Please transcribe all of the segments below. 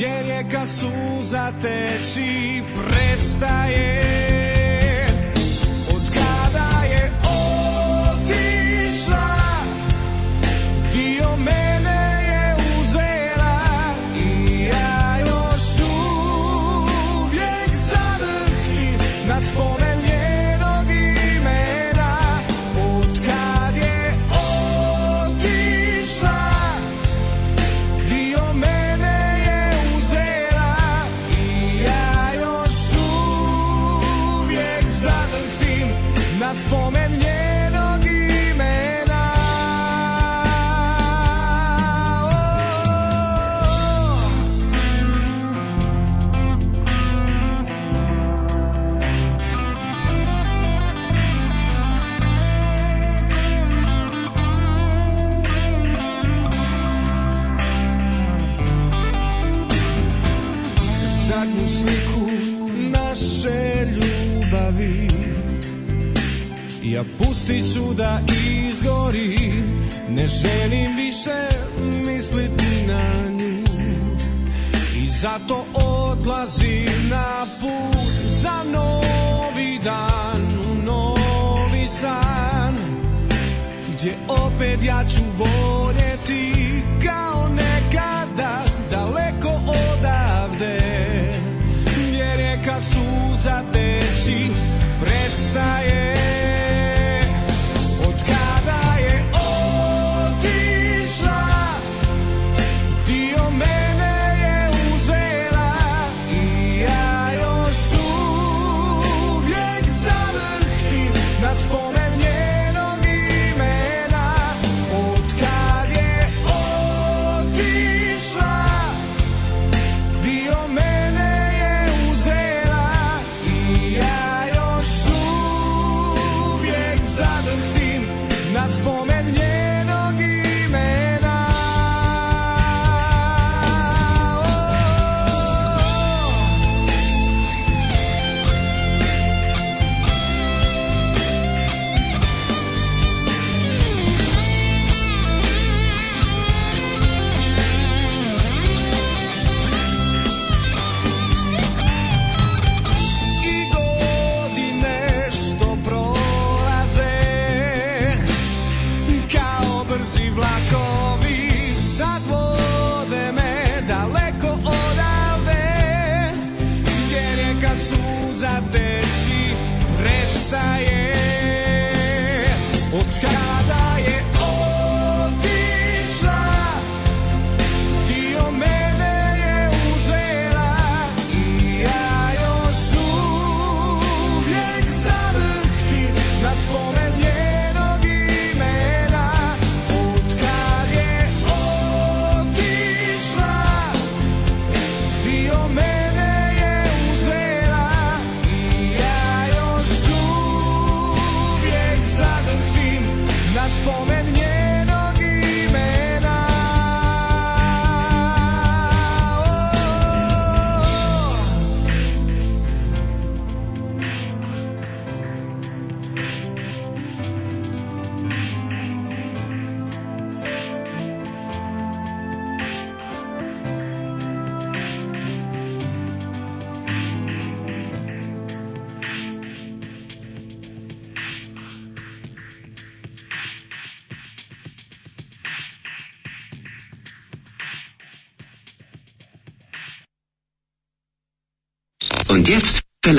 jer je rijeka suza teči prestaje želim više misliti na nju I zato odlazim na put za novi dan novi san Gdje opet ja ću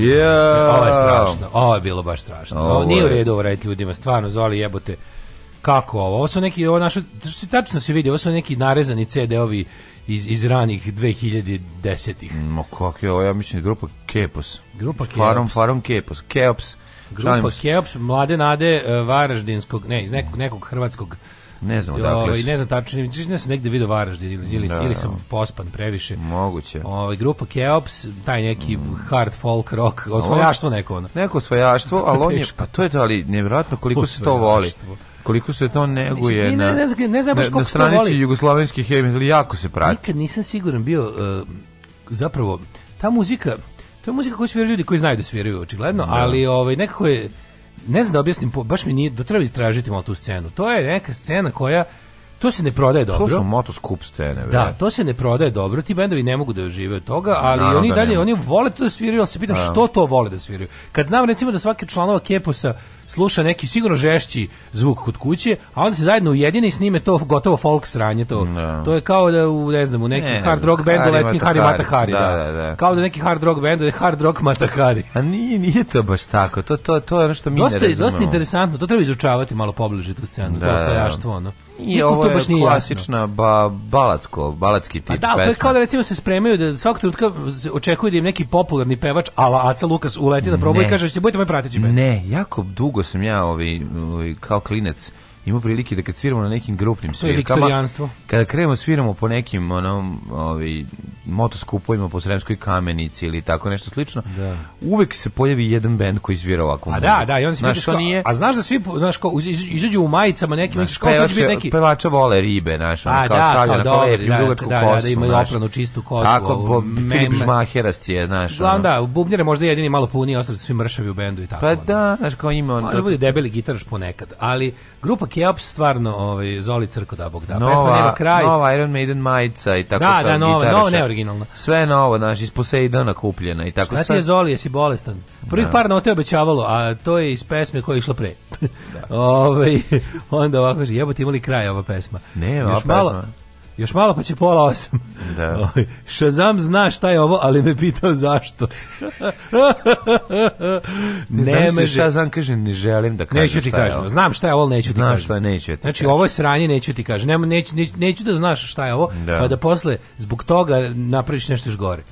Yeah. Ovo je strašno, ovo je bilo baš strašno. Ovo, ovo nije u redu ovo raditi ljudima, stvarno, zoli jebote. Kako ovo? Ovo su neki, ovo našo, tačno se vidi, ovo su neki narezani CD-ovi iz, iz ranih 2010-ih. Mm, ma kako je ovo, ja mislim, da grupa Kepos. Grupa Kepos. Farom, Farom Kepos. Keops. Grupa Keops, mlade nade eh, Varaždinskog, ne, iz nekog, nekog hrvatskog Ne znam odakle su. Ne znam tačno, ne sam negde video Varaždin ili, ili, da, ili sam pospan previše. Moguće. Ovaj grupa Keops, taj neki mm. hard folk rock, osvajaštvo neko ono. Neko osvajaštvo, ali on je, pa to je to, ali nevjerojatno koliko se to voli koliko se to neguje na, ne, ne, ne znam baš na, na stranici jugoslovenskih heavy metal jako se prati. Nikad nisam siguran bio uh, zapravo ta muzika to je muzika koju sviraju ljudi koji znaju da sviraju očigledno, da. ali ovaj nekako je ne znam da objasnim, baš mi nije, da treba istražiti malo tu scenu. To je neka scena koja to se ne prodaje dobro. To su moto skup scene, Da, to se ne prodaje dobro. Ti bendovi ne mogu da žive od toga, ali Naravno oni da dalje nema. oni vole to da sviraju, ali se pitam da. što to vole da sviraju. Kad znam recimo da svaki članova Keposa sluša neki sigurno žešći zvuk kod kuće, a onda se zajedno ujedine i snime to gotovo folk sranje to. No. Da. To je kao da u ne znam, u neki ne, hard rock bendu leti Hari Matahari, da, da, da. da, Kao da neki hard rock bendu je hard rock Matahari. A nije, nije to baš tako. To to to je nešto što mi dosta, ne razumemo. Dosta interesantno, to treba izučavati malo pobliže tu scenu, da, to stojaštvo, ono. I ovo je baš nije klasična ba, balatsko, balatski tip pa da, pesma. Da, to je kao da recimo se spremaju da svak trenutka očekuju da im neki popularni pevač ala Aca Lukas uleti da probuje i kaže, budete moj prateći band. Ne, jako dugo sam ja ovi, ovi kao klinec imao prilike da kad sviramo na nekim grupnim svirkama, kada krenemo sviramo po nekim onom, ovaj, motoskupovima po Sremskoj kamenici ili tako nešto slično, da. uvek se pojavi jedan bend koji svira ovako. A da, da, i on se znaš, nije... A znaš da svi znaš, ko, izađu u majicama neki, znaš, kao pevače, biti neki... Pevača vole ribe, znaš, on, A, kao da, stavlja na kolebri, da, da, kosu, da, imaju opranu čistu kosu. Tako, bo, Filip Žmaherast je, znaš. Glavno, da, bubnjere možda jedini malo puniji, ostali svi mršavi u bendu i tako. Pa da, znaš, kao ima Može bude debeli gitaraš ponekad, ali grupa Keops stvarno ovaj Zoli crko da bog da. Nova, nema kraj. Nova Iron Maiden majica i tako da, to, da, nova, nova neoriginalna. Sve novo, znači iz Poseidona kupljena i tako Šta sad. ti je Zoli, jesi bolestan? Prvih da. par note obećavalo, a to je iz pesme koja je išla pre. da. Ove, ovaj, onda ovako kaže, jebote imali kraj ova pesma. Ne, ova pesma. Malo, Još malo pa će pola osam. Da. Šazam ovaj, zna šta je ovo, ali me pitao zašto. ne me Šazam kaže ne želim da kažem. Neću ti kažem. Znam šta je ovo, neću ti kažem. Znam šta je, neću ti. Znači ovo je sranje, neću ti kažem. Nema, neću, neću, neću da znaš šta je ovo, da. pa da posle zbog toga napraviš nešto još gore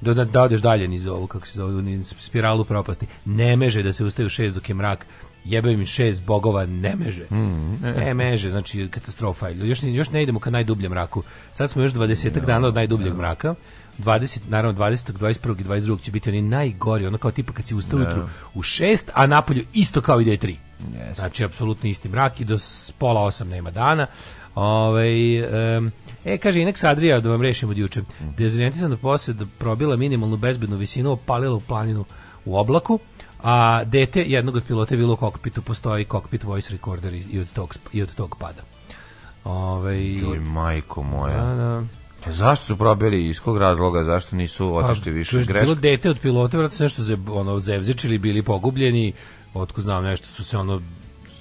da, da, da odeš dalje niz ovu, kako se zove, spiralu propasti. Ne meže da se ustaje u šest dok je mrak, jebe im šest bogova ne meže. Mm -hmm. Ne e. e, meže, znači katastrofa. Još, još ne idemo ka najdubljem mraku. Sad smo još 20 no, dana od najdubljeg no. mraka. 20, naravno 20, 21 i 22 će biti oni najgori, ono kao tipa kad si ustao no. Da. jutru u 6, a napolju isto kao ide 3. Yes. Znači, apsolutno isti mrak i do pola 8 nema dana. Ove, ovaj, um, e, kaže, inak Sadrija, da vam rešim od juče. Mm. Dezorijentisano posljed probila minimalnu bezbednu visinu, opalila u planinu u oblaku, a dete jednog od pilota je bilo u kokpitu, postoji kokpit voice recorder i od tog, i od tog pada. Ove, ovaj, Joj, majko moja. Da, da. Pa zašto su probili, iz kog razloga, zašto nisu pa, otišli pa, više greška? Bilo dete od pilota, vratno nešto ze, ono, zevzičili, bili pogubljeni, otko znam nešto, su se ono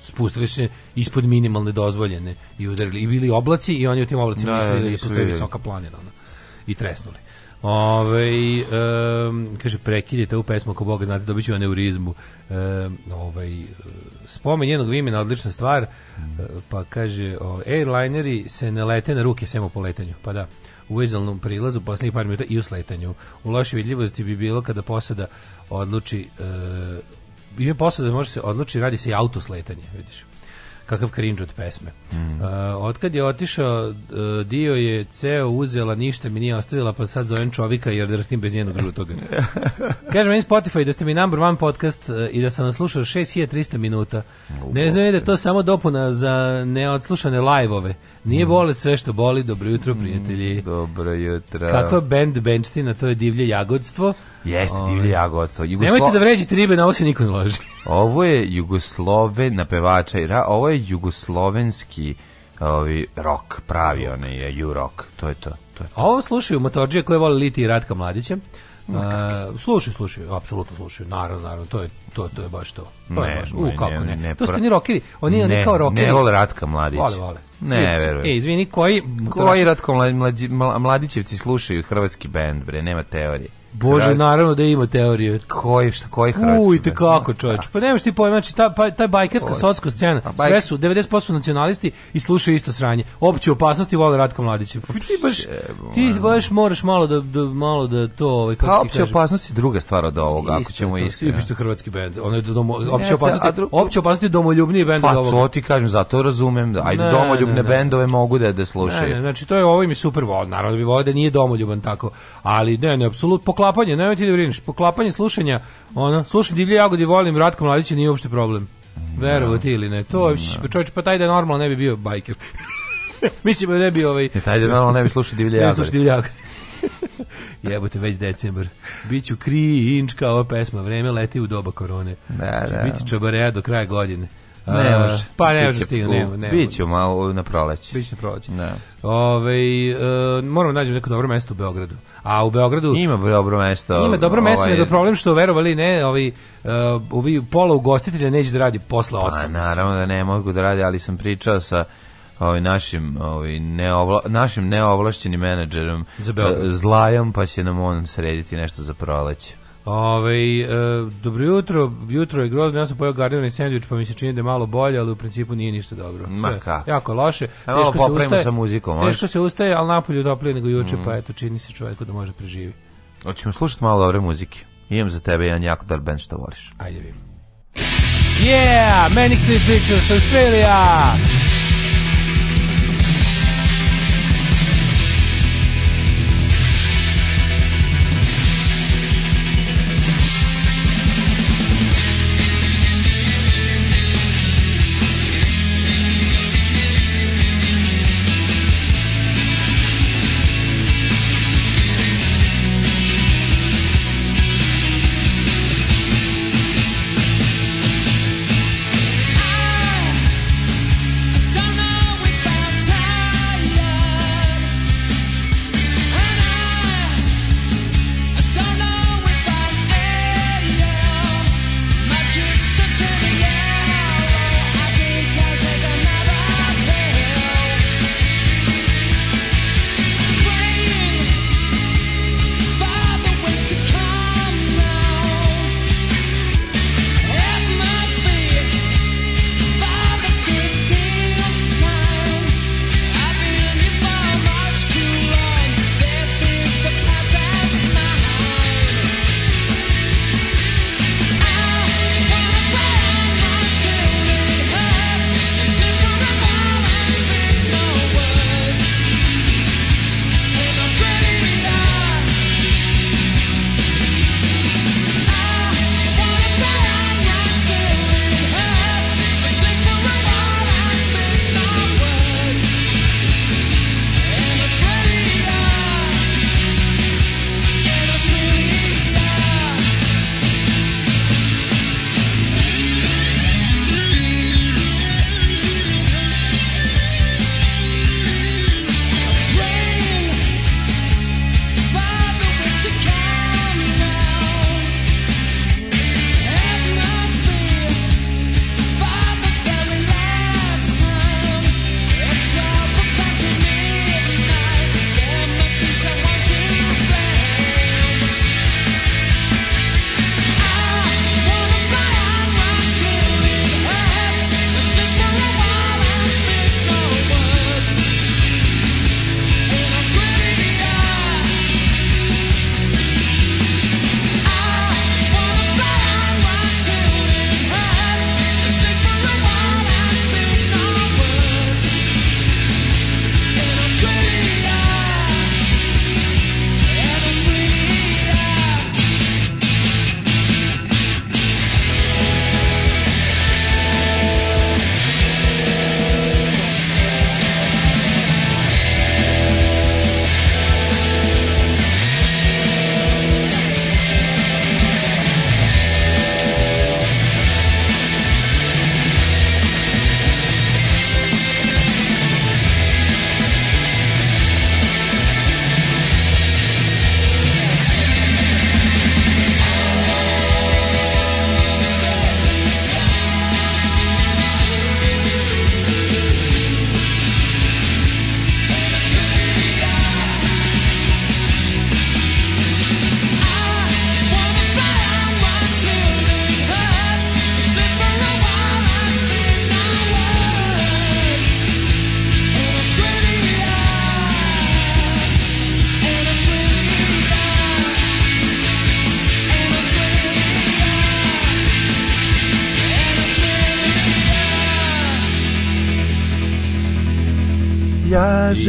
spustili se ispod minimalne dozvoljene i udarili. I bili oblaci i oni u tim oblacima da, mislili da, da je visoka planina. Ono, I tresnuli. Ove, um, kaže, prekidite ovu pesmu ako Boga znate, dobit ću aneurizmu. Um, ovaj, spomen jednog vimena, odlična stvar, pa kaže, o, airlineri se ne lete na ruke samo po letanju. Pa da u vezelnom prilazu poslednjih par minuta i u sletanju. U lošoj vidljivosti bi bilo kada posada odluči e, ime posada da može se odluči, radi se i autosletanje, vidiš kakav cringe od pesme. Mm. Uh, otkad je otišao, uh, dio je ceo uzela, ništa mi nije ostavila, pa sad zovem čovika jer drhtim bez njenog žutoga. Kažem meni Spotify da ste mi number one podcast uh, i da sam vas slušao 6300 minuta. ne znam da to samo dopuna za neodslušane live-ove. Nije mm. bole sve što boli, dobro jutro prijatelji. Mm, dobro jutro. Kako je band benchtina, to je divlje jagodstvo. Jeste, ovaj. divlje jagodstvo. Jugoslo... Nemojte da vređite ribe, na ovo se niko ne loži. Ovo je Jugosloven, na pevača, ovo je jugoslovenski ovi, ovaj, rock, pravi onaj, eh, je U-rock, to je to. to, je to. Ovo slušaju motorđe koje vole Liti i Ratka Mladića. Uh, slušaju, slušaju, apsolutno slušaju. Naravno, naravno, to je to, to je baš to. To ne, je baš. U kako ne. ne, ne to su ni rokeri, oni ne, kao rokeri. Ne, vole Ratka Mladić. Vole, vole. Ne, verujem. E, izvini, koji koji Ratko Mladić, Mladićevci slušaju hrvatski bend, bre, nema teorije. Bože, Kralj. naravno da ima teorije. Koji šta, koji Hrvatski? Uj, kako da. čoveč. Pa nemaš ti pojma, znači ta pa ta bajkerska socsko scena. Bajk... Sve su 90% nacionalisti i slušaju isto sranje. Opće opasnosti vole Ratka Mladića. Pa ti baš ti baš moraš malo da, da malo da to ovaj kako pa, opće opasnosti druga stvar od ovoga, ako ćemo isto. Isto hrvatski bend. Ono je domo, opće opasnosti, dru... opće opasnosti domoljubni bend od ovoga. Pa to ti kažem, zato razumem. Da- ajde ne, domoljubne ne, ne, bendove mogu da da slušaju. Ne, ne, znači to je ovo im super vod, naravno da bi vode nije domoljuban tako. Ali ne, ne, apsolutno poklapanje, nemojte da brineš. Poklapanje slušanja, ono, slušam divlje jagodi, volim Ratko Mladića, nije uopšte problem. Verovo ti ili ne. To je, da. pa čovječ, pa taj da je normalno ne bi bio bajker. Mislim da ne bi ovaj... Ne, taj da normalno ne bi slušao divlje jagodi. Ne bi slušao divlje jagodi. Jebote, već decembar. Biću cringe kao ova pesma. Vreme leti u doba korone. Da, da. Biće čabareja do kraja godine. Ne može. Pa ne može stigne, ne, ne. Biće malo na proleće. Biće na proleće. Da. Ovaj e, moramo da naći neko dobro mesto u Beogradu. A u Beogradu ima dobro mesto. Ima dobro mesto, ovaj... nego problem što verovali ne, ovi e, ovi pola ugostitelja neće da radi posle 8. Pa, naravno da ne mogu da radi, ali sam pričao sa ovaj našim ovaj neovla, našim neovlašćenim menadžerom e, Zlajom pa će nam on srediti nešto za proleće. Ove, ovaj, e, dobro jutro, jutro je grozno, ja sam pojao garnirani sandvič, pa mi se čini da je malo bolje, ali u principu nije ništa dobro. Ma kako? Jako loše. E, teško se ustaje, sa muzikom. Teško može? se ustaje, ali napolju toplije nego juče, pa mm. pa eto, čini se čovjeku da može da preživi. Hoćemo slušati malo dobre muzike. Imam za tebe jedan jako dobar band što voliš. Ajde vidim. Yeah, Manic Street Preachers Australia!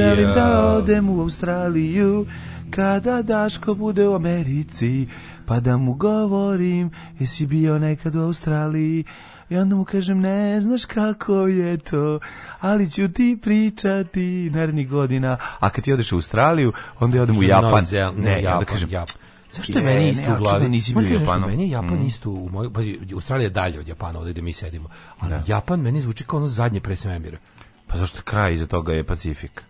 želim da odem u Australiju kada Daško bude u Americi pa da mu govorim jesi bio nekad u Australiji i onda mu kažem ne znaš kako je to ali ću ti pričati narednih godina a kad ti odeš u Australiju onda ja odem u Japan ne, ne Japan, da kažem Japan. Zašto je, meni isto ne, u glavi? nisi bio u Japanu. Meni je Japan mm. isto u mojoj... Australija je dalje od Japana, ovdje gde mi sedimo. Ali da. Japan meni zvuči kao ono zadnje pre svemira. Pa zašto kraj iza toga je Pacifik?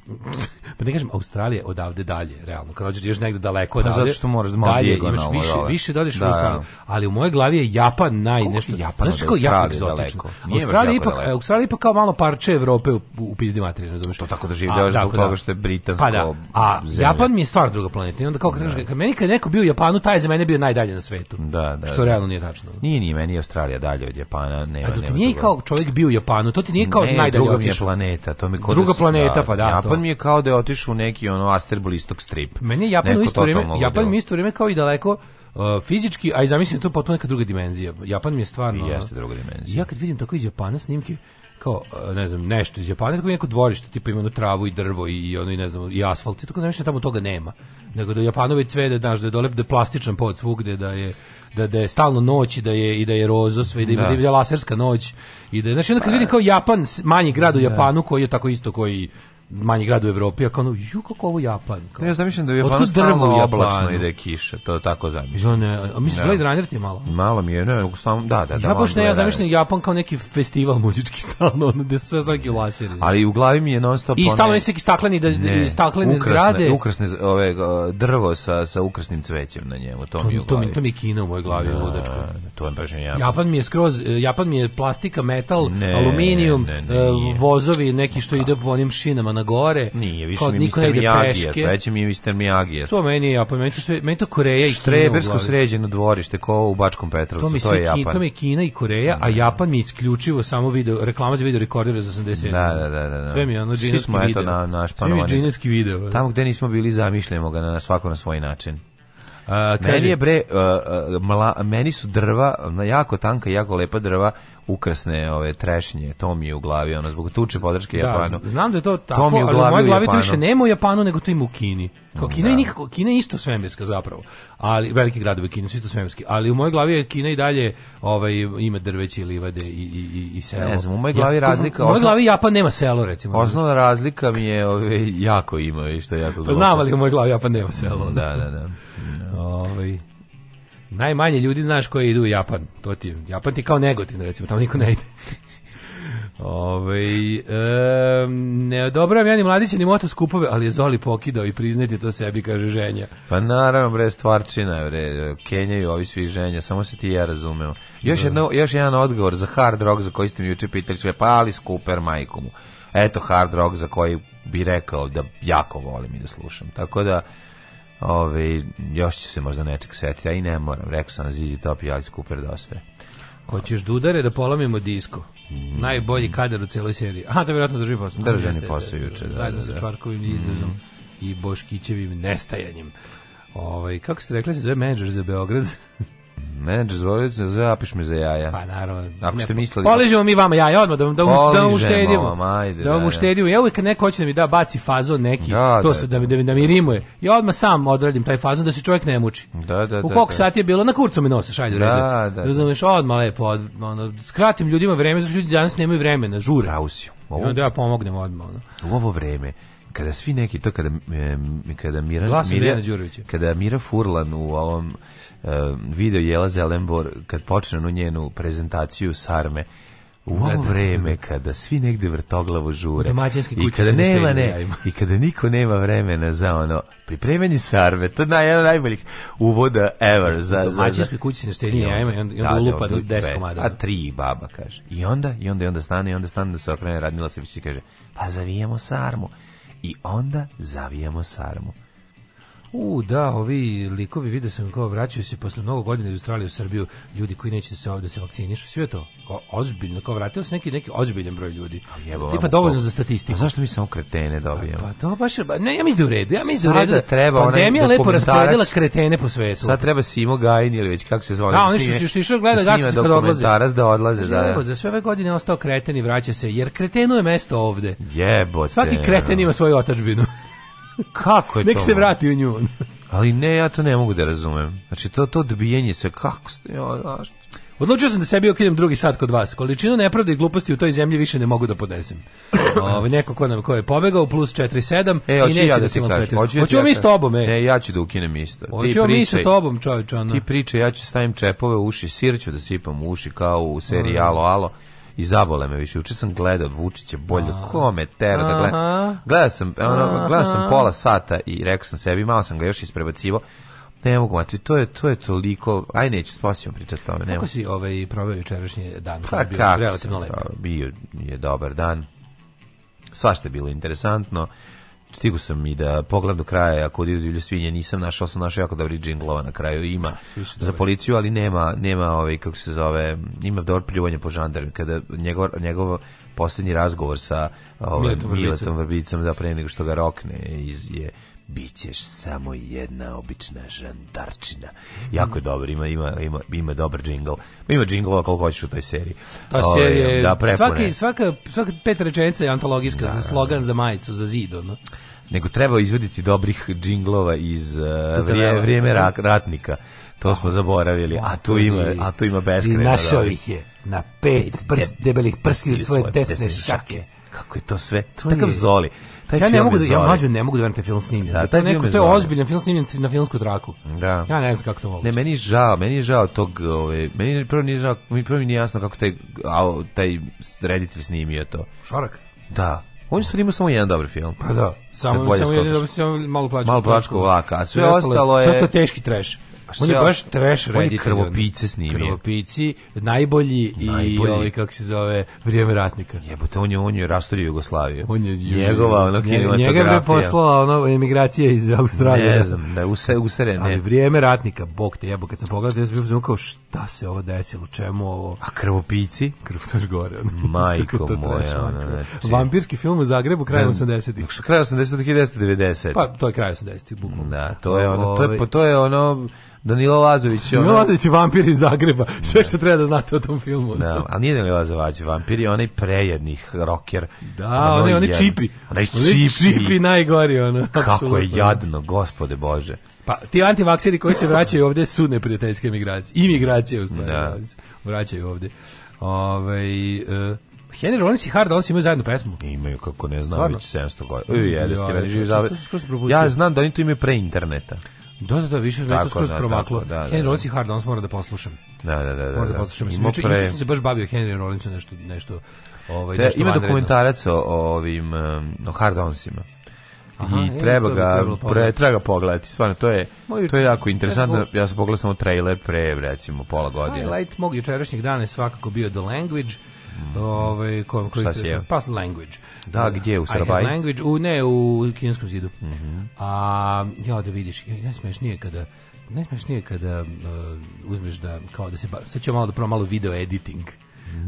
pa ne da kažem Australija odavde dalje, realno. Kad hoćeš još da negde daleko odavde. Pa zato što moraš da malo dalje, imaš više, ove. više dodeš da, Australiju. Ali u moje glavi je Japan naj Kako nešto. Japan, znaš kako Japan egzotično. Australija ipak e, Australija ipak kao malo parče Evrope u, u pizdi materije, razumeš? To tako da življavaš zbog da. toga što je britansko. Pa da. A zemlje. Japan mi je stvar druga planeta. I onda kao kažeš, kad meni kad neko bio u Japanu, taj za mene bio najdalje na svetu. Da, da. Što realno nije tačno. Nije ni meni Australija dalje od Japana, nema. A to ti nije kao čovjek bio u Japanu, to ti nije kao najdalje od Japana planeta, to mi Druga da planeta, pa da, pa da. Japan to. mi je kao da je otišao u neki ono Asterbol istog strip. Meni je Japan u isto vreme, Japan da- mi isto vreme kao i daleko Uh, fizički, a i zamislim da to potpuno neka druga dimenzija. Japan mi je stvarno... I jeste druga dimenzija. Ja kad vidim tako iz Japana snimke, kao e, ne znam nešto iz Japana, tako neko dvorište, tipa ima travu i drvo i ono i ne znam i asfalt, i tako znači tamo toga nema. Nego da Japanovi cvede, daš da je dolep da je plastičan pod svugde, da je da, da je stalno noć i da je i da je rozo sve da i da, da. da je laserska noć i da znači onda kad vidi pa. kao Japan manji grad u da. Japanu koji je tako isto koji manji grad u Evropi, a kao ono, ju, kako ovo Japan. Kao. Ne, ja zamišljam da je Japanu stalno oblačno ide kiša, to tako zamišljam. Ne, a da. Blade Runner ti je malo? Malo mi je, ne, nego sam, da, da, da. Ja baš ne, ja zamišljam Japan kao neki festival muzički stalno, ono, gde su sve znaki laseri. Ali u glavi mi je non stop... I stalno neki stakleni, da, ne, staklene ukrasne, zgrade. Ukrasne, ove, drvo sa, sa ukrasnim cvećem na njemu, to, to mi je u glavi. To mi, to mi je kina u mojoj glavi, da, ludačko. To je baš Japan. Japan mi je skroz, e, Japan mi je plastika, metal, ne, aluminijum, ne, ne, ne, vozovi, neki što ide po onim šinama na gore. Nije, više mi Mr. Miyagi, treće mi je Mr. Miyagi. To meni je Japan, meni sve, meni to Koreja i Štrebersko sređeno dvorište, ko u Bačkom Petrovcu, to, mi to je Japan. Ki, to mi je Kina i Koreja, a da, da. Japan mi je isključivo samo video, reklama za video rekordere za 80. Da, da, da, da. da, Sve mi je ono džinovski video. Eto, na, naš Sve mi je džinovski video. Tamo gde nismo bili, zamišljamo ga na svako na svoj način. Uh, kaže, meni je bre, uh, mla, meni su drva, jako tanka, jako lepa drva, ukrasne ove trešnje, to mi je u glavi, ona zbog tuče podrške da, Japanu. Znam da je to tako, to ali u mojoj glavi to više nema u Japanu, nego to ima u Kini. Kao Kina, da. je nikako, Kina je isto svemirska zapravo, ali veliki gradovi Kine su isto svemirski, ali u mojoj glavi je Kina i dalje ovaj, ima drveće i livade i, i, i, i selo. Ne znam, u mojoj glavi ja, razlika... U mojoj glavi Japan nema selo, recimo. Osnovna razlika mi je ove, jako ima, i što je jako... Pa znam, ali u mojoj glavi Japan nema selo. Da, da, da. da. Ovaj najmanje ljudi znaš koji idu u Japan. To ti, Japan ti kao negotin, recimo, tamo niko ne ide. Ove, e, ne dobro, ja ni mladiće ni moto skupove, ali je Zoli pokidao i priznati to sebi, kaže ženja. Pa naravno, bre, stvarčina, bre, Kenja i ovi svi ženja, samo se ti ja razumeo. Još, da. jedno, još jedan odgovor za hard rock za koji ste mi juče pitali, sve, pa ali skuper majkomu. Eto hard rock za koji bi rekao da jako volim i da slušam. Tako da, Ove, još ću se možda nečeg setiti, a ja i ne moram. Rekao sam da Zizi Top i Alice Cooper dosta da je. Hoćeš dudare da, da polomimo disko. Mm. Najbolji kadar u celoj seriji. A, to je vjerojatno drži posao. Držani posao juče. Zajedno da, da. sa Čvarkovim izrazom mm. i Boškićevim nestajanjem. Ovaj kako ste rekli se zove menadžer za Beograd? Menadžer zvolic, zapiš me za jaja. Pa naravno. Ako ste mislili... Poližemo mi vama jaja odmah, da, da, da vam da uštedimo. Vam, ajde, da vam da, da, uštedimo. Ja uvijek kad neko hoće da mi da baci fazon neki, da, to da, se, da, da, da, da mi rimuje. Ja odmah sam odradim taj fazon da se čovjek ne muči. Da, da, U koliko sati je bilo, na kurcu mi nosiš, ajde, reda. Da, da, Razumeš, odmah lepo. Od, ono, skratim ljudima vreme, zato ljudi danas nemaju vremena, žure. Ausio. Ovo... Da onda ja pomognem odmah. Ono. U ovo vreme, kada svi neki to kada kada Mira kada Mira Furlan u ovom E, video Jela Zelenbor kad počne onu njenu prezentaciju Sarme u ovo da, da. vreme kada svi negde vrtoglavo žure i kada nema ne, i kada niko nema vremena za ono pripremanje sarve to je naj, jedan najboljih uvoda ever za za domaćinske kuće se ne štedi jajima i onda, onda da, lupa do 10 komada a tri baba kaže i onda i onda i onda stane i onda stane da se okrene Radmila Sević i kaže pa zavijamo sarmu i onda zavijamo sarmu U, da, ovi likovi, vidio sam kao vraćaju se posle mnogo godina iz Australije u Srbiju, ljudi koji neće da se ovde da se vakcinišu, sve to. O, ozbiljno, kao vratio se neki neki ozbiljan broj ljudi. Jebo, Tipa dovoljno za statistiku. A pa zašto mi samo kretene dobijamo? Pa, pa to baš, ne, ja mislim da u redu. Ja mislim da u redu. Da treba pandemija lepo rasporedila kretene po svetu. Sad treba Simo Gajin ili već kako se zove. Da, oni su što išli gleda gasu kad odlaze. da odlaze, da. da. Za sve ove godine ostao kreten i vraća se, jer kretenu je mesto ovde. Jebote. Svaki kreten ima svoju otadžbinu. Kako je to? Nek se vrati u nju. Ali ne, ja to ne mogu da razumem. Znači, to, to odbijenje se, kako ste, ja, znaš, Odlučio sam da sebi okinem drugi sat kod vas. Količinu nepravde i gluposti u toj zemlji više ne mogu da podnesem. Ovaj neko ko nam ko je pobegao plus 47 e, i neće da da ja da se vam hoću Hoćemo mi s tobom, ej. Ne, ja ću da ukinem isto. Hoću mi sa tobom, čoveče, Ti priče, ja ću stavim čepove u uši, sir ću da sipam u uši kao u Alo. Alo i zavole me više. Juče sam gledao Vučića bolje, kome tera da gledam. Gledao sam, ono, gledao sam pola sata i rekao sam sebi, malo sam ga još isprebacivo, ne mogu, mati, to je to je toliko. Aj neću spasimo pričati o tome. Kako nemo. si ovaj proveo jučerašnji dan? Pa bio kako relativno lepo. Bio je dobar dan. Svašta je bilo interesantno stigu sam i da pogledam do kraja, ako odi u divlje svinje, nisam našao, sam našao jako dobri džinglova na kraju, ima za policiju, ali nema, nema ovaj, kako se zove, ima dobro pljuvanje po žandarmi, kada njegov, njegov poslednji razgovor sa ovaj, Miletom Vrbicom, da pre nego što ga rokne iz, je bićeš samo jedna obična žandarčina. Jako je dobro, ima, ima, ima, ima dobar džingl. Ima džinglova koliko hoćeš u toj seriji. Ta ovaj, serija da, prepune. svaki, svaka, svaka pet rečenica je antologijska da, za da, da. slogan, za majicu, za zid, ono nego treba izvoditi dobrih džinglova iz uh, vrije, vrijeme rak, ratnika. To smo zaboravili, a tu ima, a tu ima beskreno. I da. našao ih je na pet prst, debelih prsti u svoje desne šake kako je to sve, to takav je. Zoli. Taj ja ne mogu da ja mlađu ne mogu da verujem da film snimljen. Da, da taj neko, film to je ozbiljan film snimljen na filmsku traku. Da. Ja ne znam kako to mogu Ne, meni je žao, meni je žao tog, ove, ovaj, meni prvo nije žao, mi prvo nije jasno kako taj a, taj reditelj snimio to. Šarak? Da. On je stvarno samo jedan dobar film. Pa da, samo samo jedan dobar, samo malu plačku. Malu plačku vlaka, a sve, sve ostalo je sve ostalo teški trash. Pa on je baš trash reditelj. On je krvopice snimio. Krvopici, najbolji, najbolji. i ovaj, kako se zove, vrijeme ratnika. Jebote, on je, on je rastorio Jugoslaviju. On je Njegova, ono, kinematografija. Njega je poslala, ono, emigracija iz Australije. Ne znam, da je use, usere, ne. Ali vrijeme ratnika, bog te jebo, kad sam pogledao, ja sam bio kao, šta se ovo desilo, čemu ovo? A krvopici? Krvotoš gore. Ono. Majko moja. Ono, znači. Vampirski film u Zagrebu, krajem 80-ih. Kraj 80-ih, 1990. Pa, to je kraj 80-ih, bukvalno. Da, to je ono, to je, to ovaj- to je ono, Danilo Lazović. Danilo ono... Lazović je vampir iz Zagreba. Sve što treba da znate o tom filmu. Da, a nije Danilo Lazović vampir, je onaj prejednih roker. Da, onaj, onaj čipi. Onaj čipi. čipi najgori. Ono, Kako je jadno, gospode Bože. Pa ti antivakseri koji se vraćaju ovde su neprijateljske migracije. Imigracije u stvari. Da. da vraćaju ovde. Ove, ovaj, uh, Henry Rollins i Hard Dawson imaju zajednu pesmu. Imaju, kako ne znam, Stvarno? već 700 godina. Uj, jeste, ja, ja, ja, ja, ja, ja, ja, ja, ja, ja, ja, ja, ja, ja, ja, Da, da, da, više me to skroz da, promaklo. Tako, da, da, Henry da. Rollins i Hard mora da poslušam. Da, da, da. Mora da, da, da. poslušam. Ima Juče pre... se baš bavio Henry Rollinsom nešto, nešto, ovaj, Te, nešto Ima vanredno. dokumentarac o, o ovim, eh, o Hard Onsima. Aha, i e, treba ga pre, treba pogledati stvarno to je moj, to je jako interesantno ja sam pogledao samo trailer pre recimo pola godine highlight mog jučerašnjeg dana je svakako bio The Language ovaj kom koji je pa language. Da, gdje u Sarabaj? Language u ne u kineskom zidu. Mm A ja da vidiš, ne smeš nije kada najsmešnije kada uh, uzmeš da kao da se sad ćemo malo da pro malo video editing.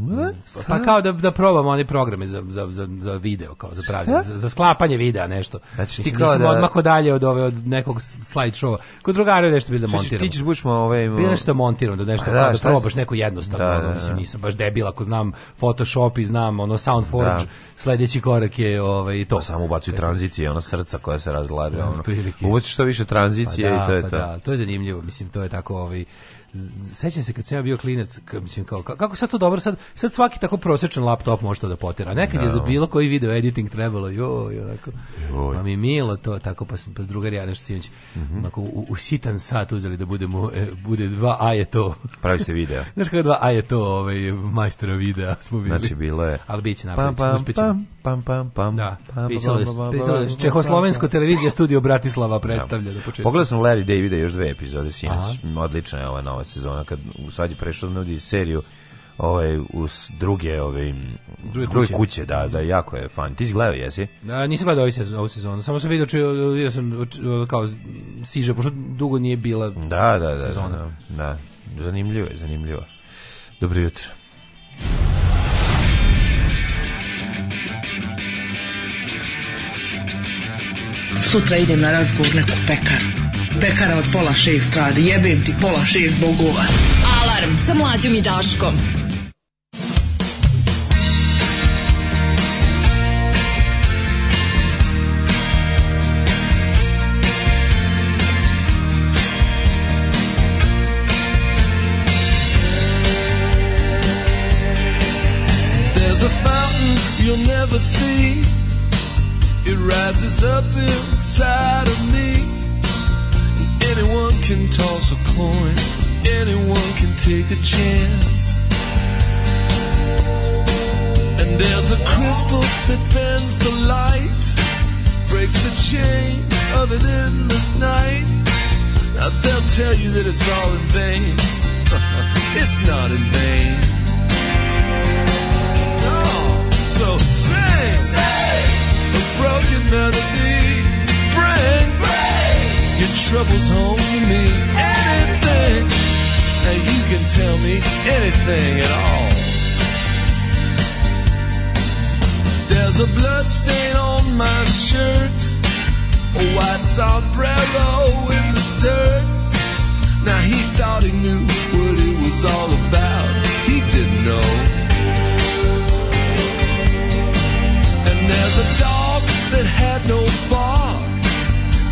What? Pa kao da, da probamo oni programe za, za, za, za video, kao za pravi, za, za, sklapanje videa nešto. Znači ti kao nisam da... dalje od ove od nekog slide showa. Kod drugara je nešto bilo da montiramo. Ti ćeš buš mu ove... Bilo nešto montiram, da nešto, A, da, da, probaš šta... neko jednostavno. Da, da, da. Mislim, nisam baš debil ako znam Photoshop i znam ono Soundforge, da. sledeći korak je ovaj, to. Pa samo ubaci tranzicije, ona srca koja se razlaže. Da, ono. Ubaci što više pa tranzicije pa da, i to je pa to. Da, to je zanimljivo, mislim, to je tako ovaj, sećam se kad sam ja bio klinac, mislim kao kako sad to dobro sad sad svaki tako prosečan laptop može to da potera. Nekad no. je za da. bilo koji video editing trebalo jo i onako. Joj. Pa mi milo to tako pa sam pa drugar ja nešto sinoć mm -hmm. onako u, u, sitan sat uzeli da budemo e, bude dva a je to. Pravi ste video. Znaš kako dva a je to, ovaj majstora videa smo bili. Znači bilo je. Al biće pa, napraviti. Pam, pam, pam pam pam. Da. Pisalo je, Čehoslovensko televizija studio Bratislava da. predstavlja da. do početka. Pogledao sam Larry Davida još dve epizode sinoć. Odlična je ova nova sezona kad u sad je prešao da na seriju ovaj us druge ove ovaj, druge, druge kuće. kuće. da da jako je fan ti gledao jesi da nisam gledao ovu sezonu, ovu sezonu samo sam video čuo ja sam kao siže pošto dugo nije bila da, da da da sezona. da, da. zanimljivo je zanimljivo dobro jutro Sutra idem na razgovor neku pekaru. Pekara od pola šest radi, jebem ti pola šest bogova. Alarm sa mlađom i Daškom. There's a fountain you'll never see It rises up inside of me. Anyone can toss a coin, anyone can take a chance. And there's a crystal that bends the light, breaks the chain of an endless night. Now they'll tell you that it's all in vain. it's not in vain. No, so sing broken melody. Bring, bring your troubles home to me. Anything, and you can tell me anything at all. There's a blood stain on my shirt, a white sombrero in the dirt. Now he thought he knew what it was all about. He didn't know. And there's a that had no bark.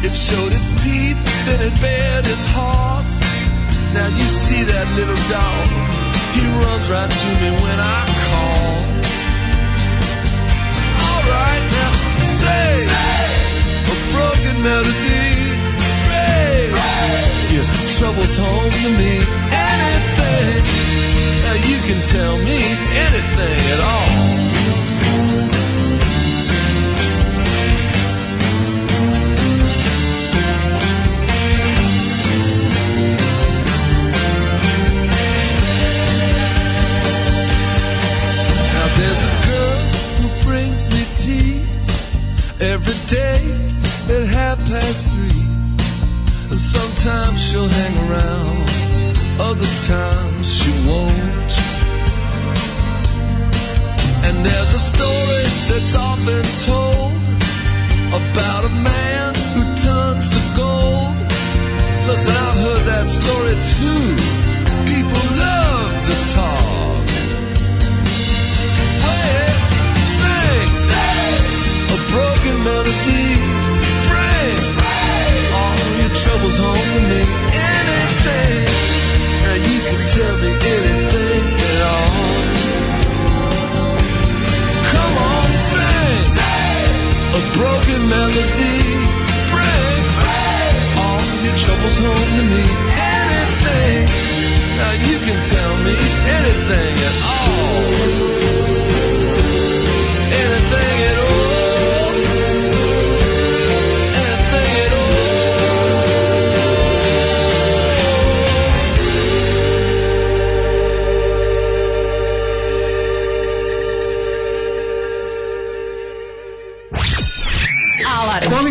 It showed its teeth, then it bared its heart. Now you see that little dog. He runs right to me when I call. Alright now, say, hey. a broken melody. Hey. Hey. Your trouble's home to me. Anything. Now you can tell me anything at all. street. And sometimes she'll hang around, other times she won't. And there's a story that's often told about a man who turns to gold. Listen, I've heard that story too. People love to talk. Hey, sing, sing. a broken melody trouble's home to me. Anything, now you can tell me anything at all. Come on, sing, sing. a broken melody. Bring, Bring all your troubles home to me. Anything, now you can tell me anything at all.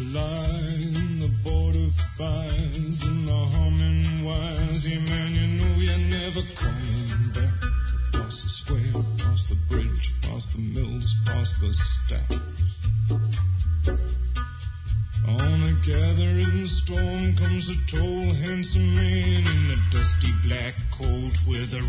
to the border fires and the humming wires. Yeah, man, you know you're never coming back. Past the square, past the bridge, past the mills, past the stacks. On a gathering storm comes a tall, handsome man in a dusty black coat with a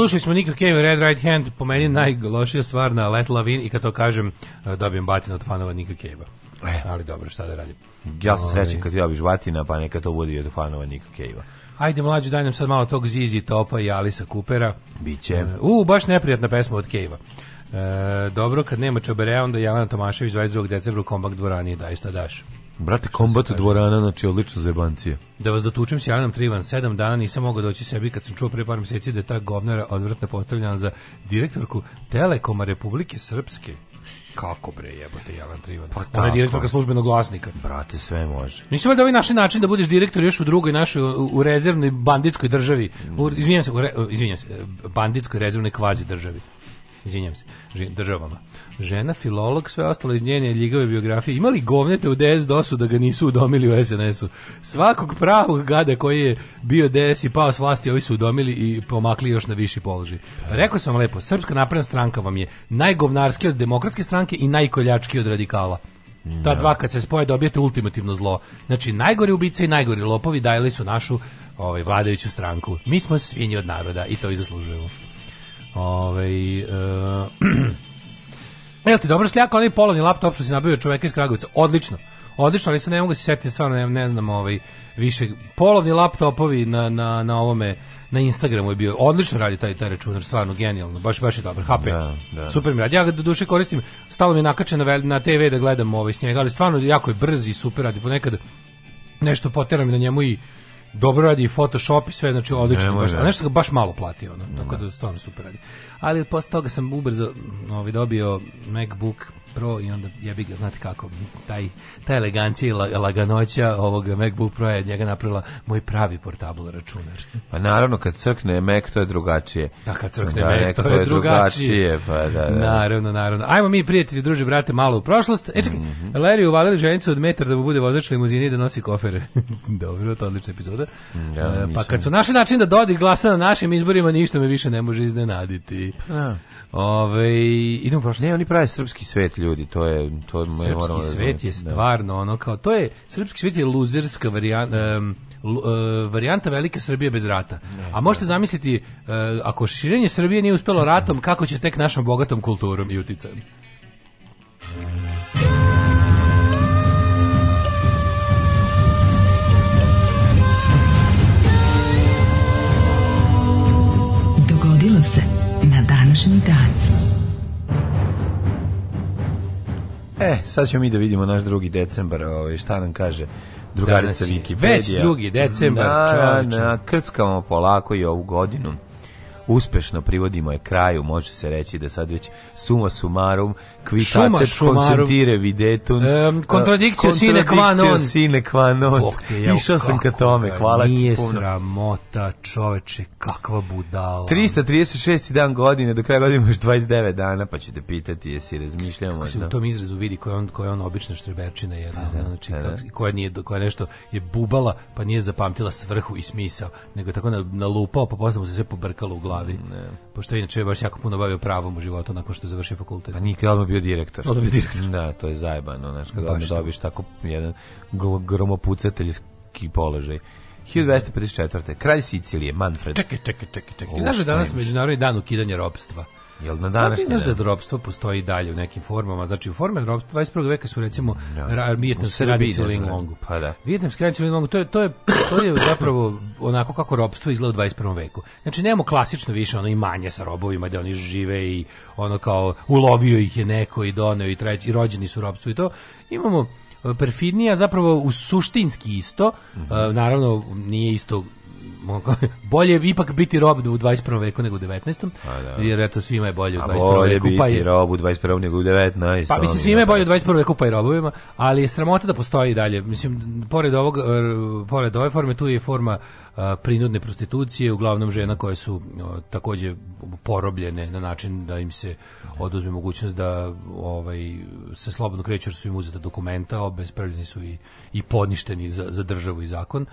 slušali smo Nika Cave Red Right Hand, po meni najlošija stvar na Let Lavin i kad to kažem e, dobijem batin od fanova Nika Cave-a. E. Ali dobro, šta da radim. Ja sam ovaj. srećen kad ja dobiš batina, pa neka to bude od fanova Nika Cave-a. Ajde mlađi, daj nam sad malo tog Zizi Topa i Alisa Kupera. Biće. E, u, baš neprijatna pesma od Cave-a. E, dobro, kad nema čoberea, onda Jelena Tomašević 22. decembra u Kompak dvorani, daj šta daš. Brate, kombat dvorana, znači odlično zebancije. Da vas dotučem s Jaranom Trivan, sedam dana nisam mogao doći sebi kad sam čuo pre par meseci da je ta govnara odvrtna postavljena za direktorku Telekoma Republike Srpske. Kako bre jebote Jelan Trivan? Pa Ona je direktorka službenog glasnika. Brate, sve može. Nisu valjda ovaj naši način da budeš direktor još u drugoj našoj u, u rezervnoj banditskoj državi. U, izvinjam se, u, izvinjam se, banditskoj rezervnoj kvazi državi izvinjam se, državama. Žena, filolog, sve ostalo iz njene ljigave biografije. Imali govnete u DS DOS-u da ga nisu udomili u SNS-u? Svakog pravog gada koji je bio DS i pao s vlasti, ovi su udomili i pomakli još na viši položaj. Rekao sam lepo, Srpska napredna stranka vam je najgovnarski od demokratske stranke i najkoljački od radikala. Ta da. dva kad se spoje dobijete ultimativno zlo. Znači najgori ubice i najgori lopovi dajeli su našu ovaj vladajuću stranku. Mi smo svinji od naroda i to i zaslužujemo. Ovaj uh, Evo ti dobro sljaka, onaj polovni laptop što si nabavio čoveka iz Kragovica. Odlično. Odlično, ali se ne mogu da se setiti, stvarno ne, ne znam, ovaj, više. Polovni laptopovi na, na, na ovome, na Instagramu je bio. Odlično radi taj, taj računar, stvarno genijalno. Baš, baš je dobar, HP. Da, da. Super mi radi. Ja ga do duše koristim, stalo mi nakače na, na TV da gledam ovaj s njega, ali stvarno jako je brz i super radi. Ponekad nešto poteram na njemu i dobro radi i Photoshop i sve, znači odlično. Baš, a nešto ga baš malo plati, ono, tako da. da stvarno super radi. Ali posle toga sam ubrzo ovaj, dobio MacBook Pro i onda jebi ga, znate kako, taj, taj elegancija i laganoća ovog MacBook Pro je njega napravila moj pravi portable računar. Pa naravno, kad crkne Mac, to je drugačije. A da, kad crkne da, Mac, to, to je, drugačije. drugačije. Pa, da, da. Naravno, naravno. Ajmo mi, prijatelji, druže, brate, malo u prošlost. E čekaj, mm -hmm. Larry uvalili ženicu od metar da bude vozač limuzini i da nosi kofere. Dobro, to je odlična epizoda. Da, e, pa kad su naši način da Dodik glasa na našim izborima, ništa me više ne može iznenaditi. Da. Ove, idemo prošlo. Ne, oni prave srpski svet, ljudi, to je... To je srpski moramo svet je da. stvarno ono kao... To je, srpski svet je luzerska varijanta... Um, e, varijanta velike Srbije bez rata. A možete da. zamisliti e, ako širenje Srbije nije uspelo ratom, kako će tek našom bogatom kulturom i uticajem. današnji dan. E, sad ćemo mi da vidimo naš drugi decembar, ovaj, šta nam kaže drugarica Wikipedia. Već drugi decembar, na, da, na, da, krckamo polako i ovu godinu uspešno privodimo je kraju, može se reći da sad već suma sumarum kvitace, konsentire videtum. Um, kontradikcija, sine qua non. sine qua non. Bog te, Išao sam ka tome, hvala ti puno. Nije sramota, čoveče, kakva budala. 336. dan godine, do kraja godine imaš 29 dana, pa ću te pitati jesi razmišljamo. Kako se u tom izrazu vidi koja on, koja on obična štreberčina jedna, da, da znači, da, da. koja, nije, koja nešto je bubala, pa nije zapamtila svrhu i smisao, nego tako nalupao, pa posle mu se sve pobrkalo u glavi. Ne. Pošto inače baš jako puno bavio pravom u životu nakon što je završio fakultet. Pa nije bio direktor. On bio direktor. Da, to je zajebano, znači kad odmah dobiš tako jedan gromopucateljski položaj. 1254. Kralj Sicilije, Manfred. Čekaj, čekaj, čekaj, čekaj. Znaš da danas Međunarodni dan ukidanja ropstva? Jel na današnje? da drobstvo postoji dalje u nekim formama. Znači u forme drobstva 21. veka su recimo ja. Da. vijetnamski radnici u Linglongu. Pa da. Vijetnamski radnici Linglongu, to je, to, je, to je zapravo onako kako robstvo izgleda u 21. veku. Znači nemamo klasično više ono imanje sa robovima da oni žive i ono kao ulovio ih je neko i doneo i treći i rođeni su robstvo i to. Imamo eh, perfidnija zapravo u suštinski isto. Mm -hmm. Naravno nije isto bolje ipak biti rob u 21. veku nego u 19. da. Jer eto svima je bolje u 21. Bolje veku. Bolje pa biti rob u 21. nego u 19. Pa mislim svima je bolje u 21. Da. veku pa i robovima, ali je sramota da postoji dalje. Mislim, pored, ovog, e, pored ove forme, tu je forma e, prinudne prostitucije, uglavnom žena koje su takođe porobljene na način da im se oduzme mogućnost da ovaj se slobodno kreću jer su im uzeta dokumenta, obespravljeni su i, i podništeni za, za državu i zakon.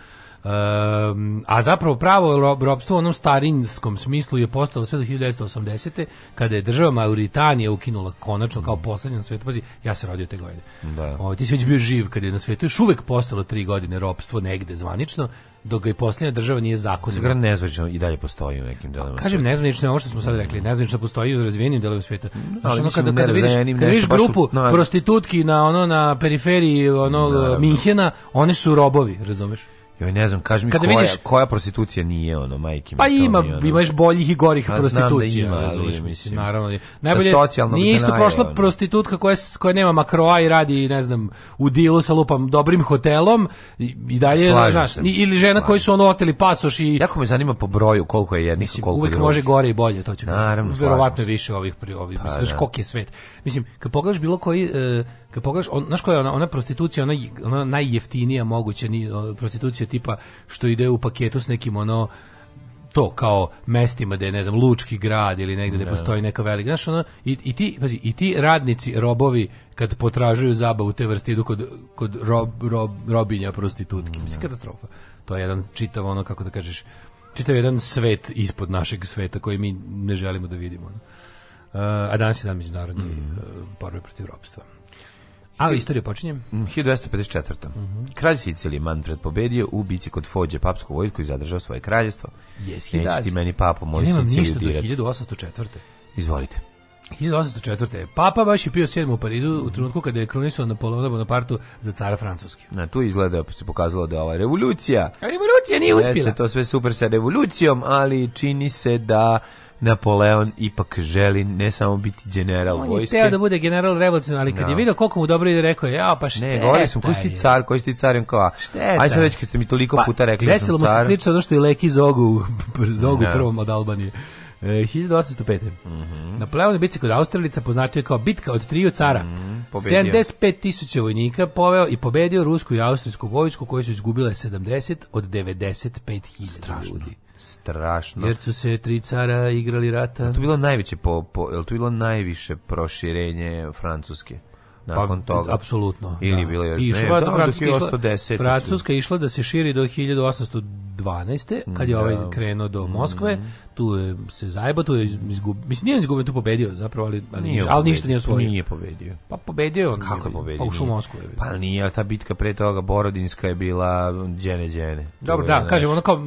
Um, a zapravo pravo ropstvo robstvo u onom starinskom smislu je postalo sve do 1980. kada je država Mauritanija ukinula konačno kao poslednja na svetu. Pazi, ja se rodio te godine. Da. O, ovaj, ti si već bio živ kad je na svetu. Još uvek postalo tri godine ropstvo negde zvanično, dok ga i posljednja država nije zakonila. Zgrad nezvanično i dalje postoji u nekim delima. Pa, kažem nezvanično, ovo što smo sad rekli, nezvanično postoji u razvijenim delovima svijeta. ali ono kada, kada vidiš, kada vidiš grupu u, no, prostitutki na ono na periferiji onog Minhena, one su robovi, razumeš? Joj ne znam, kaži mi koja, vidiš, koja prostitucija nije ono, majke mi. Pa ima, ono, imaš boljih i gorih a prostitucija. Znam da ima, razliš, mislim. Naravno. Najbolje, nije isto prošla ono. prostitutka koja, koja nema makroa i radi, ne znam, u dilu sa lupam dobrim hotelom i, i dalje, Slažim znaš, se. ili žena Slažim. koji su ono oteli pasoš i... Jako me zanima po broju koliko je jednih, mislim, koliko uvijek je može gore i bolje, to će Naravno, verovatno je više ovih, ovih, ovih pa, znaš, da. je svet. Mislim, kad pogledaš bilo koji... E, kad pogledaš, on, znaš koja je ona, ona prostitucija, ona, ona najjeftinija moguća ni, prostitucija tipa što ide u paketu s nekim ono to kao mestima da je ne znam Lučki grad ili negde ne. da postoji neka velika znaš ono, i, i ti pazi i ti radnici robovi kad potražuju zabavu te vrste idu kod kod rob, rob, robinja prostitutki mislim da. katastrofa to je jedan čitav ono kako da kažeš čitav jedan svet ispod našeg sveta koji mi ne želimo da vidimo ono. E, a danas je dan međunarodni mm. E, borbe protiv robstva Ali istoriju počinjem. 1254. Mm -hmm. Kralj Sicilije Manfred pobedio u bici kod Fođe papsku vojsku i zadržao svoje kraljestvo. Yes, he Neće ti meni papo moj ja nemam ništa do 1804. Izvolite. 1804. Papa baš je pio sedmu u Parizu u trenutku kada je krunisao Napoleona Bonapartu za cara Francuske. Na, tu izgleda se pokazalo da je ova revolucija. A revolucija nije uspjela. Jeste to sve super sa revolucijom, ali čini se da Napoleon ipak želi ne samo biti general on vojske. On je teo da bude general revolucion, ali kad no. je da. vidio koliko mu dobro ide, rekao je, ja pa šteta Ne, govorili smo, koji ti car, koji si ti car, on kao, šteta. aj sad već kad ste mi toliko pa, puta rekli da sam car. Desilo mu se slično ono što je Leki Zogu, Zogu no. Da. prvom od Albanije. 1805. Mm -hmm. Napoleon je bitci kod Australica poznatio kao bitka od triju cara. Mm -hmm. 75 tisuća vojnika poveo i pobedio rusku i austrijsku vojsku koje su izgubile 70 od 95 hiljada ljudi strašno. Jer su se tri cara igrali rata. A to bilo najviše po, po, je to bilo najviše proširenje Francuske? nakon pa, toga. Apsolutno. Ili da. bilo još da, išla, ne, da, Francuska, išla, 110 Francuska su. išla da se širi do 1812. kad je da. ovaj krenuo do Moskve, mm -hmm. tu je se zajebo, tu je izgubio, mislim nije izgubio, tu pobedio zapravo, ali, ali, nije ali ništa nije osvojio. Nije pobedio. Pa pobedio on. Kako je pa pobedio? Pa ušao u Moskvu. pa nije, ta bitka pre toga Borodinska je bila džene džene. Dobro, da, kažem, ono kao,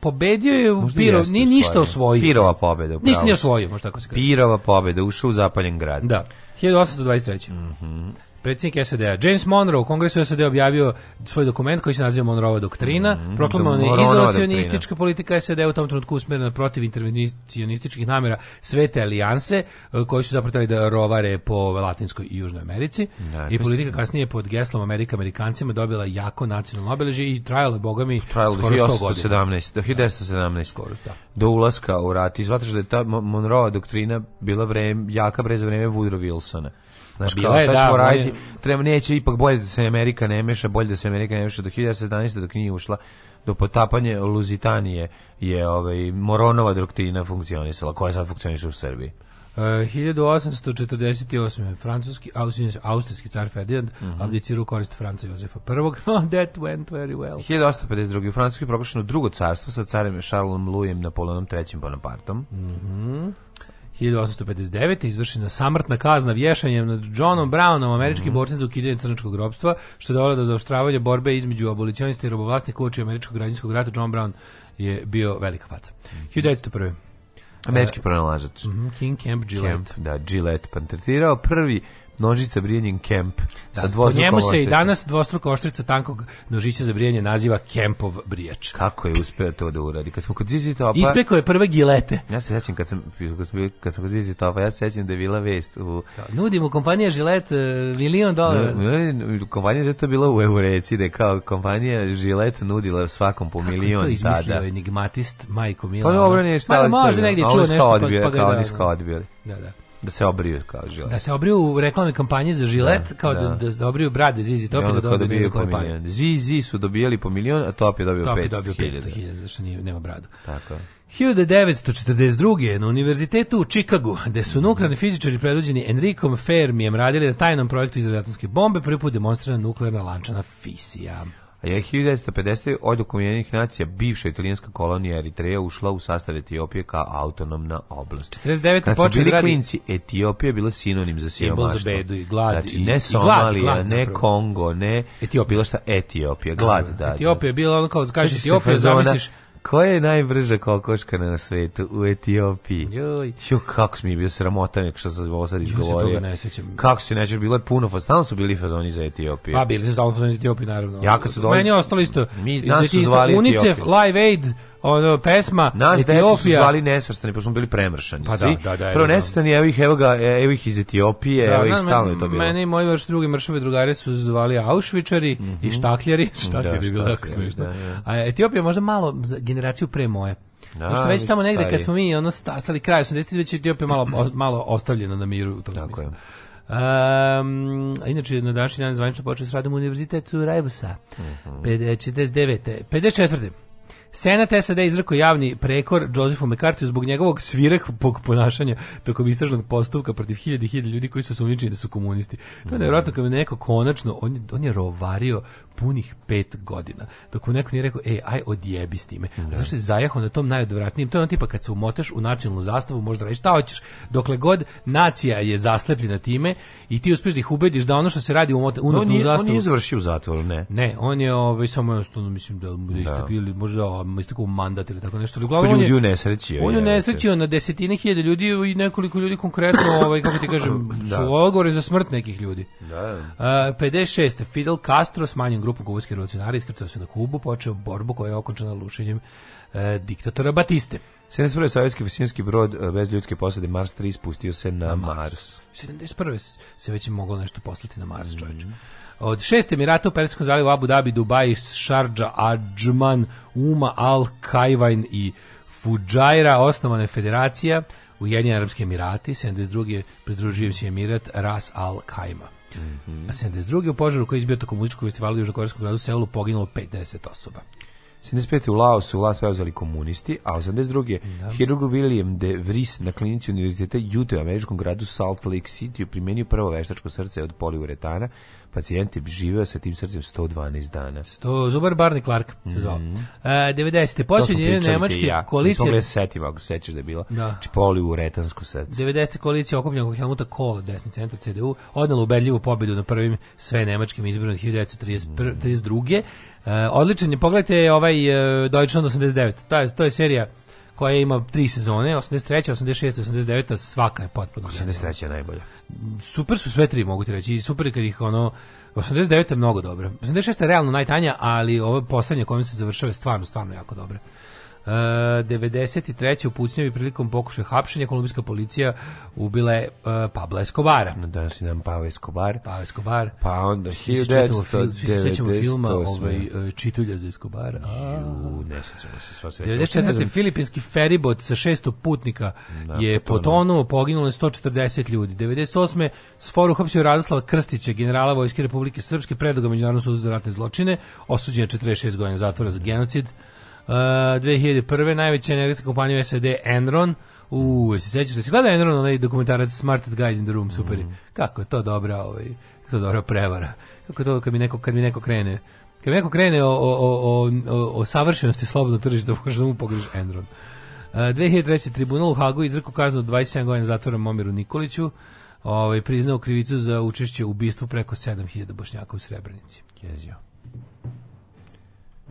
pobedio je u Piro, nije ništa osvojio. Pirova pobeda. Ništa nije osvojio, možda tako se kaže. Pirova pobeda, ušao u zapaljen grad. Da. 1823. Mhm predsjednik SAD-a. James Monroe u kongresu SAD objavio svoj dokument koji se naziva Monroeova doktrina, mm, proklamovana je izolacionistička politika SAD u tom trenutku usmjerena protiv intervencionističkih namjera svete alijanse eh, koji su zapravo da rovare po Latinskoj i Južnoj Americi. Ne, I politika kasnije pod geslom Amerika Amerikancima dobila jako nacionalno obeležje i trajala bogami trajala skoro 100 godina. 1917. Da. Skoro, da. Do ulaska u rat. I da je ta Monroeova doktrina bila vreme, jaka brez vreme Woodrow Wilsona. Znaš, pa kao, je, da, ćemo raditi? Treba, neće, ipak bolje da se Amerika ne meša, bolje da se Amerika ne meša do 1917. dok nije ušla do potapanja Luzitanije je ovaj, Moronova doktrina funkcionisala, koja sad funkcioniše u Srbiji. E, uh, 1848. Francuski, austrijski, austrijski car Ferdinand mm -hmm. abdicirao korist Franca Jozefa I. Oh, that went very well. 1852. U Francuskoj je proglašeno drugo carstvo sa carem Charlesom Louisem Napoleonom III. Bonapartom. Mm -hmm. 1859. izvršena samrtna kazna vješanjem nad Johnom Brownom, američki mm -hmm. borcem za ukidanje crnačkog robstva, što je dovelo do zaoštravanja borbe između abolicionista i robovlasnika uoči američkog građanskog rata. John Brown je bio velika faca. Mm -hmm. 1901. Američki e, pronalazač. Mm -hmm. King Camp Gillette. Camp, da, Gillette patentirao prvi nožica brijanjem kemp. Da, sa po njemu se i danas dvostruka oštrica tankog nožića za brijanje naziva kempov brijač. Kako je uspeo to da uradi? Kad smo kod Zizi Topa... Ispekao je prve gilete. Ja se sećam kad sam, kad sam, kad sam kod Zizi Topa, ja se sećam da je bila vest u... Da, Nudimo kompanija Žilet e, milion dolara. No, kompanija Žilet to bila u Eureci, da je kao kompanija Žilet nudila svakom po milion tada. Kako je to izmislio tada. enigmatist, majko Milano? Pa dobro, nešto. Da Možda negdje čuo nešto, pa, pa ga da... Oni da. odbili. Da, da. Da se obriju kao žilet. Da se obriju u reklamnoj kampanji za žilet, da, kao da, da, da obriju brade Zizi Topi da, da dobiju za kampanju. Zizi su dobijali po milion, a Top je dobio 500.000. Top je dobio 500.000, zašto nije, nema bradu. Tako 1942. na univerzitetu u Čikagu, gde su nuklearni fizičari predvođeni Enrikom Fermijem radili na tajnom projektu izrade bombe, prvi put demonstrirana nuklearna lančana fisija a je 1950. odlukom Ujedinjenih nacija bivša italijanska kolonija Eritreja ušla u sastav Etiopije kao autonomna oblast. 49. Kad smo da bili radi... klinci, Etiopija bila sinonim za siromaštvo. Za bedu i glad. Znači, ne Somalija, i glad, glad, ne Kongo, ne Etiopija. bilo šta Etiopija, glad. Da, da, da. Etiopija je bila ono kao, kažeš znači, Etiopija, zamisliš Koja je najbrža kokoška na svetu u Etiopiji? Joj. Ću, kako mi je bio sramotan, nek što sam ovo sad izgovorio. Ja se toga ne sjećam. Kako se nećeš, bilo je puno, stalno su bili fazoni za Etiopiju. Pa bili su stalno fazoni za Etiopiju, naravno. Ja kad su dovoljno... Meni je ostalo isto. Mi, nas su zvali Unicef, Etiopiju. Live Aid, ono pesma Nas Etiopija. su zvali nesvrstani, pa smo bili premršani. Pa da, da, da. Prvo da, da. nesvrstani, evo ih, evo ga, evo ih iz Etiopije, da, evo ih da, stalno je to bilo. Mene i moji još drugi mršave drugari su zvali Aušvičari mm -hmm. i Štahljari. Mhm. Štahljari je bilo tako smiješno. A Etiopija možda malo za generaciju pre moje. Da, Zato što već tamo negde kad smo mi ono stasali kraj 80-ih, već je Etiopija malo, malo ostavljena na miru. U tom tako je. Um, inače, na današnji dan zvanično počeo s radom Univerzitetu Rajbusa. Mm -hmm. 49. 54. Senat SAD izrekao javni prekor Josephu McCarthy zbog njegovog svirepog ponašanja tokom istražnog postupka protiv hiljade i hiljade ljudi koji su sumnjičeni da su komunisti. To je nevjerojatno kad je neko konačno, on, on je rovario punih pet godina. Dok mu neko nije rekao, ej, aj odjebi s time. Da. Zašto se zajaho na tom najodvratnijem? To je on tipa kad se umoteš u nacionalnu zastavu, možda radiš šta hoćeš. Dokle god nacija je zaslepljena time i ti uspeš da ih ubediš da ono što se radi u unutarnju zastavu... On nije završio u zatvoru, ne. Ne, on je ovaj, samo jednostavno, mislim da, da, istak, možda um, istakao mandat ili tako nešto. Ali pa uglavnom, on je, u nesreći. On je nesrećio na desetine hiljada ljudi i nekoliko ljudi konkretno, ovaj, kako ti kažem, da. su logore za smrt nekih ljudi. Da. Uh, 56. Fidel Castro smanjen grupu kubanskih revolucionara, iskrcao se na Kubu, počeo borbu koja je okončana lušenjem e, diktatora Batiste. 71. sovjetski vesinski brod e, bez ljudske posade Mars 3 spustio se na, na Mars. Mars. 71. se već je moglo nešto poslati na Mars, mm. Od šest Emirata u Persijskom zalivu Abu Dhabi, Dubai, Sharjah, Ajman, Uma, Al, Kajvajn i Fujaira, osnovana je federacija, Ujedinjeni Arabski Emirati, 72. pridružio se Emirat Ras Al Kajma. Mm -hmm. 72. u požaru koji je izbio tokom muzičkog festivala u Južnokorejskom gradu Seulu poginulo 50 osoba. 75. u Laosu u vlast preuzeli komunisti, a 82. Da. hirurg William de Vries na klinici univerziteta Utah u američkom gradu Salt Lake City primenio prvo veštačko srce od poliuretana Pacijent je živeo sa tim srcem 112 dana. 100, Zubar Barney Clark se zvao. Mm -hmm. uh, 90. Posljednje nemačke ja. koalicije... To da setim, ako se sećaš da je bila da. Čipoli znači, u retansko srce. 90. koalicija okupnjaka Helmuta Kohl, desni centar CDU, odnala ubedljivu pobedu na prvim sve nemačkim izborima 1932. Mm -hmm. uh, odličan je, pogledajte ovaj uh, Deutschland 89. To je, to je serija koja ima tri sezone, 83. 86. 89. Svaka je potpuno. 83. je najbolja. Super su sve tri, mogu ti reći. super kad ih ono... 89. je mnogo dobra. 86. je realno najtanja, ali ovo poslednje kojom se završava je stvarno, stvarno jako dobro. 93. u pucnjevi prilikom pokušaja hapšenja kolumbijska policija ubila je uh, Pabla Escobara. Na da, danas nam Pablo Escobar. Pablo Escobar. Pa onda Svi se sećamo filma ovaj, uh, Čitulja za Escobara. Ju, ne sećamo se sva sreća. 94. filipinski feribot sa 600 putnika da, je pa potonuo, poginulo je 140 ljudi. 98. Sforu foru hapsio Radoslava Krstića, generala Vojske Republike Srpske, predoga Međunarodnog sudu za ratne zločine, osuđen je 46 godina zatvora za genocid. Mm Uh, 2001. najveća energetska kompanija SAD Enron. U, se sećaš da si gleda Enron onaj dokumentarac Smartest Guys in the Room, super. Mm. Kako je to dobra, ovaj, to dobra prevara. Kako je to kad mi neko kad mi neko krene kad mi neko krene o, o, o, o, o savršenosti slobodnog tržišta, možda da mu pogreš Enron. Uh, 2003. tribunal u Hagu izrekao kaznu 27 godina zatvora Momiru Nikoliću, ovaj, priznao krivicu za učešće u ubistvu preko 7000 bošnjaka u Srebrenici. Jezio.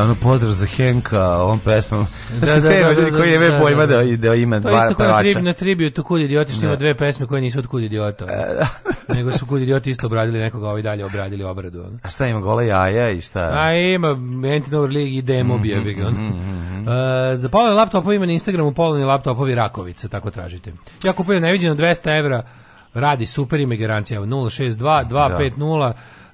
ne, ono pozdrav za Henka, on pesma. Da, da, da, da, ljudi da, koji da, je da, pojma da, da ima pa dva pevača. To isto kao na tribiju tu Kud idioti što ima dve pesme koje nisu od Kud idiota. E, Nego su Kud idioti isto obradili nekoga, ovi dalje obradili obradu. A šta ima, gola jaja i šta? A ima Antinor League i demo mm -hmm, bi ga. Mhm, mhm. E, za polovni laptopovi ima na Instagramu polovni laptopovi Rakovice, tako tražite. Ja kupujem neviđeno 200 evra, radi super, ima garancija, 062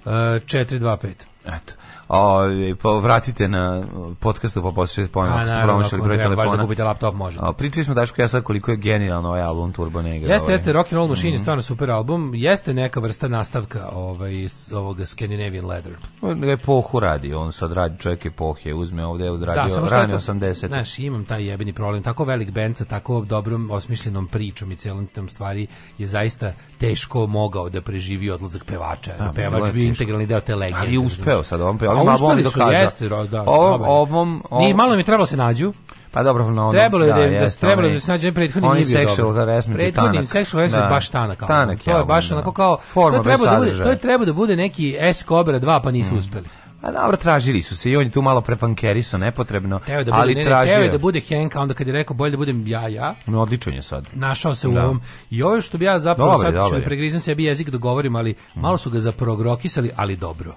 250 425. Eto. Ovaj pa vratite na podkastu pa poslušajte ponovo ako ste promašili broj telefona. Baš da kupite laptop može. A pričali smo daško ja sad koliko je genijalno ovaj album Turbo Negra. Jeste, ovaj. jeste Rock and Roll Machine mm -hmm. stvarno super album. Jeste neka vrsta nastavka ovaj ovog Scandinavian Leather. On pa, da je pohu radi, on sad radi čovjek epohe, uzme ovde od da, radio da, rane 80. Znaš, imam taj jebeni problem, tako velik bend sa tako dobrom osmišljenom pričom i celom tom stvari je zaista teško mogao da preživi odlazak pevača. Da, da pevač bi integralni deo te legende. Ali uspeo sad, on peva ali babo on dokazao. Jeste, da, da, ovom, ovom, ovom, Nije, malo mi trebalo da se nađu. Pa dobro, no, trebalo je da, da, da trebalo da se nađe prethodni nije bio sexual harassment prethodni sexual harassment da. baš tanak, kao, tanak to je baš da. onako kao Forma to treba da bude to je treba da bude neki S Cobra 2 pa nisu mm. uspeli a pa dobro, tražili su se i on je tu malo prepankeriso, nepotrebno, teo da bude, ali ne, tražio. Teo je da bude Henka, onda kad je rekao bolje da budem ja, ja. No, odličan je sad. Našao se da. u ovom. I ovo što bi ja zapravo dobre, sad, dobre. što pregrizam sebi jezik da govorim, ali mm. malo su ga zaprogrokisali, ali dobro.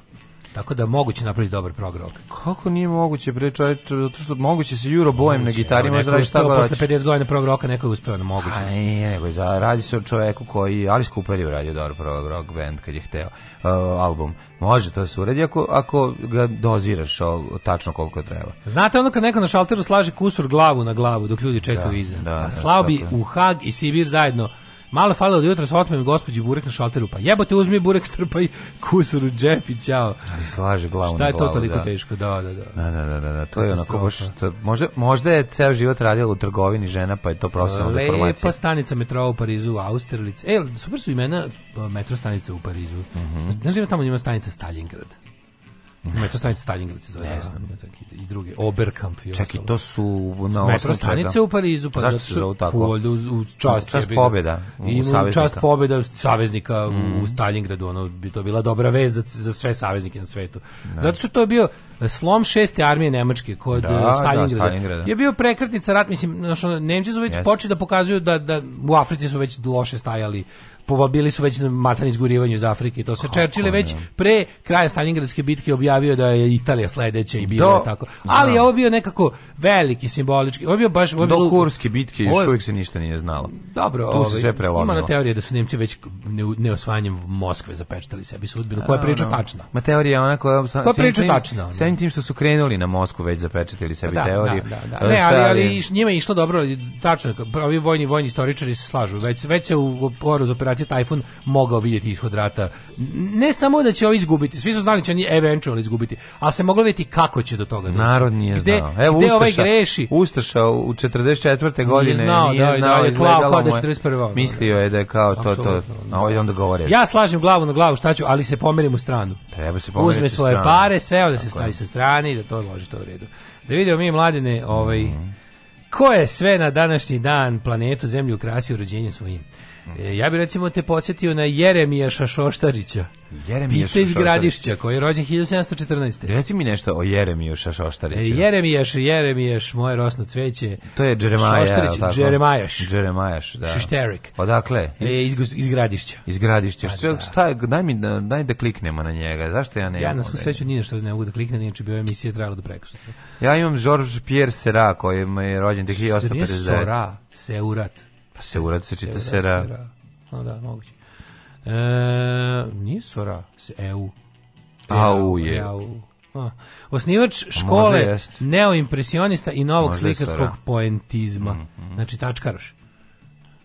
Tako da moguće napraviti dobar prog rock. Kako nije moguće, bre čovječ, zato što moguće se Euro bojem na gitari, možda radi šta baš. Posle 50 godina prog roka neko je uspeo na moguće. Aj, nije, nego za radi se o čovjeku koji ali Cooper je uradio dobar prog rock band kad je hteo uh, album. Može to da se uredi ako, ako ga doziraš o, tačno koliko treba. Znate ono kad neko na šalteru slaže kusur glavu na glavu dok ljudi čekaju da, iza. Da, A slao da, bi u Hag i Sibir zajedno Malo fale od jutra otmem gospođi burek na šalteru, pa jebote uzmi burek strpaj kusur u džep i ćao. Slaže glavu Šta je to toliko da. teško? Da, da, da. Da, da, da, da, da. to je onako baš što, možda, možda je ceo život radila u trgovini žena, pa je to profesionalna Lepa deformacija. Lepa stanica metroa u Parizu, Austerlic. E, super su imena metro stanica u Parizu. Mm -hmm. Znaš da tamo ima stanica Stalingrad? Metro stanica Stalingrad se zove, jasno, da. i druge, Oberkampf i Čekaj, to su na Metro stanice u Parizu, pa, pa zašto su tako? U, u čast, čast pobjeda. I u čast pobjeda saveznika u mm. Stalingradu, ono bi to bila dobra vez za, za sve saveznike na svetu. Da. Zato što to je bio slom šeste armije Nemačke kod da, Stalingrada. Da, Stalingrada. Je bio prekretnica rat, mislim, znači, Nemci su već yes. počeli da pokazuju da, da u Africi su već loše stajali povabili su već matan izgurivanje iz Afrike to se Čerčile već pre kraja Stalingradske bitke objavio da je Italija sledeća i bilo Do, tako. Ali je ovo bio nekako veliki simbolički. Ovo bio baš ovo je Do Kurske bitke još uvijek se ništa nije znalo. Dobro, tu se ovaj, sve prelomilo. Ima na teorije da su Nemci već ne, neosvajanjem Moskve zapečtali sebi sudbinu. Koja je da, priča no. Da. tačna? Ma teorija ona koja sam koja priča tačna. Sem da. tim što su krenuli na Moskvu već zapečatili sebi da, teoriju. Da, da, da. Ne, ali, ali njima je išlo dobro, tačno. Ovi vojni vojni istoričari se slažu. Već već se u poru za operacije Tajfun mogao vidjeti ishod rata. Ne samo da će ovi izgubiti, svi su znali da će oni eventualno izgubiti, ali se moglo vidjeti kako će do toga doći. Narod nije gde, znao. Evo, gde Ustaša, ovaj greši. Ustaša u 44. godine nije znao, nije da, da znao, da, je klao kao da je Mislio je da je kao to, to, a ovaj onda govore. Ja slažem glavu na glavu šta ću, ali se pomerim u stranu. Treba se pomeriti Uzme svoje stranu. pare, sve onda se stavi sa strane i da to loži to u redu. Da vidimo mi mladine, ovaj, mm -hmm. ko je sve na današnji dan planetu Zemlju ukrasio rođenjem svojim. E, ja bih recimo te podsjetio na Jeremija Šašoštarića. Jeremija Pisa iz Gradišća, koji je rođen 1714. Reci mi nešto o Jeremiju Šašoštariću. E, Jeremijaš, Jeremijaš, moje rosno cveće. To je Džeremaja, Šašoštarić, Jeremajaš. Jeremajaš, da. Šešterik. Odakle? Iz, e, iz, iz Gradišća. Iz Gradišća. Pa, da. Šta, daj mi da- daj da kliknemo na njega. Zašto ja ne Ja na svu sreću nije što ne mogu da kliknem, inače bi ova emisija trajala do da prekosutra. Ja imam Georges Pierre Sera, koji je rođen 1859. Sera, Seurat. Pa Seurat se čita Sera. sera. No, da, moguće. E, nije Sora, se EU. Au e, je. E, Au. A. Osnivač pa škole neoimpresionista i novog Možda slikarskog poentizma. Mm -hmm. Znači, tačkaroš.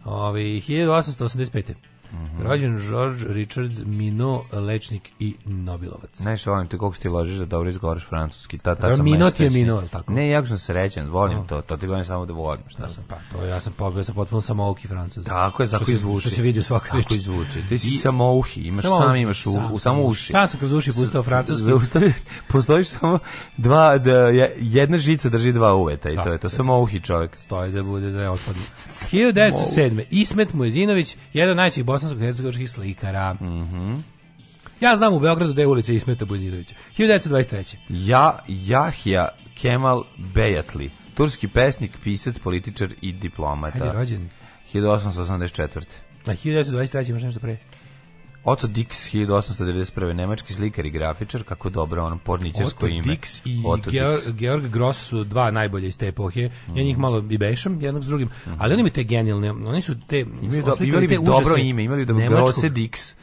Ovi, 1885. -hmm. Rođen George Richard Mino, lečnik i Nobilovac. Znaš, volim te koliko ti ložiš da dobro izgovoriš francuski. Ta, ta Mino Minot je Minot, tako? Ne, ja sam srećen, volim no. to, to ti govorim samo da volim. Šta da, sam? Pa, to ja sam pobio, sam potpuno samouki francuz. Tako je, tako izvuči. Što se vidi u svaka reči. Tako izvuči. Ti si samouhi, imaš samo, sam, imaš u, sam, u samo uši. Sam sam kroz uši pustao francuski. Zaustavi, postojiš samo dva, da, jedna žica drži dva uveta i da, to je to, samouhi čovjek. Stoji da bude da je otpadnik. 1907. Ismet Mojezinović, jedan najčih bosan bosansko-hercegovačkih slikara. Mhm. Ja znam u Beogradu da je ulica Ismeta Buzirovića. 1923. Ja, Jahja Kemal Bejatli, turski pesnik, pisat, političar i diplomata. Hajde rođen. 1884. A 1923. imaš nešto pre? Otto Dix 1891. nemački slikar i grafičar, kako dobro ono porničarsko ime. Otto Dix i Otto Georg, Dix. Georg Gross su dva najbolje iz te epohije. Mm. Ja njih malo i bešam jednog s drugim, mm. ali oni mi te genijalne, oni su te imaju, do, imali te dobro ime, imali da Grosse Dix.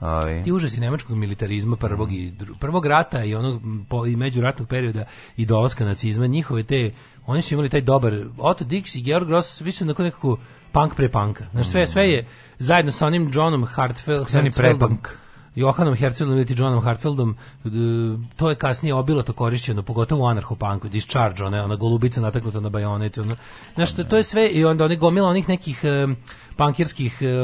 Ali. Ti užasi nemačkog militarizma prvog, i, prvog rata i onog po, i međuratnog perioda i dolaska nacizma, njihove te, oni su imali taj dobar, Otto Dix i Georg Gross, svi su onako nekako punk pre punka. Znaš, sve, sve je zajedno sa onim Johnom Hartfeld, Hartfeldom, Johanom Herceldom ili Johnom Hartfeldom, to je kasnije obilo to korišćeno, pogotovo u anarchopanku, Discharge, ona, ona golubica nataknuta na bajonet. Ona. Znaš, to je sve, i onda oni gomila onih nekih um,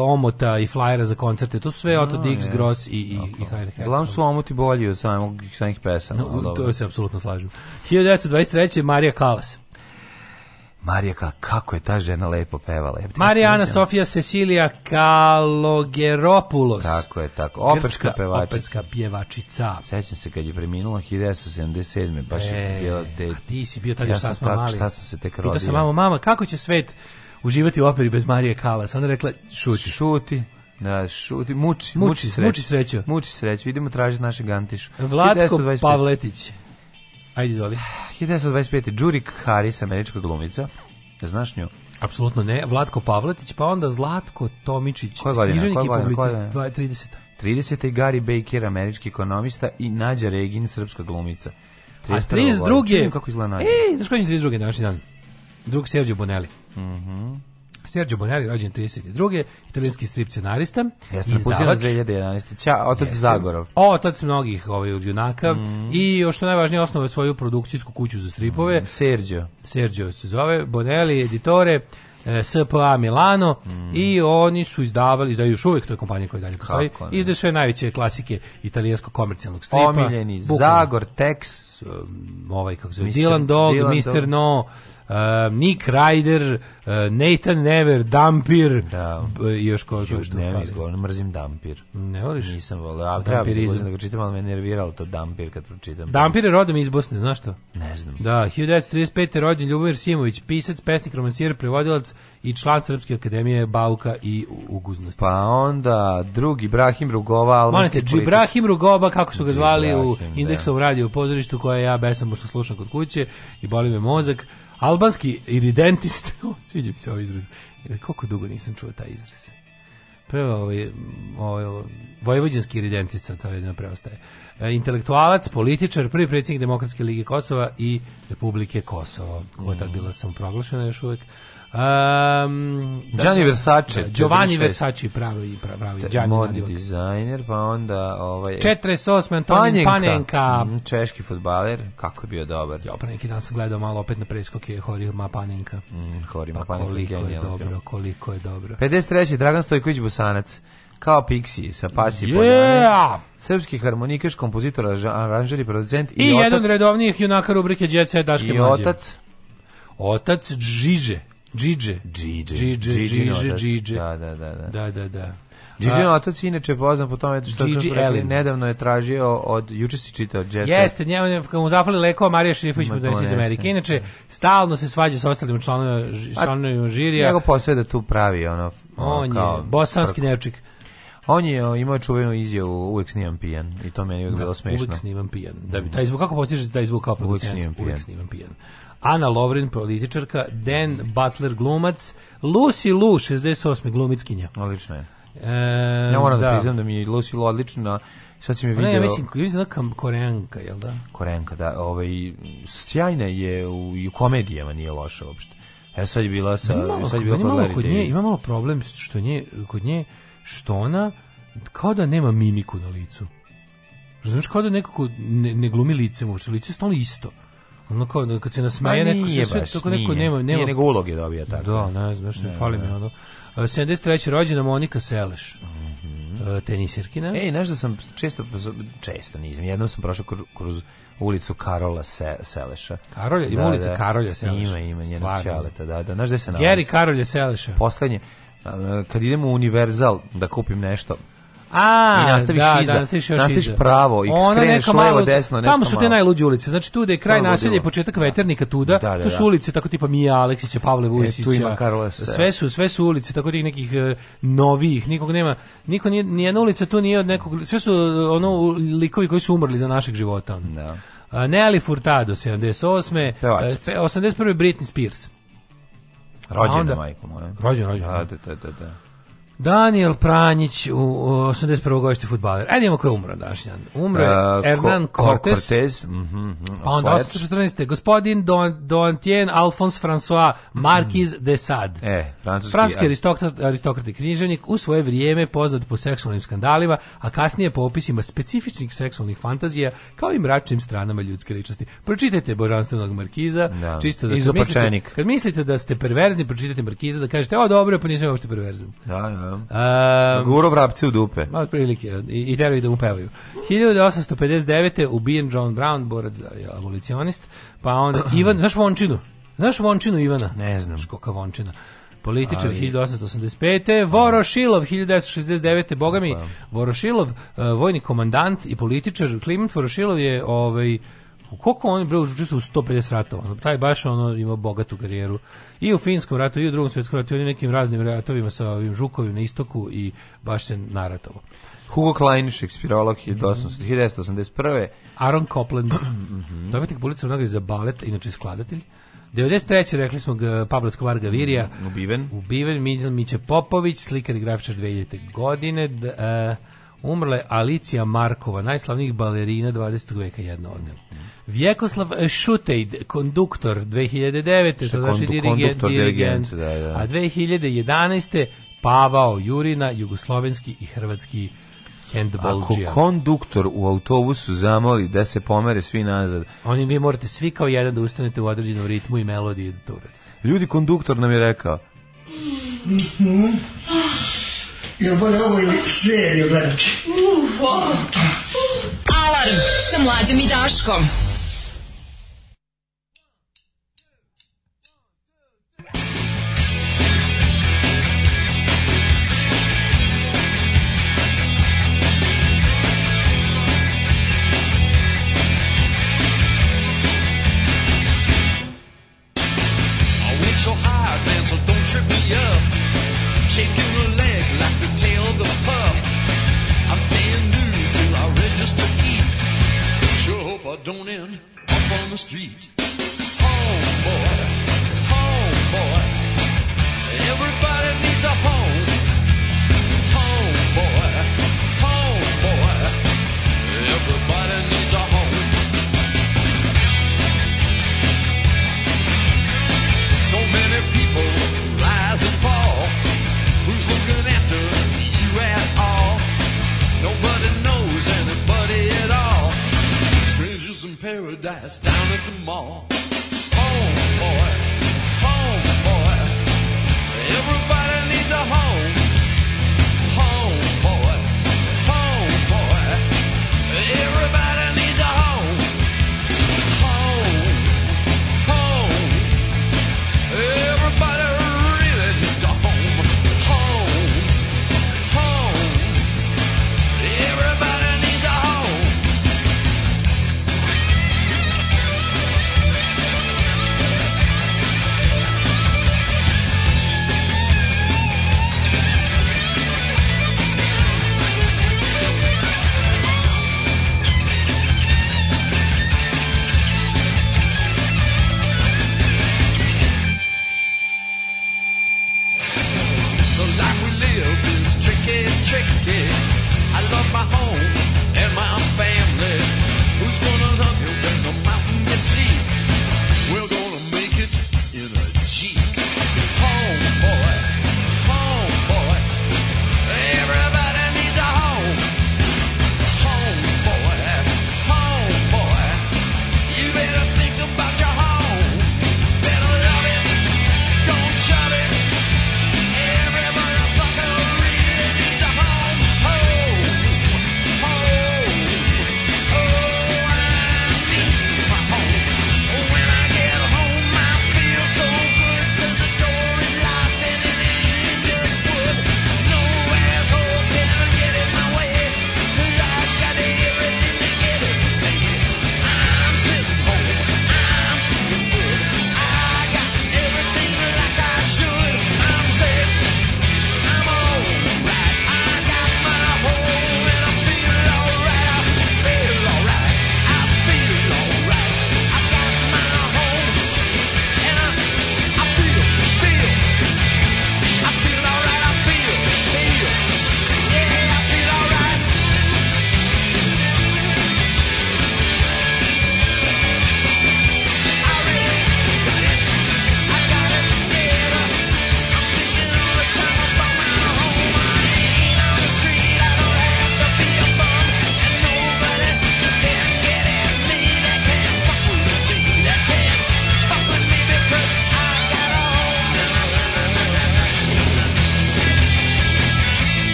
omota i flyera za koncerte, to sve no, od Dix, Gross i, i, okay. i Glavno su omoti bolji od samih, samih pesama. No, to se apsolutno slažem. 1923. Marija Kalas. Marija, kako je ta žena lepo pevala. Marijana Sofija Cecilija Kalogeropoulos. Tako je, tako. Operska pevačica. Operska pjevačica. Sećam se kad je preminula 1977. Baš e, je bila te... A ti si bio tada ja šta smo mali. Šta sam se tek rodio. Pitao sam mamu, mama, kako će svet uživati u operi bez Marije Kalas? Ona rekla, šuti. Šuti. Da, šuti, muči, muči, muči sreću. Muči sreću. Muči sreću. Idemo tražiti našeg Antišu. Vlatko 1925. Pavletić. Ajde, izvoli. 1925. Đurik Haris, američka glumica. Da znaš nju? Apsolutno ne. Vlatko Pavletić, pa onda Zlatko Tomičić. Koja godina? Knjiženik koja godina? Koja godina? 30. 30. Gary Baker, američki ekonomista i Nađa Regin, srpska glumica. 32. A 32. Kako izgleda Nađa? Ej, znaš koji je 32. današnji dan? Drug Sergio Bonelli. Mhm. Mm Sergio Bonelli rođen 32. italijanski strip scenarista Jeste izdavač 2011. Ća, otac Zagorov. O, otac mnogih ovaj od junaka mm. i što najvažnije osnovao svoju produkcijsku kuću za stripove. Mm. Sergio. Sergio se zove Bonelli editore e, SPA Milano mm. i oni su izdavali, izdaju još uvijek, to je kompanija koja dalje postoji, izdaju sve najveće klasike italijanskog komercijalnog stripa. Omiljeni, Bukla, Zagor, Tex, um, ovaj kako se zove, Dylan Dog, Dylan Mr. Dog. No, uh, Nick Ryder, uh, Nathan Never, Dampir, da. B, još ko Juž, što ne izgovorim, mrzim Dampir. Ne voliš? Nisam volio, ali treba bi da, da ga čitam, ali me nerviralo to Dampir kad pročitam. Dampir je rodom iz Bosne, znaš to? Ne znam. Da, 1935. rođen Ljubomir Simović, pisac, pesnik, romansir, prevodilac i član Srpske akademije Bauka i Uguznosti. Pa onda drugi Ibrahim Rugova, Monete, Džibrahim Rugova, kako su ga zvali Džibrahim, u da. Indeksovom radiju u pozorištu koje ja besamo što slušam kod kuće i boli me mozak. Albanski iridentist, sviđa mi se ovaj izraz, e, koliko dugo nisam čuo taj izraz. Prvo ovaj, ovaj, vojvođanski iridentista, to jedino preostaje. E, intelektualac, političar, prvi predsjednik Demokratske lige Kosova i Republike Kosovo, koja je tad bila mm. sam proglašena još uvek. Um, Gianni da, Versace. Da, Giovanni 46. Versace pravi, pravi, Gianni modni dizajner, pa onda ovaj 48. Antonin Panenka. Panenka. Mm, češki fudbaler, kako je bio dobar. Ja, pre pa neki dan sam gledao malo opet na preskoke Horima Panenka. Mm, Horima pa Panenka. Koliko je genijal, dobro, koliko je dobro. 53. Dragan Stojković Bosanac kao Pixi sa pasi yeah! Podane, srpski harmonikaš, kompozitor, aranžer i producent i, I otac, jedan redovnih junaka rubrike Jet Set Daške I mlađe. otac Otac Žiže Džidže. Džidže. Džidže, Džidže, Džidže. Da, da, da. Da, da, da. da. Džidžin otac inače poznan po tome što je nedavno je tražio od juče si čitao Jet. Jeste, njemu je mu zafali leko Marija Šrifović mu donese iz Amerike. Inače stalno se svađa sa ostalim članovima članovima žirija. Nego posve da tu pravi ono, on kao, je bosanski nevčik. On je imao čuvenu izjavu uvek snimam pijan i to meni je da, bilo smešno. Uvek snimam pijan. Da bi taj zvuk kako postiže da taj zvuk kao Uvek snimam pijan. Uvek snimam pijan. Ana Lovrin, političarka, Dan Butler, glumac, Lucy Lu, 68. glumickinja. Odlično je. E, ja moram da, da priznam da mi je Lucy Lu odlična sad si mi video... Pa ne, ja mislim, mislim da Koreanka, jel da? Koreanka, da. Ovaj, sjajna je u, i u komedijama nije loša uopšte. Ja e, sad je bila sa... Malo, sad je bila kod, kod nje, ima malo problem što nje, kod nje, što ona kao da nema mimiku na licu. Razumiješ, kao da nekako ne, ne glumi lice, uopšte lice je stalno isto. Ono kao, kad se nasmeje, neko se sve, tako neko nema, nema. Nije nego uloge dobija tako. Da, ne znam, što mi da, fali da. mi ono. 73. E, rođena Monika Seleš. Mm -hmm. E, Tenisirkina. Ej, znaš da sam često, često nisam, jednom sam prošao kroz ulicu Karola Se, Seleša. Karolja, ima da, ulica da, Karolja Seleša. Ima, ima, njenog čaleta, da, da. Znaš gde se nalazi? Geri Karolja Seleša. Poslednje, kad idemo u Univerzal da kupim nešto, A, I nastaviš da, iza, da, nastaviš, još nastaviš iza. pravo i Ona skreneš neka malo, levo, desno, nešto Tamo su te najluđe ulice, znači tu da je kraj naselja i početak Veternika tuda, da, da, tu su da. ulice tako tipa Mija Aleksića, Pavle Vujsića, e, sve su, sve su ulice tako tih nekih uh, novih, nikog nema, niko nije, nijedna ulica tu nije od nekog, sve su uh, ono likovi koji su umrli za našeg života. Ono. Da. Uh, Nelly Furtado, 78. Pevačica. 81. Britney Spears. Rođena, majko moja. Rođena, rođena. Da, da, da, da. da, da. Daniel Pranjić u 81. godište futbaler. Ajde imamo ko je umro danas. Umro je e, Hernan ko, Cortez. Cortez. Mm -hmm, pa onda 814. Gospodin Don, Dontien Alphonse François Marquis mm. de Sade. E, francuski, francuski aristokrat, aristokrat i književnik u svoje vrijeme poznat po seksualnim skandalima, a kasnije po opisima specifičnih seksualnih fantazija kao i mračnim stranama ljudske ličnosti. Pročitajte Božanstvenog Markiza. Da. Čisto da, kad mislite, kad mislite da ste perverzni, pročitajte Markiza da kažete, o dobro, pa nisam uopšte perverzan. Da, da. da. Um, Guro vrapce u dupe. Malo prilike. I, i teraju da mu pevaju. 1859. ubijen John Brown, borac za da, abolicionist. Pa onda Ivan, znaš Vončinu? Znaš Vončinu Ivana? Ne znam. Škoka Vončina. Političar Ali... 1885. Vorošilov 1969. Bogami, pa. Vorošilov, eh, vojni komandant i političar Kliment Vorošilov je ovaj koliko on bre učestvovao u 150 ratova. Taj baš ono ima bogatu karijeru. I u finskom ratu i u drugom svjetskom ratu i u nekim raznim ratovima sa ovim žukovima na istoku i baš se naratovo. Hugo Klein, šekspirolog 1881. Aaron Copland, mhm. dobitnik policu nagrade za balet, inače skladatelj. 93. rekli smo ga Pablo Escobar Gavirija. Mm, ubiven. Ubiven, Miđel Miće Popović, slikar i grafičar 2000. godine. D, uh, umrla je Alicija Markova, najslavnijih balerina 20. veka, jedna od njih. Vjekoslav Šutejd, konduktor 2009. Što znači dirigent, dirigent, da, da. a 2011. Pavao Jurina, jugoslovenski i hrvatski handball Ako konduktor u autobusu zamoli da se pomere svi nazad. Oni vi morate svi kao jedan da ustanete u određenom ritmu i melodiji da to uradite. Ljudi, konduktor nam je rekao. Mm -hmm. Ja moram ovo ili seriju gledati. Alarm sa mlađom i Daškom.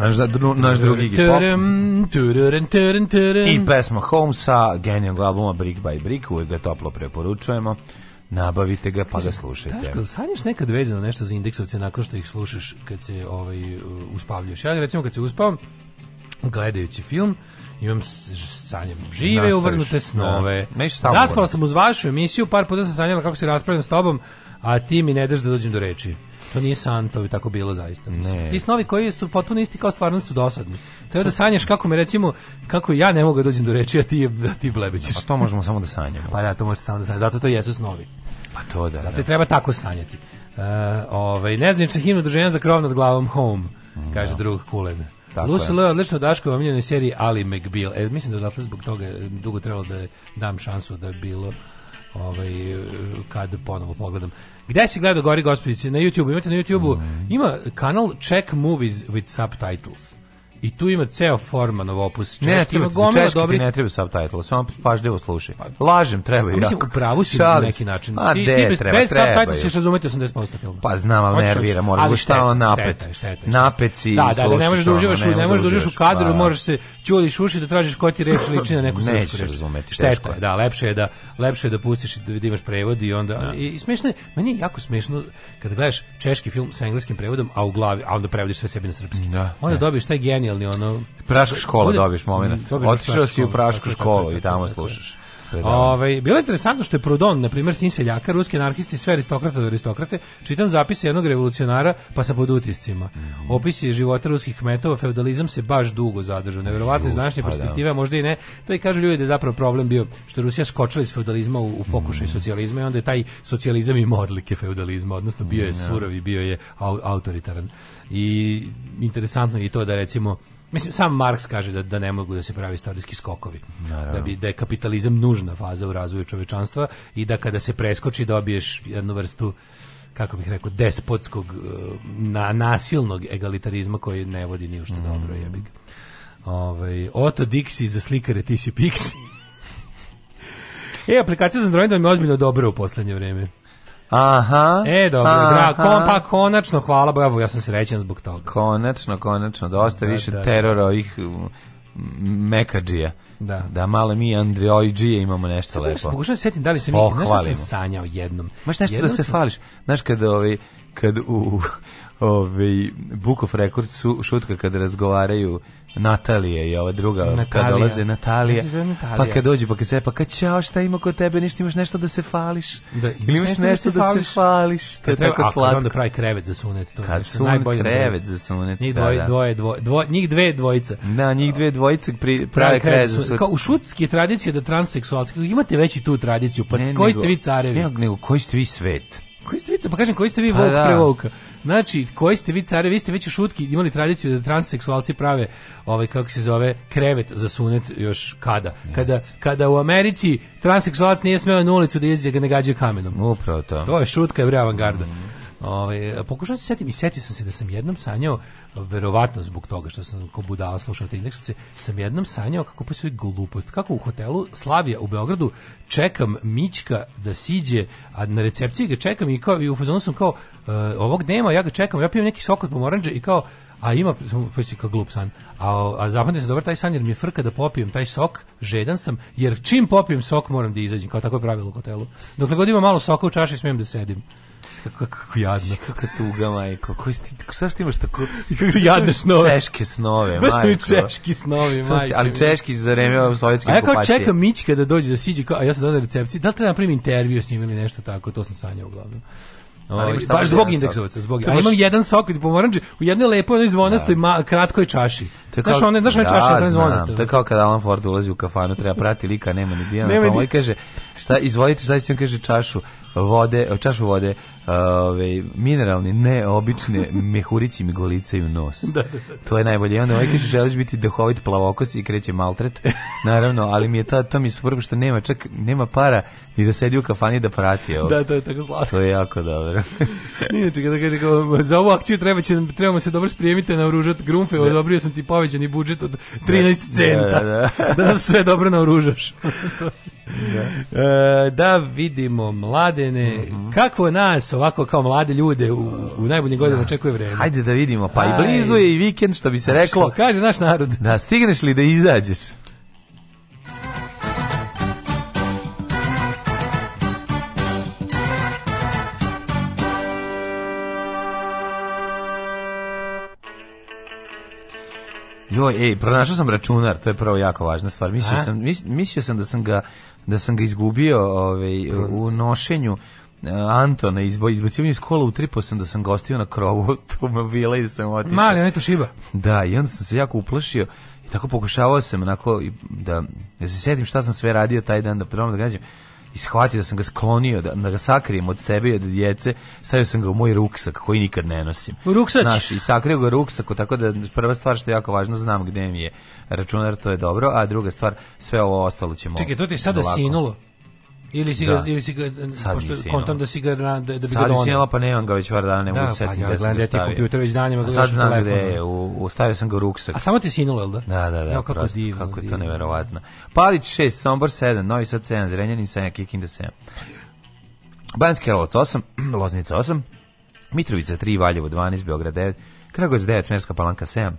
peva naš, naš drugi hip hop. I pesma Holmesa, genijalnog albuma Brick by Brick, uvijek ga toplo preporučujemo. Nabavite ga pa ga slušajte. Daško, sanjaš nekad vezano nešto za indeksovce nakon što ih slušaš kad se ovaj, uspavljaš. Ja recimo kad se uspavam, gledajući film, imam sanjam žive uvrnute snove. Da. Zaspala sam uz vašu emisiju, par puta sam sanjala kako se raspravljam s tobom, a ti mi ne daš da dođem do reči. To nije san, to bi tako bilo zaista. Ti snovi koji su potpuno isti kao stvarnost su dosadni. Treba da sanjaš kako mi recimo, kako ja ne mogu da dođem do reči, a ti, da ti blebećeš. Pa to možemo samo da sanjamo. Pa da, to možeš samo da sanjamo. Zato to jesu snovi. Pa to da. Zato je da. treba tako sanjati. Uh, ovaj, nezvanična himna druženja za krov nad glavom Home, kaže da. drug Kulen. Tako Lucy Lowe odlično daško u omiljenoj seriji Ali McBeal. E, mislim da je odatle zbog toga e, dugo trebalo da dam šansu da je bilo ovaj, e, kad ponovo pogledam. Gde si gledao Gori Gospodici? Na YouTubeu, imate na YouTubeu, mm. ima kanal Check Movies with Subtitles i tu ima ceo Formanov opus. Češki, ne, treba, ima za dobri... ne treba subtitle, samo pažljivo slušaj. Pa, Lažem, treba i pa Mislim, u pravu si na neki način. A ti, de, ti bez, treba, bez treba, subtitle ćeš razumeti 80% filma. Pa znam, ali nervira, moraš ali stalno napet. Šteta, šteta, šteta. Napet si da, da, da, ne možeš da uživaš, ne možeš da uživaš u kadru, pa. moraš se čuliš uši da tražiš ko ti reč liči na neku srpsku reč. Nećeš razumeti, šteta je. Da, lepše je da, lepše je da pustiš i da imaš prevod i onda... Da. I, smešno je, meni je jako smešno kada gledaš češki film sa engleskim prevodom, a u glavi, a onda prevodiš sve sebi na srpski. Da, onda dobiješ taj genijal genijalni ono praška škola dobiješ momenat. Mm, Otišao si u prašku školu i tamo slušaš. Ovaj bilo je interesantno što je Proudhon, na primjer, sin seljaka, ruski anarhisti, sve aristokrata do aristokrate, čitam zapise jednog revolucionara, pa sa pod utiscima. Mm -hmm. Opisi života ruskih kmetova, feudalizam se baš dugo zadržao. Neverovatno iz današnje pa da. perspektive, a možda i ne. To i kažu ljudi da je zapravo problem bio što je Rusija skočila iz feudalizma u, u pokušaj mm -hmm. socijalizma i onda je taj socijalizam imao odlike feudalizma, odnosno bio je mm -hmm. surovi, bio je au, autoritaran. I interesantno je i to da recimo Mislim, sam Marks kaže da, da ne mogu da se pravi istorijski skokovi. Naravno. Da, bi, da je kapitalizam nužna faza u razvoju čovečanstva i da kada se preskoči dobiješ jednu vrstu kako bih rekao, despotskog eh, na, nasilnog egalitarizma koji ne vodi ni u što mm. dobro, jebik. Ove, ovaj, Oto Dixi za slikare, ti si Pixi. e, aplikacija za mi je ozbiljno dobra u poslednje vreme. Aha. E, dobro, aha. Kom, pa konačno, hvala Bogu, ja sam srećan zbog toga. Konačno, konačno, dosta da, više da, da. terora ovih mekadžija. Da. Da malo mi Androidžije imamo nešto Sada, lepo. Sam pokušam da se sjetiti da li se mi, znaš sam sanjao jednom. Možeš nešto da jednom da se sam... fališ. Znaš kad ovaj, kad u ovaj, Bukov rekord su šutka kad razgovaraju Natalije i ova druga, Natalija. kad dolaze Natalija, Natalija, pa kad dođe, pa kad se, pa kad ćao, šta ima kod tebe, ništa imaš nešto da se fališ, da, ili imaš da nešto, nešto da, se fališ, da se fališ, to je treba, tako slatko. onda pravi krevet za sunet, to kad znači su krevet za sunet, njih da, dvoje, da, da. dvoje, dvoje, dvoje, njih dve dvojice. Da, njih dve dvojice pri, prave krevet za sunet. Kao u šutski tradicije da transseksualci, imate veći tu tradiciju, pa ne, koji nego, ste vi carevi? Ne, nego koji ste vi svet? Koji ste vi, pa kažem, koji ste vi pa, da. pre voka? Znači, koji ste vi care, vi ste već u šutki imali tradiciju da transseksualci prave ovaj kako se zove krevet za sunet još kada. Kada kada u Americi transseksualac nije smeo na ulicu da izađe ga ne gađaju kamenom. Upravo to. To je šutka, je avangarda. Mm. Ovaj pokušao se setim i setio sam se da sam jednom sanjao verovatno zbog toga što sam kao budala slušao te indeksice, sam jednom sanjao kako pa sve glupost, kako u hotelu Slavija u Beogradu čekam Mićka da siđe, a na recepciji ga čekam i kao i u fazonu sam kao uh, ovog nema, ja ga čekam, ja pijem neki sok od pomorandže i kao a ima pusti kao glup san. A, a zapamti se dobro taj san jer mi je frka da popijem taj sok, žedan sam, jer čim popijem sok moram da izađem, kao tako je pravilo u hotelu. Dokle god ima malo soka u čaši smijem da sedim kako, kako jadno. Kako tuga, majko. Koji sti, zašto imaš tako... Kako jadne snove. Češke snove, Baš majko. Baš češki snovi, majko. Ali češki za vreme sovjetske okupacije. A ja kao okupacije. čekam Mićka da dođe da siđe, kao, a ja sam dodao recepciji. Da li treba napravim da intervju s njim ili nešto tako, to sam sanjao uglavnom. Ali ovaj, baš zbog indeksovca, zbog. A imam jedan sok od pomorandže u jednoj lepoj onoj zvonastoj da. ma kratkoj čaši. To je kao, znaš, one, znaš, one da, čaše od zvonastoj. To je kao kad Alan Ford ulazi u kafanu, treba prati lika, nema ni dijana, pa moj kaže, šta, izvolite, zaista on kaže čašu vode, čašu vode, ove, mineralni, ne obične, mehurići mi golicaju nos. Da, da, da. To je najbolje. I onda ovaj kaže, želiš biti duhovit plavokos i kreće maltret, naravno, ali mi je to, to mi svrbo što nema, čak nema para i da sedi u kafani da prati. Ovo. Da, to je tako slatko. To je jako dobro. Inače, kada kaže, kao, za ovu akciju treba će, trebamo se dobro sprijemiti na oružat grumfe, da. odobrio sam ti povećani budžet od 13 da. da, centa. Da, da, da. da nas sve dobro naoružaš. Da. E, da vidimo mladene, mm -hmm. kako nas ovako kao mlade ljude u, u najboljim godinama da. očekuje vreme. Hajde da vidimo, pa Aj. i blizu je i vikend, što bi se reklo. Što kaže naš narod. Da, stigneš li da izađeš? Jo, ej, pronašao sam računar, to je prvo jako važna stvar. Mislio sam mislio sam da sam ga da sam ga izgubio ovaj, u nošenju eh, Antona izbo izbacio iz kola utripo sam da sam gostio na krovu automobila i da sam otišao. Mali, onaj to šiba. Da, i onda sam se jako uplašio i tako pokušavao sam onako da, da se sjetim šta sam sve radio taj dan da probam da gađam i shvatio da sam ga sklonio, da, da ga sakrijem od sebe i od djece, stavio sam ga u moj ruksak koji nikad ne nosim. U ruksač? Znaš, i sakrio ga ruksak, tako da prva stvar što je jako važno, znam gdje mi je računar, to je dobro, a druga stvar, sve ovo ostalo ćemo... Čekaj, to ti je sada lako. sinulo? Ili si ga, da. ili si ga, sad pošto kontam da si ga, da, da bi sad ga donio. Sad ga, pa nemam ga već var dana, ne da, mogu pa setiti pa, ja, da sam ga stavio. kompjuter već danima ga sad znam gde je, da. u, u, stavio sam ga u ruksak. A samo ti sinulo, jel da? Da, da, da, Evo, kako, prosto, divno, kako je to neverovatno. Palić 6, Sombor 7, Novi Sad 7, Zrenjanin 7, Kikinda 7. Banjski Karlovac 8, Loznica 8, Mitrovica 3, Valjevo 12, Beograd 9, Kragovic 9, Smerska Palanka 7,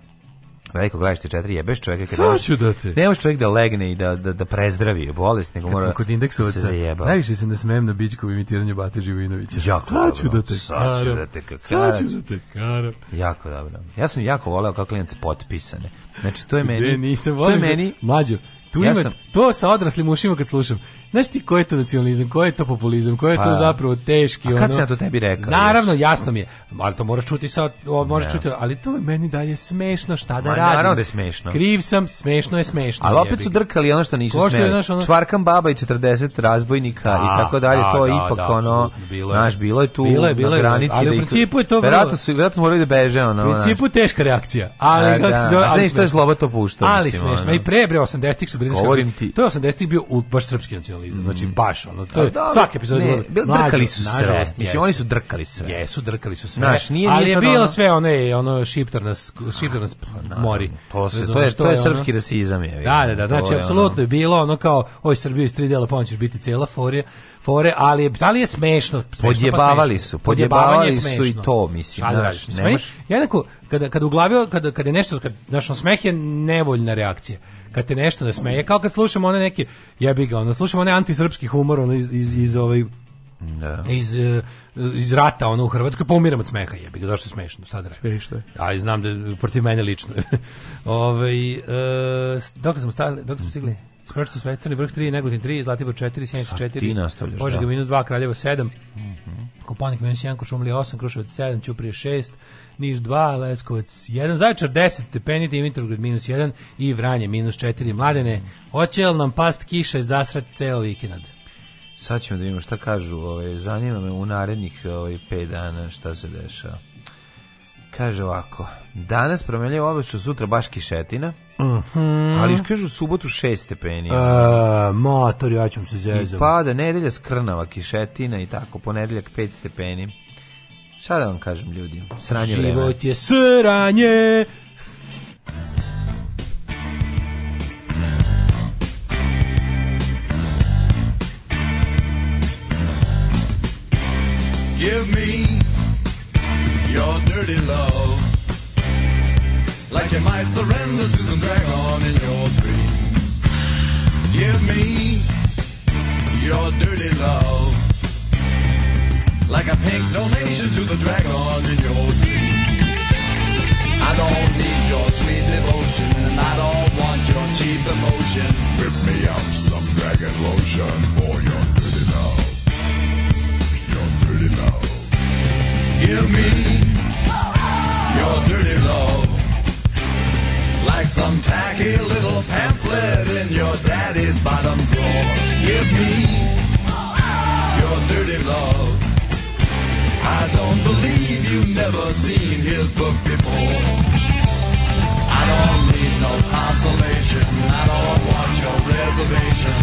veliko glavište četiri jebeš čovjeka kad Sad ću da te. Ne može čovjek da legne i da, da, da prezdravi bolest, nego mora... Kad sam kod indeksovaca, se zajebao. najviše sam da smem na bićkovu imitiranje Bate Živojinovića. Jako sad ću da te karam. Sad ću da te karam. Sad ću da te karam. Jako dobro. Ja sam jako voleo kako klinac potpisane. Znači, to je meni... Ne, nisam voleo. To je meni... Mlađo, Tu ja ima, sam... to sa odraslim ušima kad slušam. Znaš ti ko je to nacionalizam, ko je to populizam, ko je to pa. zapravo teški... ono. A kad ono, se ja to tebi rekao? Naravno, još? jasno mi je. Ali to moraš čuti, sa, o, moraš čuti ali to je meni dalje smešno, šta da Ma, radim. Naravno da je smešno. Kriv sam, smešno je smešno. Ali opet su drkali ono što nisu ko što ono... Čvarkam baba i 40 razbojnika a, i da, tako dalje, a, da, to je da, ipak da, ono... Bilo Znaš, bilo je tu bilo je, bilo na granici. Ali u principu je to... Verovatno su, verovatno morali da beže, ono... U principu teška reakcija. Ali, da, se zove... Ali, je zloba to pušta. Ali smešno. I pre, bre, 80-ih su Govorim ti. To je 80-ih bio u, baš srpski nacionalizam, znači mm. znači baš ono. To je da, svaki epizod ne, bilo, drkali su nažalost, Mislim oni su drkali sve. Jesu, drkali su sve. Znaš, nije, ali nije je bilo ono... sve one ono šiptar nas šiptar nas A, pa, mori. To se to je to je srpski rasizam je. Da, da, da, znači apsolutno je bilo ono kao oj Srbija iz tri dela, pa biti cela forija fore, ali da li je smešno? smešno pa podjebavali pa su, podjebavali su i to, mislim. Šta da radiš? Smeš, ja nekako, kada, kada u glavi, kada, kada je nešto, kada, znaš, smeh je nevoljna reakcija kad te nešto nasmeje, kao kad slušamo one neke, jebi ga, ono, slušamo one antisrpski humor, ono, iz, iz, iz ovaj, da. Iz, eh, iz rata ono u Hrvatskoj pomiram pa od smeha jebi ga zašto smešno sad da radi smešno je ali znam da protiv mene lično ovaj e, eh, dok smo stali dok smo stigli Spročito sve, Crni vrh 3, Negutin 3, Zlatibor 4, Sjenica 4, ti nastavljaš, Požega da. minus 2, Kraljevo 7, mm -hmm. Koponik minus 1, Košumlija 8, Kruševac 7, Ćuprije 6, Niš 2, Leskovac 1, Zaječar 10 stepeni, Dimitrovgrad minus 1 i Vranje minus 4. Mladene, hoće li nam past kiša i zasrati ceo vikend? Sad ćemo da vidimo šta kažu, ovaj, zanima me u narednih ovaj, 5 dana šta se dešava. Kaže ovako, danas promenljivo oblično, sutra baš kišetina, Mm -hmm. Ali kažu subotu 6 stepeni. E, motor, ja ću se zezati. I pada nedelja skrnava, kišetina i tako, ponedeljak 5 stepeni. Šta da vam kažem ljudi? Sranje vreme. Život je sranje. Give me your dirty love Like you might surrender to some dragon in your dreams Give me your dirty love like a pink donation to the dragon in your deed. I don't need your sweet devotion, and I don't want your cheap emotion. Whip me up some dragon lotion for your pretty love, your pretty love. Give me your dirty love, like some tacky little pamphlet in your daddy's bottom drawer. Give me your dirty love. I don't believe you've never seen his book before. I don't need no consolation. I don't want your reservation.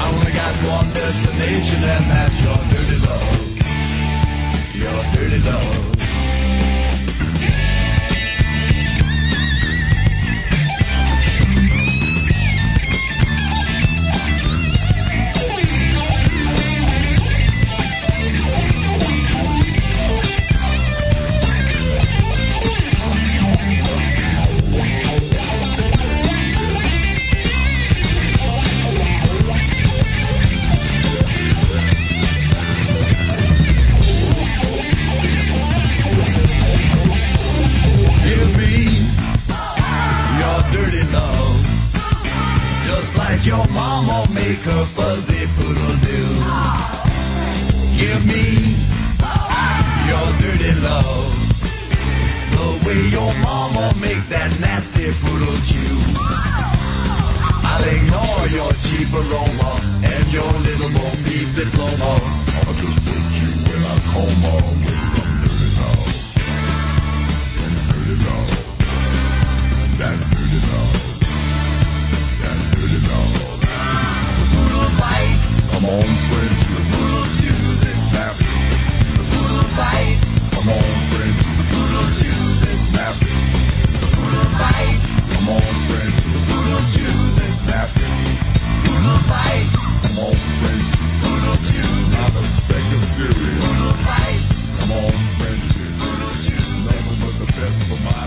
I only got one destination, and that's your dirty love. Your dirty love. like your mama make a fuzzy poodle do. Give me your dirty love. The way your mama make that nasty poodle chew. I'll ignore your cheap aroma and your little more beef diploma. I'll just put you in a coma with some dirty love. Some dirty love. That dirty love know. The poodle bites. Come on, friend, the poodle chooses nappy. The poodle bites. Come on, friend, the poodle chooses nappy. The poodle bites. Come on, friend, the poodle chooses nappy. Poodle bites. Come on, friend, poodle chooses. Not a speck of cereal. Poodle bites. Come on, friend, poodle chooses. Nothing but the best for my.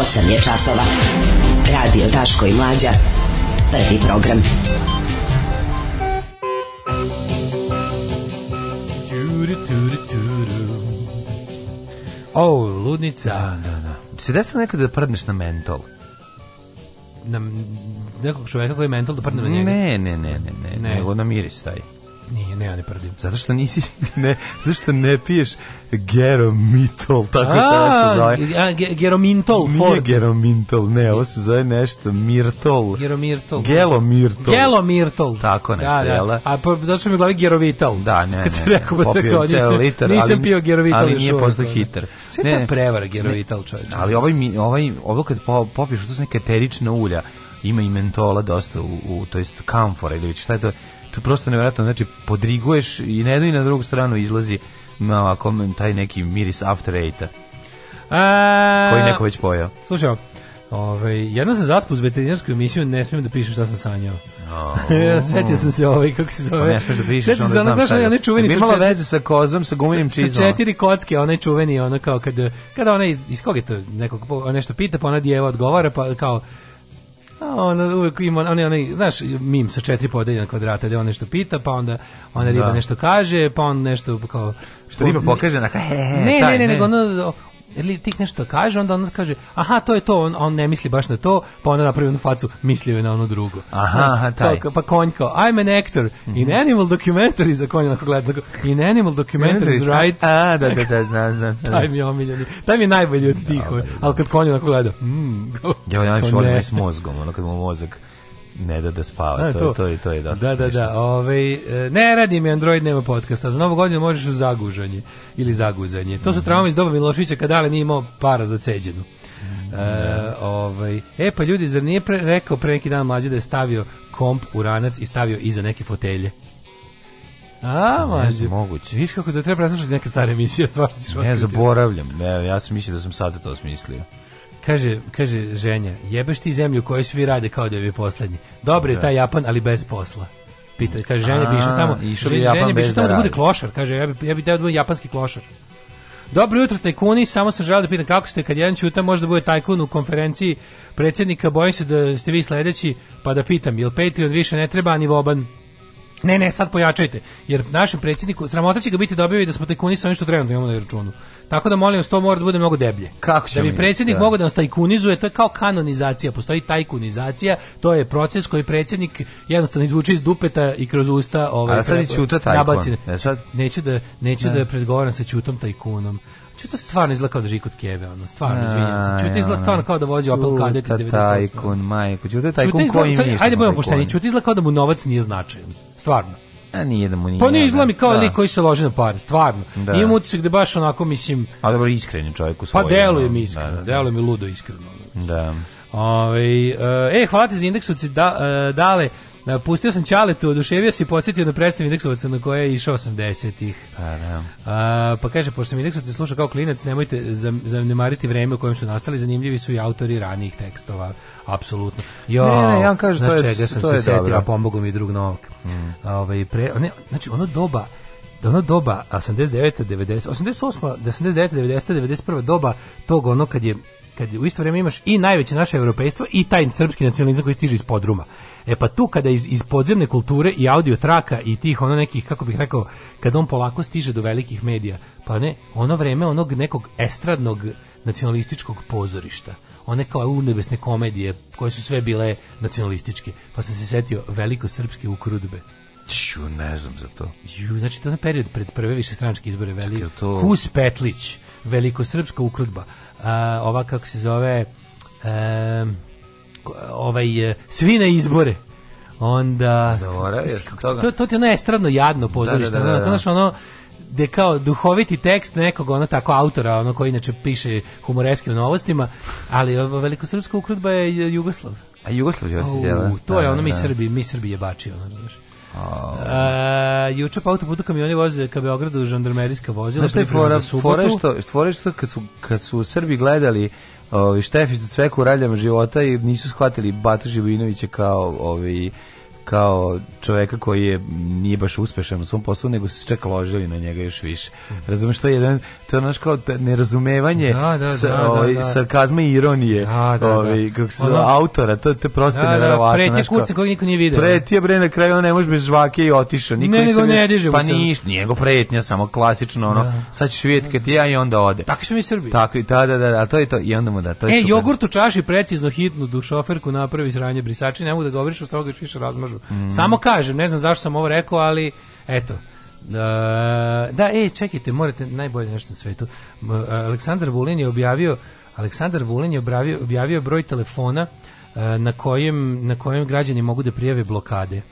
8 je časova. Radio Daško i Mlađa. Prvi program. O, oh, ludnica. Da, da, da. Se desilo nekada da prdneš na mentol? Na nekog čoveka koji je mentol da prdne na njega? Ne, ne, ne, ne, ne, ne. nego na miris taj. Nije, ne, ja ne prdim. Zato što nisi, ne, zašto ne piješ Geromitol, tako se nešto zove. A, geromintol, Nije Ford. geromintol, ne, ovo se zove nešto mirtol. Geromirtol. Gelomirtol. Gelomirtol. Tako nešto, da, da. da? A pa, zato što mi glavi gerovital. Da, ne, Kad ne, ne, rekao, popio sve litar. Nisam ali, pio gerovital. Ali nije posto hitar. Sve ne, prevara gerovital, čovječe. Ali ovaj, ovaj, ovo kad popiješ, to su neka eterična ulja, ima i mentola dosta u, u to jest kamfora ili već šta je to To je prosto nevjerojatno, znači podriguješ i na jednu i na drugu stranu izlazi ovako, taj neki miris after eight-a. Koji neko već pojao. Slušaj, Ove, jedno sam zaspu uz veterinarsku emisiju, ne smijem da pišem šta sam sanjao. Oh. Sjetio sam se ovaj, kako se zove. Pa ne smiješ da pišeš, Sjetio onda znam šta je. Onaj čuveni imala četiri, veze sa kozom, sa gumenim čizom. Sa četiri kocke, onaj čuveni, ono kao kad, kada ona iz, iz kog je to, nekog, nešto pita, pa ona djeva odgovara, pa kao, A ona uvek ima onaj onaj znaš mim sa četiri podeljena kvadrata ili da on nešto pita pa onda ona riba da. nešto kaže pa on nešto kao što riba pokaže na he, he, ne, taj, ne, ne, ne, nego ono jer li nešto kaže, onda on kaže, aha, to je to, on, on ne misli baš na to, pa onda napravi onu facu, mislio je na ono drugo. Aha, aha taj. To, pa konj kao, I'm an actor mm -hmm. in mhm. animal documentary, za konj onako gleda, in animal documentary is right? A, da, da, da, znam, znam. Taj mi je omiljeni, taj mi je najbolji od tih, ali kad konj onako gleda, mm, go, ja, ja, ja, ja, ja, ja, ja, ja, ne da da spava, da, to, to, to, je, to je dosta Da, da, da, ovaj, e, ne radi mi Android, nema podcasta, za novu godinu možeš u zagužanje ili zaguzanje. To su mm -hmm. traume iz doba Milošića kada ali nije imao para za ceđenu. Mm -hmm. e, da. ovaj, e pa ljudi, zar nije pre, rekao pre neki dan mlađe da je stavio komp u ranac i stavio iza neke fotelje? A, mađe. Moguće. Viš kako da treba preslušati neke stare emisije, svašta ćeš Ne, zaboravljam. Ne, ja sam mislio da sam sada to smislio. Kaže, kaže ženja, jebeš ti zemlju koju svi rade kao da je poslednji. Dobro je da. taj Japan, ali bez posla. Pita, kaže, ženja bi išao tamo, išao bi Japan bez tamo da, da bude klošar, kaže, ja bi, ja bi da bude japanski klošar. Dobro jutro tajkuni, samo sam želeo da pitam kako ste kad jedan čuta možda bude tajkun u konferenciji predsjednika, bojim se da ste vi sledeći, pa da pitam, jel Patreon više ne treba, ni Voban? Ne, ne, sad pojačajte, jer našem predsjedniku sramota će ga biti dobio da i da smo tajkuni sa onim što trenutno imamo na računu. Tako da molim vas, to mora da bude mnogo deblje. Kako da bi predsjednik da. mogao da nas tajkunizuje, to je kao kanonizacija, postoji tajkunizacija, to je proces koji predsjednik jednostavno izvuče iz dupeta i kroz usta ovaj, A sad je Ćuta tajkun. E sad... Neću da, neću ne. da je da. predgovaram sa Ćutom tajkunom. Čuta stvarno izgleda kao da živi kod Keve, ono, stvarno, izvinjam se. Čuta izgleda stvarno kao da vozi Opel Kadett iz 98. Čuta tajkun, majko, Čuta tajkun koji Ajde, budemo pošteni, Čuta izgleda kao da mu novac nije značajan stvarno. A e, nije da mu nije. Pa ne izlami da. kao da. lik koji se loži na pare, stvarno. Da. Imam utisak da baš onako, mislim... A dobro, iskreni čovjek u svojim. Pa deluje mi da, iskreno, da, da, da. deluje mi ludo iskreno. Da. Ove, ovaj, e, e hvate za indeksuci da, e, dale E, pustio sam Ćaletu, oduševio se i podsjetio na predstavu indeksovaca na koje je išao 80-ih. Pa, da. A, pa kaže, pošto sam indeksovaca sluša kao klinac, nemojte zanemariti vreme u kojem su nastali, zanimljivi su i autori ranijih tekstova. Apsolutno. Jo, ne, ne, ja vam kažem, to je, čega sam to se setio, a pomogao mi drug Novak. Mm. Ove, ovaj, pre, ne, znači, ono doba, da ono doba 89 90 88 89 90 91 doba tog ono kad je kad u isto vrijeme imaš i najveće naše europejstvo i taj srpski nacionalizam koji stiže iz podruma. E pa tu kada iz, iz podzemne kulture i audio traka i tih ono nekih, kako bih rekao, kada on polako stiže do velikih medija, pa ne, ono vreme onog nekog estradnog nacionalističkog pozorišta one kao unebesne komedije koje su sve bile nacionalističke. Pa sam se setio veliko srpske ukrudbe. Ču, ne znam za to. Ju, znači to je period pred prve više stranačke izbore. Veli... To... Kus Petlić, velikosrpska ukrudba. uh, ova kako se zove... Um, ovaj, e, svi na izbore onda zaboravio toga. To, to ti je ono estradno jadno da, pozorište, da, da, da, da. Ono, ono gde kao duhoviti tekst nekog ono tako autora, ono koji inače piše humoreskim novostima, ali srpska ukrutba je Jugoslav. A Jugoslav je da? To da, je ono da, mi da. Srbi, mi Srbi je bačio, ono, znaš. Oh. A, juče po pa autoputu kamioni voze ka Beogradu žandarmerijska vozila. Znaš šta je fora, fora što, fora što kad, su, kad su Srbi gledali Ovi Štefić do cveku raljama života i nisu shvatili Batu Živinovića kao ovi kao čoveka koji je nije baš uspešan u svom poslu, nego su se čak ložili na njega još više. Razumeš, to je jedan, to je naš kao nerazumevanje da, da, sa, da, da ovaj, da. sarkazma i ironije da, ovaj, kako su, ono, autora, to, to je prosto da, nevjerovatno. Da, preti kurca kojeg niko nije vidio. Preti, bre, na kraju on ne može bez žvake i otišao. Niko ne, nego ne diže Pa ništa, nije go pretnja, samo klasično, ono, sad ćeš vidjeti kad ja i onda ode. Tako što mi Srbi. Tako i da, da, da, to je to. I onda mu da, to je E, jogurt u čaši precizno hitnu šoferku napravi sranje brisači, ne mogu da govoriš, samo ga više razmažu. Mm. Samo kažem, ne znam zašto sam ovo rekao, ali eto. E, da, ej, čekajte, morate najbolje nešto na svetu. E, Aleksandar Vulin je objavio Aleksandar Vulin je objavio, objavio broj telefona e, na kojem na kojem građani mogu da prijave blokade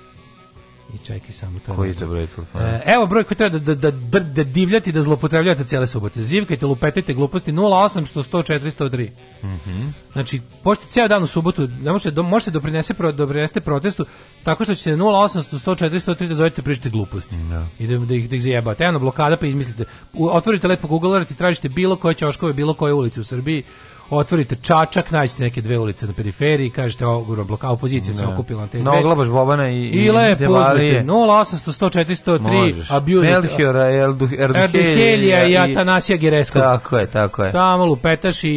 i čekaj samo to. Koji je to broj telefona? E, evo broj koji treba da, da, da, da divljati, da zlopotrebljavate cijele subote. Zivkajte, lupetajte gluposti 0800 100 403. Mm -hmm. Znači, pošto cijel dan u subotu, da možete, do, možete doprinese, pro, doprinesete protestu tako što ćete 0800 100 403 da zovete pričate gluposti. da. I da, da, ih, da ih zajebate. Eno, blokada pa izmislite. U, otvorite lepo Google i tražite bilo koje ćoškove, bilo koje ulice u Srbiji otvorite Čačak, nađete neke dve ulice na periferiji, kažete ogroman blokada, opozicija da se da. okupila na te dve. Noglabaš Bobana i, i, i lepo uzmete 0800 Melhiora, Erduhelija i Atanasija Gereskog. Tako je, tako je. Samo lupetaš i,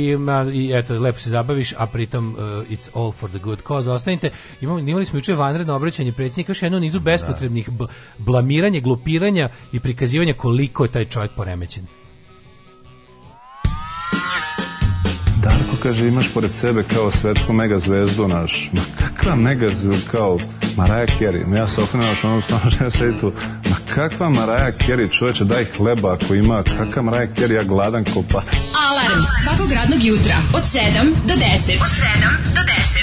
i eto, lepo se zabaviš, a pritom uh, it's all for the good cause. Ostanite, imali, imali smo juče vanredno obraćanje predsjednika, još jedno nizu da. bespotrebnih blamiranja, glupiranja i prikazivanja koliko je taj čovjek poremećen. Kako kaže, imaš pored sebe kao svetsku mega zvezdu, naš, ma kakva mega zvezdu, kao Maraja Kerry, ja se okrenem naš onom stano što ja tu, ma kakva Maraja Kerry, čoveče, daj hleba ako ima, kakva Maraja Kerry, ja gladan ko Alarm svakog radnog jutra od 7 do 10. Od 7 do 10.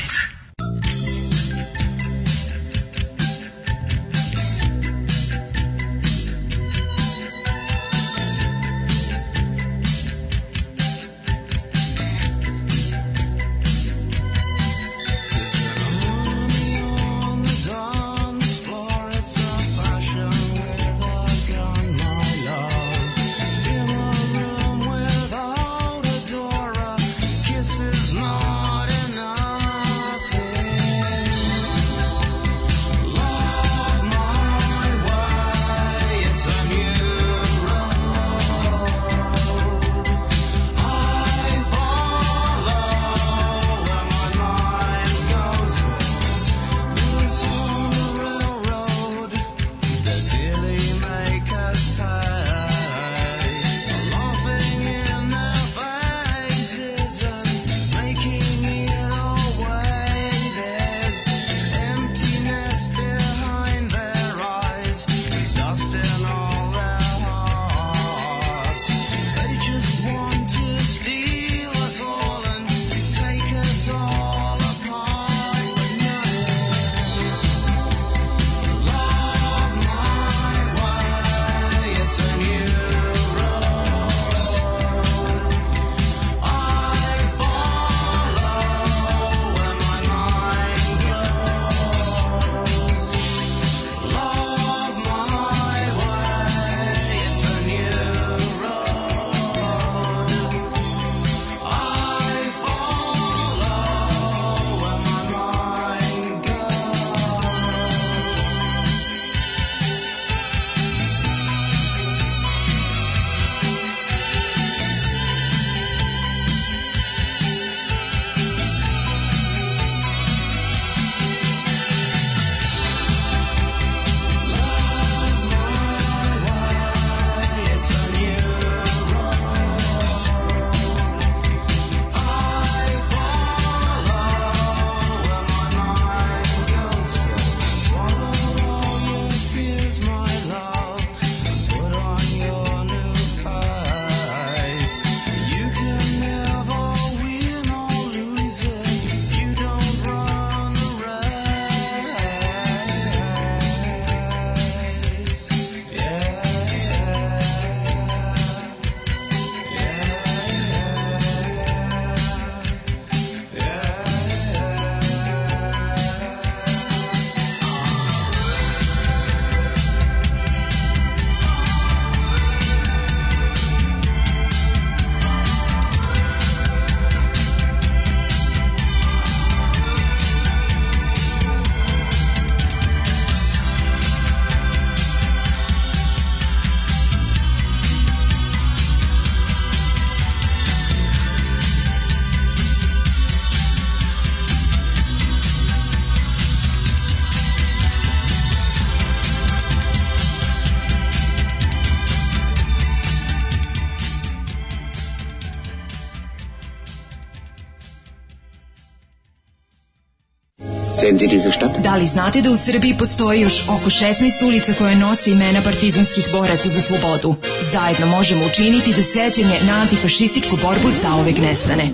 benzin za Stadt? Da li znate da u Srbiji postoji još oko 16 ulica koje nose imena partizanskih boraca za slobodu? Zajedno možemo učiniti da sećanje na antifašističku borbu saovek nestane.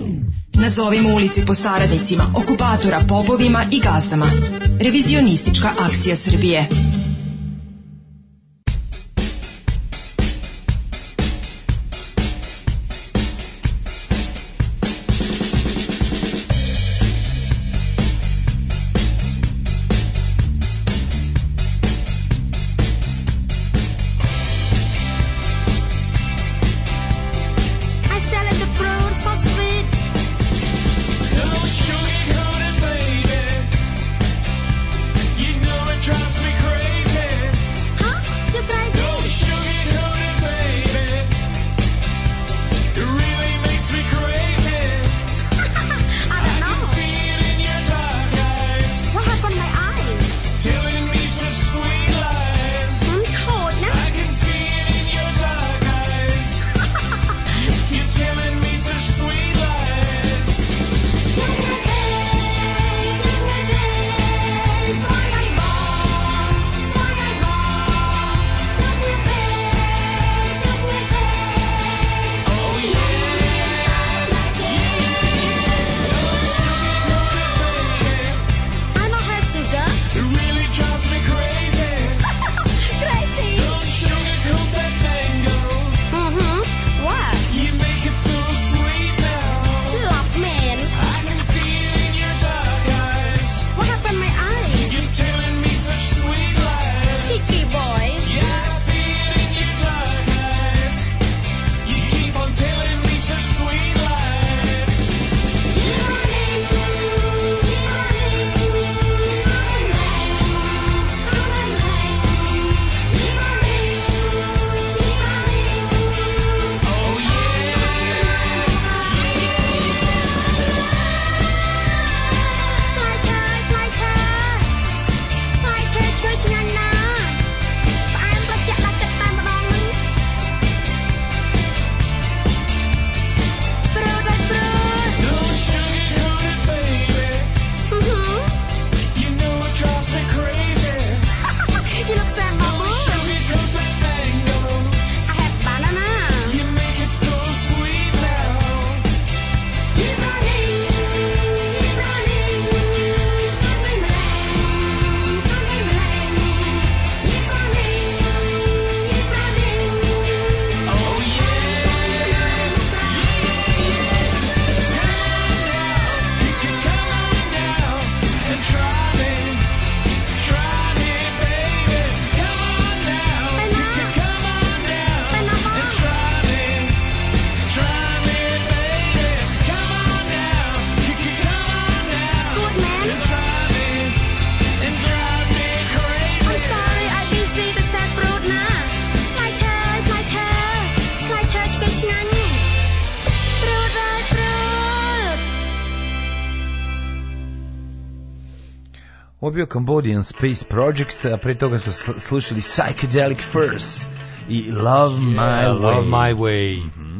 Nazovimo ulice po saradnicima, okupatora, popovima i gazdama. Revizionistička akcija Srbije. bio Cambodian Space Project, a pre toga smo slušali Psychedelic First i Love yeah, My Way. Love My Way. Mm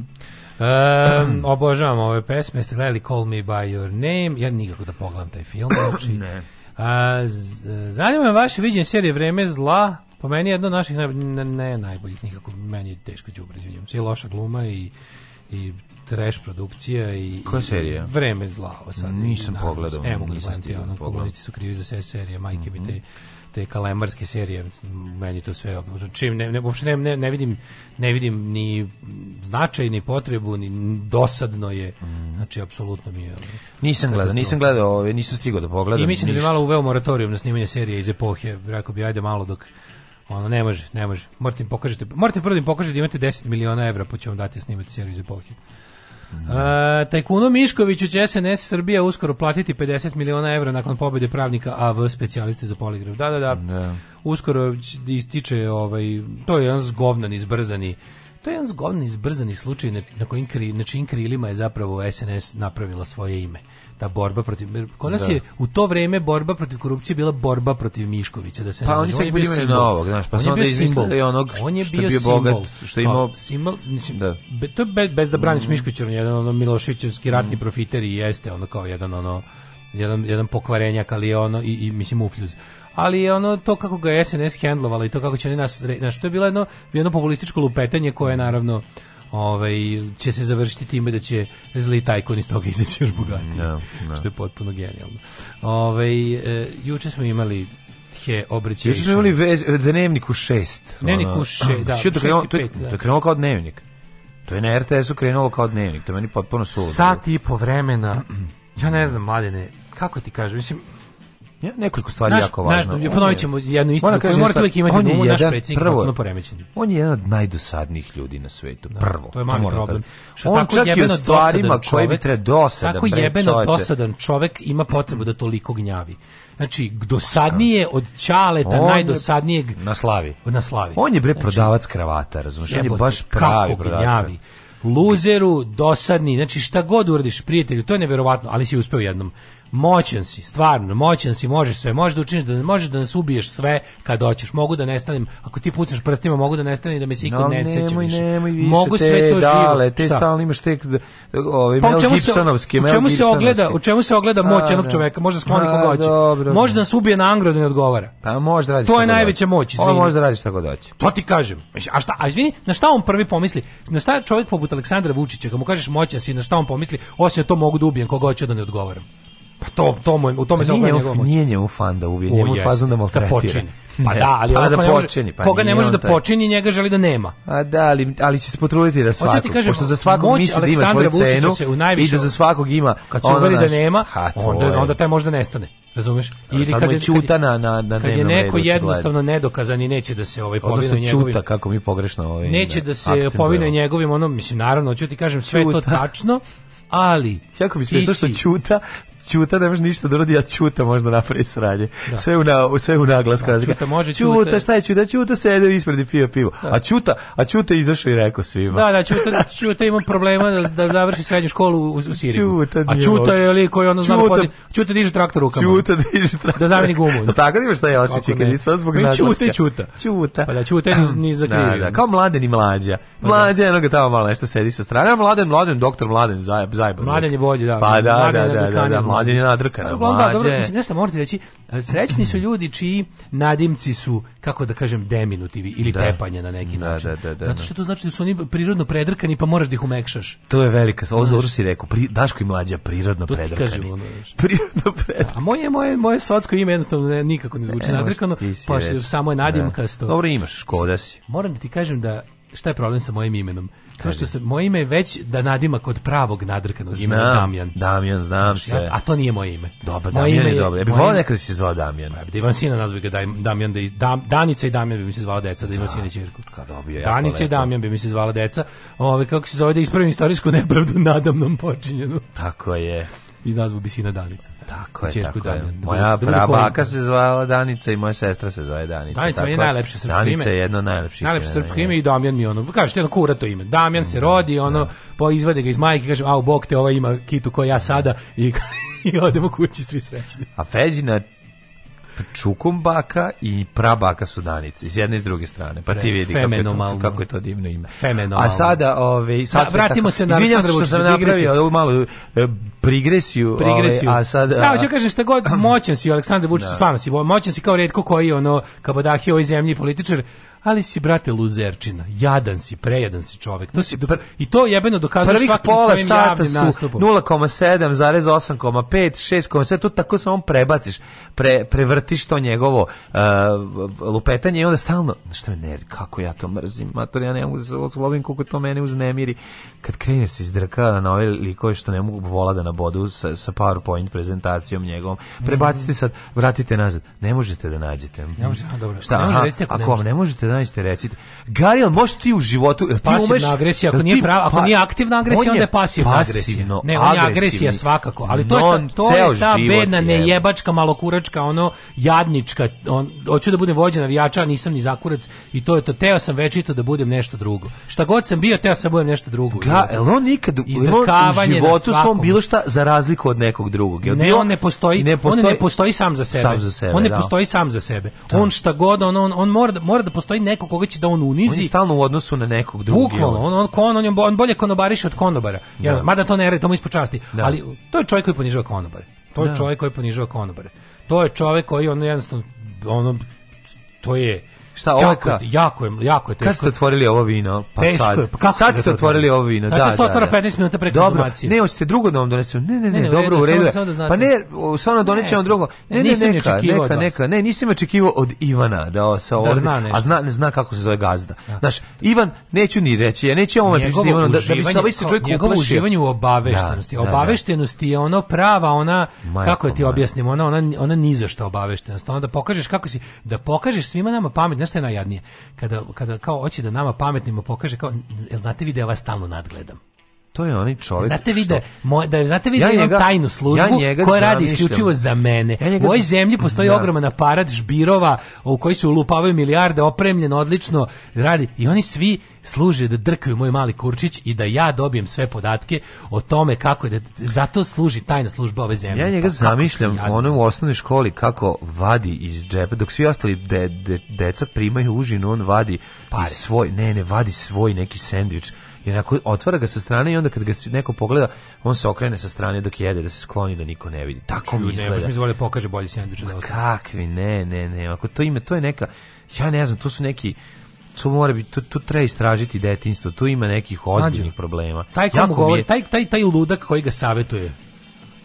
Um, obožavam ove pesme, ste gledali Call Me By Your Name, ja nikako da pogledam taj film, znači, ne. A, zanima me vaše viđenje serije Vreme zla, po meni je jedno od naših ne, ne najboljih nikako, meni je teško đubre, izvinjavam se, i loša gluma i i trash produkcija i koja serija? Vreme zla, sad nisam naravno, pogledao, ne nisam stigao. Da ono, komunisti su krivi za sve serije, majke mm -hmm. mi mhm. te te kalemarske serije meni to sve čim ne ne uopšte ne, ne, vidim ne vidim ni značaj ni potrebu ni dosadno je mhm. znači apsolutno mi je nisam gledao nisam gledao ove nisam stigao da pogledam i mislim ništa. da bi malo uveo moratorijum na snimanje serije iz epohe rekao bi ajde malo dok ono ne može ne može morate im pokažete morate prvo da im pokažete da imate 10 miliona evra pa ćemo dati snimati seriju iz epohe Mhm. E, tajkunu Miškoviću će SNS Srbija uskoro platiti 50 miliona evra nakon pobede pravnika AV specijaliste za poligraf. Da, da, da. da. Uskoro da ističe, ovaj, to je jedan zgovnan, izbrzani to je jedan zgodni, izbrzani slučaj na, kojim, na čijim krilima je zapravo SNS napravila svoje ime ta borba protiv kod nas da. je u to vrijeme borba protiv korupcije bila borba protiv Miškovića da se pa oni su bili na novog znaš pa on onda izmislili onog on je bio, simbol, bogat što je imao pa, simbol mislim da to bez, bez da braniš mm. Miškovića on je jedan ono Miloševićevski ratni mm. profiter i jeste ono kao jedan ono jedan jedan pokvarenjak ali je ono i, i mislim ufljuz ali je ono to kako ga je SNS hendlovala i to kako će oni nas znači to je bilo jedno jedno populističko lupetanje koje je naravno ovaj, će se završiti time da će zli tajkon iz toga izaći još bogatiji. No, da, no. Da. Što je potpuno genijalno. Ovaj, e, juče smo imali je obraćaj. Juče smo imali vez, dnevnik u 6. Dnevnik u 6, da. Šest to, je, da. to je krenulo kao dnevnik. To je na RTS-u krenulo kao dnevnik, to je meni potpuno sulo. Sat i po vremena, ja ne znam, mladene, kako ti kažem, mislim, Nekoliko stvari naš, jako važno. Naš, ponovit ćemo jednu istinu koju morate uvijek imati on je jedan, naš predsjednik prvo, poremećen. On je jedan od najdosadnijih ljudi na svetu, da, prvo. To je mali da problem. Što on tako čak i u stvarima koje bi treba dosadan Tako jebeno dosadan čovek ima potrebu da toliko gnjavi. Znači, dosadnije od Ćaleta, on najdosadnijeg... Na slavi. Na slavi. On je bre znači, prodavac kravata, razumiješ? On je baš pravi prodavac kravata luzeru, dosadni, znači šta god uradiš prijatelju, to je neverovatno, ali si uspeo jednom moćan si, stvarno, moćan si, možeš sve, možeš da učiniš, da, možeš da nas ubiješ sve kad hoćeš, mogu da nestanem, ako ti pucaš prstima, mogu da nestanem i da me se ikad no, ne seća više. Nemoj više, mogu te, sve to dale, živo. te Šta? stalno imaš tek ove, ovaj, pa, Mel Gibsonovski, Mel u čemu se ogleda, u čemu se ogleda moć jednog da. čoveka, možda skloni koga hoće. Možda nas ubije na angro da ne odgovara. Pa može da radi To je najveća moć, izvini. On može da radi šta god hoće. To ti kažem. A šta, a izvini, na šta on prvi pomisli? Na šta čovjek poput Aleksandra Vučića, kad mu kažeš moćan si, na šta on pomisli? Osim da to mogu da ubijem koga hoću da ne odgovaram. Pa to, to mu, u tome pa nije, njegov, nije njemu fan da uvije, njemu fazon da, da maltretira. Da počini. Pa ne, da, ali pa da ne počini, pa koga ne može da taj. počini, njega želi da nema. A da, ali, ali će se potruditi da svakog, ti kažem, pošto za svakog misli da ima svoju cenu se u najviše, i da za svakog ima. Kad se uveri da nema, onda, onda taj možda nestane. Razumeš? Ili kad je čuta na na na kad je neko jednostavno nedokazan i neće da se ovaj povine njegovim. Odnosno čuta kako mi pogrešno ovaj. Neće da, da se povine njegovim, ono mislim naravno, hoću ti kažem sve to tačno, ali jako mi smešno što Ćuta Ćuta ne može ništa da uradi, a Ćuta možda napravi sranje. Da. Sve u na sve u naglas da, kaže. Ćuta može Ćuta. Ćuta šta je Ćuta? Ćuta sede ispred i pio pivo. Da. A Ćuta, a Ćuta izašao i rekao svima. Da, da, Ćuta, Ćuta ima problema da, da završi srednju školu u, u Siriju. a Ćuta je lik koji ono zna podi. Da Ćuta diže traktor rukama. Ćuta diže traktor. Da zameni gumu. Da tako imaš šta je osećaj kad nisi zbog naglasa. Ćuta, Ćuta. Ćuta. Pa da Ćuta ni, ni zakrivio. Da, da, kao mladen i mlađa. Pa da. Mlađa je onoga tamo malo nešto sedi sa strane, mladen, mladen, doktor mladen, zajeb, zajeb. Mladen je bolji, da. Pa da, da, da, da, da mlađe je nadrkana, da, mlađe. Dobro, mislim, nešto morate reći, srećni su ljudi čiji nadimci su, kako da kažem, deminutivi ili da. tepanje na neki da, način. Da, da, da, Zato što to znači da su oni prirodno predrkani pa moraš da ih umekšaš. To je velika, ovo dobro si rekao, pri, Daško i mlađa prirodno to predrkani. Kažem, ono, prirodno predrkani. A moje, moje, moje socko ime jednostavno ne, nikako ne zvuči ne, nadrkano, pa samo je nadimkasto. Da. Dobro imaš, škoda si. Moram da ti kažem da šta je problem sa mojim imenom? Kao što se, moje ime je već da nadima kod pravog nadrkanog znam, imena Damjan. Damjan, znam znači, se. a to nije moje ime. Dobro, moje Damjan ime je dobro. Ja bih volao nekada da se zvao Damjan. Ja bih da pa, imam sina nazvao ga Damjan, da i, da- Danica i Damjan bi mi se zvala deca, da imam sina i čerku. Da. Kad dobije, Danica i Damjan bi mi se zvala deca. Ove, kako se zove, da ispravim istorijsku nepravdu nadamnom počinjenu. Tako je i nazvu bi sina Danica. Tako je, Čerku tako Damjan. je. Moja da prabaka se zvala Danica i moja sestra se zove Danica. Danica tako je najlepše srpsko ime. Danica je jedno najlepše. Najlepše srpsko ime i Damjan mi ono, kažeš ti ono kura to ime. Damjan se rodi, ono, da. po izvade ga iz majke, kaže, au, bog te, ova ima kitu koja ja sada i i odemo kući svi srećni. A Feđina baka i prabaka su danice iz jedne i druge strane. Pa ti vidi kako je, to, kako je to divno ime. Fenomenalno. A sada, ovaj sad da, vratimo tako, se na Izvinjam što sam napravio ovu malu e, prigresiju, ovaj, prigresiju. Ove, a sad Da, hoću da kažem šta god moćan si, Aleksandar Vučić, da. stvarno si moćan si kao retko koji ono kabadahi ovoj zemlji političar, ali si, brate, luzerčina, jadan si, prejadan si čovjek. To si, I to jebeno dokazuje Prvih pola sata su 0,7, 8,5, 6,7, to tako samo prebaciš, pre, prevrtiš to njegovo uh, lupetanje i onda stalno, što me ne, kako ja to mrzim, mater, ja ne mogu da se oslovim koliko to mene uznemiri. Kad krene se izdrka na ove likove što ne mogu vola da na bodu sa, sa PowerPoint prezentacijom njegovom, prebacite mm. sad, vratite nazad, ne možete da nađete. Ne možete, dobro. Šta, ne možete, ako, vam ne možete da nađete recite. Garil, možeš ti u životu, ti pasivna umeš, agresija, ako pa- nije prava, ako nije aktivna agresija, onda je pasivna agresija. Ne, on je agresija svakako, ali to je ta, to je ta bedna nejebačka malokuračka, ono jadnička, on hoću da budem vođa navijača, nisam ni zakurac i to je to. Teo sam večito da budem nešto drugo. Šta god sam bio, teo sam da budem nešto drugo. Ga, jel on nikad u životu svom bilo šta za razliku od nekog drugog. Jel, ne, on ne postoji, ne postoji, on ne postoji sam za sebe. Sam za sebe on ne da. postoji sam za sebe. Da. On šta god, on, on, on mora, da- mora da postoji neko koga će da on unizi. On je stalno u odnosu na nekog drugog. Bukvalno, on on kon, on, je, on bolje konobariš od konobara. Ja, da. mada to ne, to mu ispočasti. Da. Ali to je čovjek koji ponižava konobare. To je da. čovjek koji ponižava konobare. To je čovjek koji on jednostavno ono to je Šta ovo? Jako, jako je, jako je teško. Kad ste otvorili ovo vino? Pa teško sad. Je, pa kako sad ste otvorili ovo vino? Sad da, se to otvara 15 minuta pre konzumacije. Dobro, ne, hoćete drugo da vam donesem. Ne, ne, ne, ne, dobro, u redu. Da pa ne, stvarno donećem vam drugo. Ne, ne, nisam neka, neka, neka. Ne, nisam očekivao od Ivana da sa da ovde, a zna, ne zna kako se zove gazda. Da. Znaš, Ivan, neću ni reći, ja neću ovome pričati Ivanu da, da bi sa se čovjek njegovo uživanje u obaveštenosti. Obaveštenosti je ono prava, ona, kako ti objasnim, ona, ona, ona ni za obaveštenost. Ona da pokažeš kako si, da pokažeš svima nama pamet, šta je najjadnije? Kada, kada kao hoće da nama pametnimo pokaže, kao, jel znate vi da ja vas stalno nadgledam? To je onaj čovjek. Znate vi da moj da znate vi da ja njega, tajnu službu ja koja radi isključivo za mene. Ja njega, u ovoj zemlji postoji da. ogroman aparat žbirova u koji se ulupavaju milijarde, opremljen odlično, radi i oni svi služe da drkaju moj mali kurčić i da ja dobijem sve podatke o tome kako je da, zato služi tajna služba ove zemlje. Ja njega pa, zamišljam ono u osnovnoj školi kako vadi iz džepa dok svi ostali de, de, deca primaju užinu, on vadi svoj, ne, ne, vadi svoj neki sendvič I onako otvara ga sa strane i onda kad ga neko pogleda, on se okrene sa strane dok jede, da se skloni da niko ne vidi. Tako mi izgleda. Ne, baš mi zvole da pokaže bolji sendvič da ostaje. Kakvi, ne, ne, ne. Ako to ime, to je neka, ja ne znam, to su neki, to mora biti tu, tu treba istražiti detinjstvo tu ima nekih ozbiljnih Mađu. problema taj komu govori je... taj taj taj ludak koji ga savetuje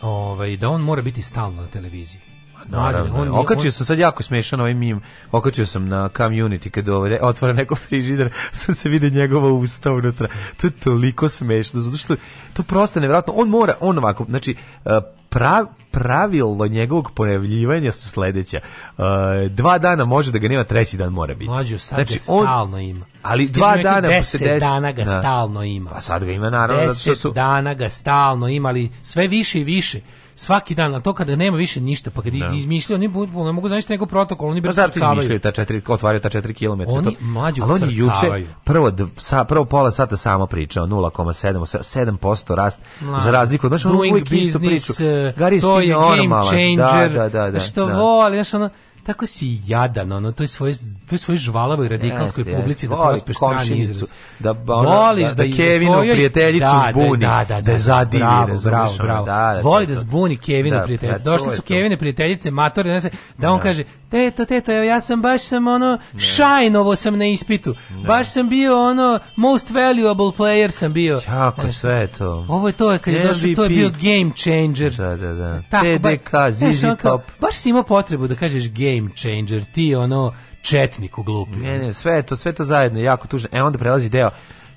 ovaj da on mora biti stalno na televiziji Naravno, on, okačio on... sam sad jako smešan ovaj mim, okačio sam na community kad ovaj otvara neko frižider, sam se vide njegova usta unutra, to je toliko smešno, zato što to prosto nevjerojatno, on mora, on ovako, znači, eh, pra, pravilo njegovog pojavljivanja su sledeća, eh, dva dana može da ga nema, treći dan mora biti. Mlađo, sad znači, on, stalno ima. Ali Stim dva dana... Deset des... dana ga na, da. stalno ima. A pa sad ga ima, naravno. Deset su... dana ga stalno ima, ali sve više i više svaki dan, a to kada nema više ništa, pa kad da. izmišljaju, oni budu, ne mogu zamisliti njegov protokol, oni pa bi no, ta četiri, otvaraju ta 4 km. Oni to, mlađu ali oni juče, prvo, sa, prvo pola sata samo pričao, 0,7, 7% rast, Mlad. za razliku od, znači, ono uvijek isto priču. Gary to je game da, changer, da, da, da, što da. voli, znaš, ono, tako si jadan, ono, to je svoje, to je svoje i radikalskoj yes, publici yes. da prospeš strani izraz. Da, ono, Voliš da, da, da Kevinu svojoj, prijateljicu da, da, zbuni, da, da, da, da, zadivi, bravo, bravo, bravo. Da, da, Voli da zbuni Kevinu da, prijateljicu. Pa Došli su Kevine prijateljice, matore, ne da on da. kaže, teto, teto, evo, ja sam baš sam ono, šajnovo sam na ispitu. Baš sam bio ono, most valuable player sam bio. Jako sve to. Ovo je to, kad je došao, to je bio game changer. Da, da, da. TDK, Zizi Top. Baš si imao potrebu da kažeš game game changer, ti ono četnik u glupi. Ne, ne, sve to, sve to zajedno, jako tužno. E onda prelazi deo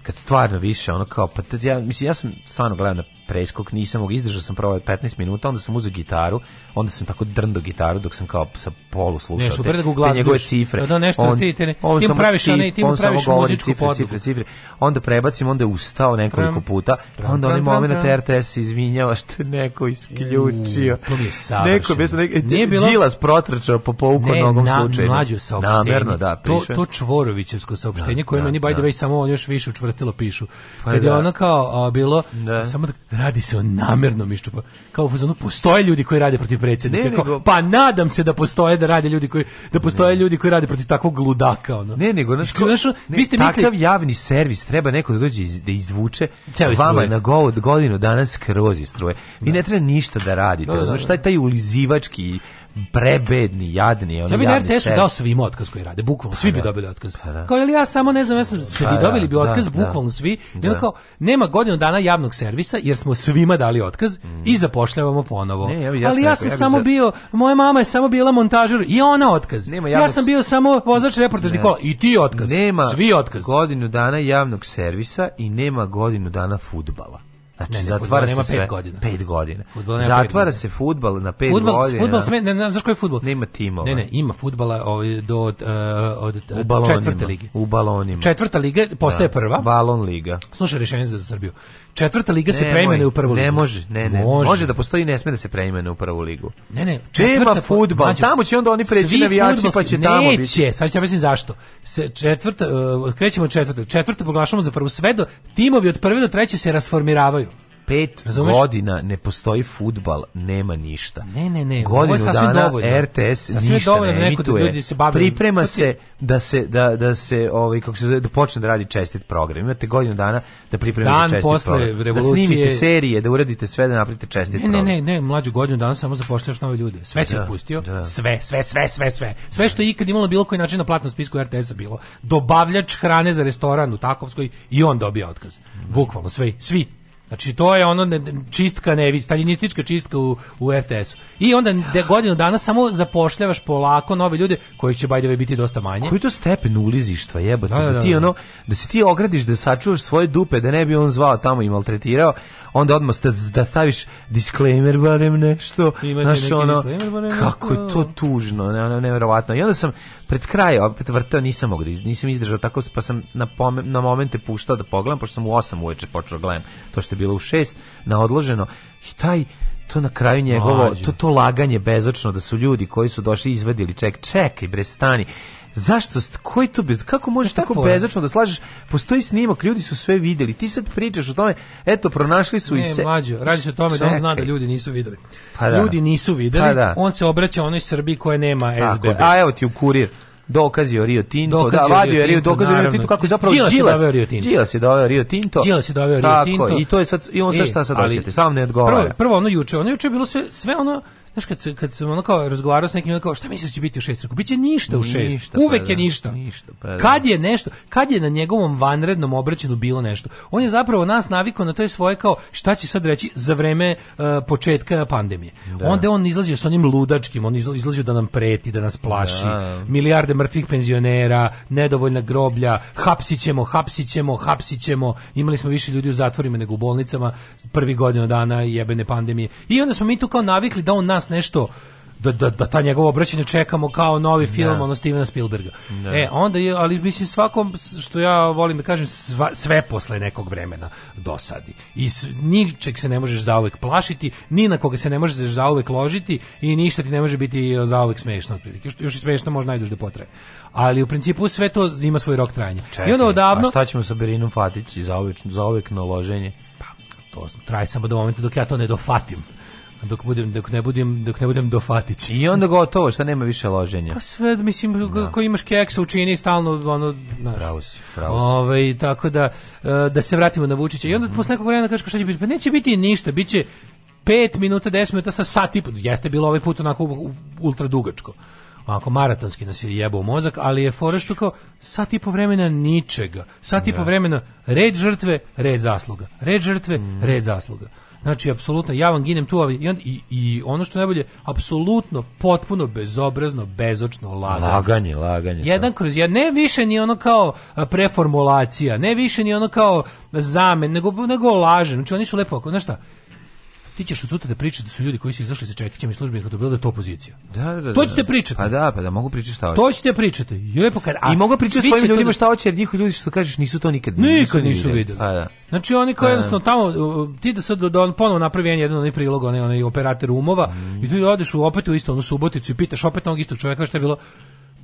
kad stvarno više ono kao pa ja mislim ja sam stvarno gledao preskok, nisam mogu, izdržao sam pravo 15 minuta, onda sam uzeo gitaru, onda sam tako drndo gitaru dok sam kao sa polu slušao ne, super, te, te njegove cifre. Da, da nešto on, ti, te, ne, on ti mu praviš, cif, onaj, ti mu praviš muzičku cifre, podlogu. Cifre, cifre, onda prebacim, onda je ustao nekoliko puta, pa onda onaj moment na TRTS izvinjava što neko isključio. to mi je savršeno. Neko, neko, Nije bilo... Đilas protrčao po pouku nogom na, slučaju. Ne, mlađo saopštenje. Namerno, da, piše. To, to Čvorovićevsko saopštenje da, koje da, meni, by the da. way, samo on još više učvrstilo pišu. Pa Kad je ono kao bilo, samo da radi se o namernom iščupa. Kao u postoje ljudi koji rade protiv predsjednika. Ne, nego, pa nadam se da postoje da rade ljudi koji da postoje ne, ljudi koji rade protiv takvog ludaka ono. Ne, nego nas vi ste mislili takav javni servis treba neko da dođe iz, da izvuče Celi vama na god, godinu danas kroz struje. Vi da. ne treba ništa da radite. Da, da, znači taj taj ulizivački prebedni, jadni, oni ja bi na RTS-u dao svima otkaz koji rade, bukvalno, svi pa bi da. dobili otkaz. Pa da. Kao ili ja samo ne znam, ja sam, pa svi da, dobili bi otkaz, bukvalno svi, da. kao, nema godinu dana javnog servisa, jer smo svima dali otkaz mm. i zapošljavamo ponovo. Ne, ja, ja Ali ja sam ja samo za... bio, moja mama je samo bila montažer i ona otkaz. Nema javnog... Ja sam bio samo vozač reportažni kola i ti otkaz, nema svi otkaz. godinu dana javnog servisa i nema godinu dana fudbala. Znači, ne, ne, zatvara se nema sve. godina. Pet godina. Zatvara pet se futbal na pet futbal, godina. Futbal sme, ne, ne, znaš koji je futbal? Nema timova. Ne, ne, ima futbala ovaj, do, od, e, od u balonima, četvrte lige. U balonima. Četvrta liga postaje da. prva. Balon liga. Slušaj, rešenje za Srbiju. Četvrta liga ne, se preimenuje u prvu ligu. Ne može, ne, ne. Može, može da postoji, ne sme da se preimenuje u prvu ligu. Ne, ne. Četvrta, Nema futbal. Mađu, tamo će onda oni preći navijači pa će tamo neće, biti. Neće, sad ću ja mislim zašto. Se, četvrta, uh, krećemo četvrta, četvrte. Četvrta proglašamo za prvu. Sve do, timovi od prve do treće se rasformiravaju pet Razumeš? godina ne postoji futbal, nema ništa. Ne, ne, ne. Godinu ovo je sasvim dana dovoljno. RTS sasvim ništa dovoljno ne da, da ljudi se bave. Priprema znači- se da se, da, da se ovaj, kako se da počne da radi čestit program. Imate godinu dana da pripremite Dan čestit posle program. Da revolucije... Da snimite serije, da uradite sve, da napravite čestit ne, program. Ne, ne, ne, mlađu godinu dana samo zapošljaš nove ljude. Sve se da, otpustio, da. sve, sve, sve, sve, sve. Sve što je ikad imalo bilo koji način na platnom spisku RTS-a bilo. Dobavljač hrane za restoran u Takovskoj i on dobija otkaz. Bukvalno, sve, svi Znači to je ono čistka nevi, staljinistička čistka u, u RTS-u. I onda de, godinu dana samo zapošljavaš polako nove ljude koji će bajdeve biti dosta manje. Koji to stepen ulizištva jebote, da, da, da, ti da. ono da se ti ogradiš da sačuvaš svoje dupe da ne bi on zvao tamo i maltretirao onda odmah da staviš disclaimer barem nešto, Imate znaš ono, kako je to tužno, ne, ne, nevjerovatno. I onda sam pred kraj opet vrteo, nisam mogao, da nisam izdržao tako, pa sam na, pome, na momente puštao da pogledam, pošto sam u 8 uveče počeo da gledam to što je bilo u 6, na odloženo, i taj to na kraju njegovo, to, to laganje bezočno da su ljudi koji su došli izvadili ček, čekaj bre stani, Zašto? Koji to bez, kako možeš tako fora? bezačno da slažeš? Postoji snimak, ljudi su sve videli. Ti sad pričaš o tome, eto, pronašli su ne, i se... mlađe radi se o tome Čekaj. da on zna da ljudi nisu videli. Pa da. Ljudi nisu videli, pa da. on se obraća onoj Srbiji koja nema tako, A evo ti u kurir dokazi o Rio Tinto, dokazi da, vadio je Rio, dokazi o Rio Tinto, kako je zapravo Đilas, Đilas doveo Rio Tinto. Đilas je doveo Rio Tinto. Đilas je doveo Rio Tinto. Tako, i to je sad, i on sad e, šta sad hoćete, sam ne odgovara. Prvo, prvo ono juče, ono juče bilo sve, sve ono, Znaš, kad, kad sam ono kao razgovarao s nekim, ono kao, šta misliš da će biti u šest? Biće ništa u šest. Ništa, pa Uvek pa, je da. ništa. ništa pa, da. kad je nešto, kad je na njegovom vanrednom obraćanju bilo nešto? On je zapravo nas navikao na to svoje kao, šta će sad reći za vreme uh, početka pandemije. Da. Onda on izlazio s onim ludačkim, on izlazio da nam preti, da nas plaši, da. milijarde mrtvih penzionera, nedovoljna groblja, hapsićemo, hapsićemo, hapsićemo, imali smo više ljudi u zatvorima nego u bolnicama, prvi godinu dana jebene pandemije. I onda smo mi tu kao navikli da on nas nas nešto da, da, da ta njegovo obraćanja čekamo kao novi da. film ne. ono Stevena Spielberga. Ne. Da. E, onda je, ali mislim svakom, što ja volim da kažem, sva, sve posle nekog vremena dosadi. I s, ničeg se ne možeš zaovek plašiti, ni na koga se ne možeš zaovek ložiti i ništa ti ne može biti e, zaovek smešno. Otprilike. Još, još i smešno može najduže da potraje. Ali u principu sve to ima svoj rok trajanja. Čekaj, I onda odavno... A šta ćemo sa Berinom Fatić i zaovek, zaovek naloženje? Pa, to traje samo do momenta dok ja to ne dofatim dok budem dok ne budem dok ne budem dofatić. I onda gotovo, šta nema više loženja. Pa sve mislim da. ko imaš keksa učini stalno ono, znaš. Pravo si, pravo si. Ovaj tako da e, da se vratimo na Vučića. I onda mm -hmm. posle nekog vremena kažeš pa šta će biti? Pa neće biti ništa, biće 5 minuta, 10 minuta sa sat tipu. Jeste bilo ovaj put onako ultra dugačko. Onako maratonski nas je jebao mozak, ali je fora što kao sat i po vremena ničega. Sat i po da. vremena red žrtve, red zasluga. Red žrtve, mm. red zasluga. Znači, apsolutno, ja vam ginem tu, i, i, i ono što najbolje, apsolutno, potpuno bezobrazno, bezočno laganje. Laganje, laganje. Jedan da. kroz jedan, ne više ni ono kao preformulacija, ne više ni ono kao zamen, nego, nego laže. Znači, oni su lepo, znaš šta, ti ćeš sutra da pričaš da su ljudi koji su izašli sa čekićem iz službe i bilo da je to opozicija. Da, da, da. To ćete da. pričati. Pa da, pa da mogu pričati šta hoće. To ćete da pričati. Lepo pa kad a I mogu pričati svojim ljudima da... šta hoće, jer njihovi ljudi što kažeš nisu to nikad nikad nisu, nisu videli. Pa da. Znači oni pa kao da. jednostavno tamo ti da sad da on ponovo napravi jedan onaj prilog, onaj onaj operator umova mm. i ti odeš u opet u istu onu suboticu i pitaš opet onog istog čovjeka šta je bilo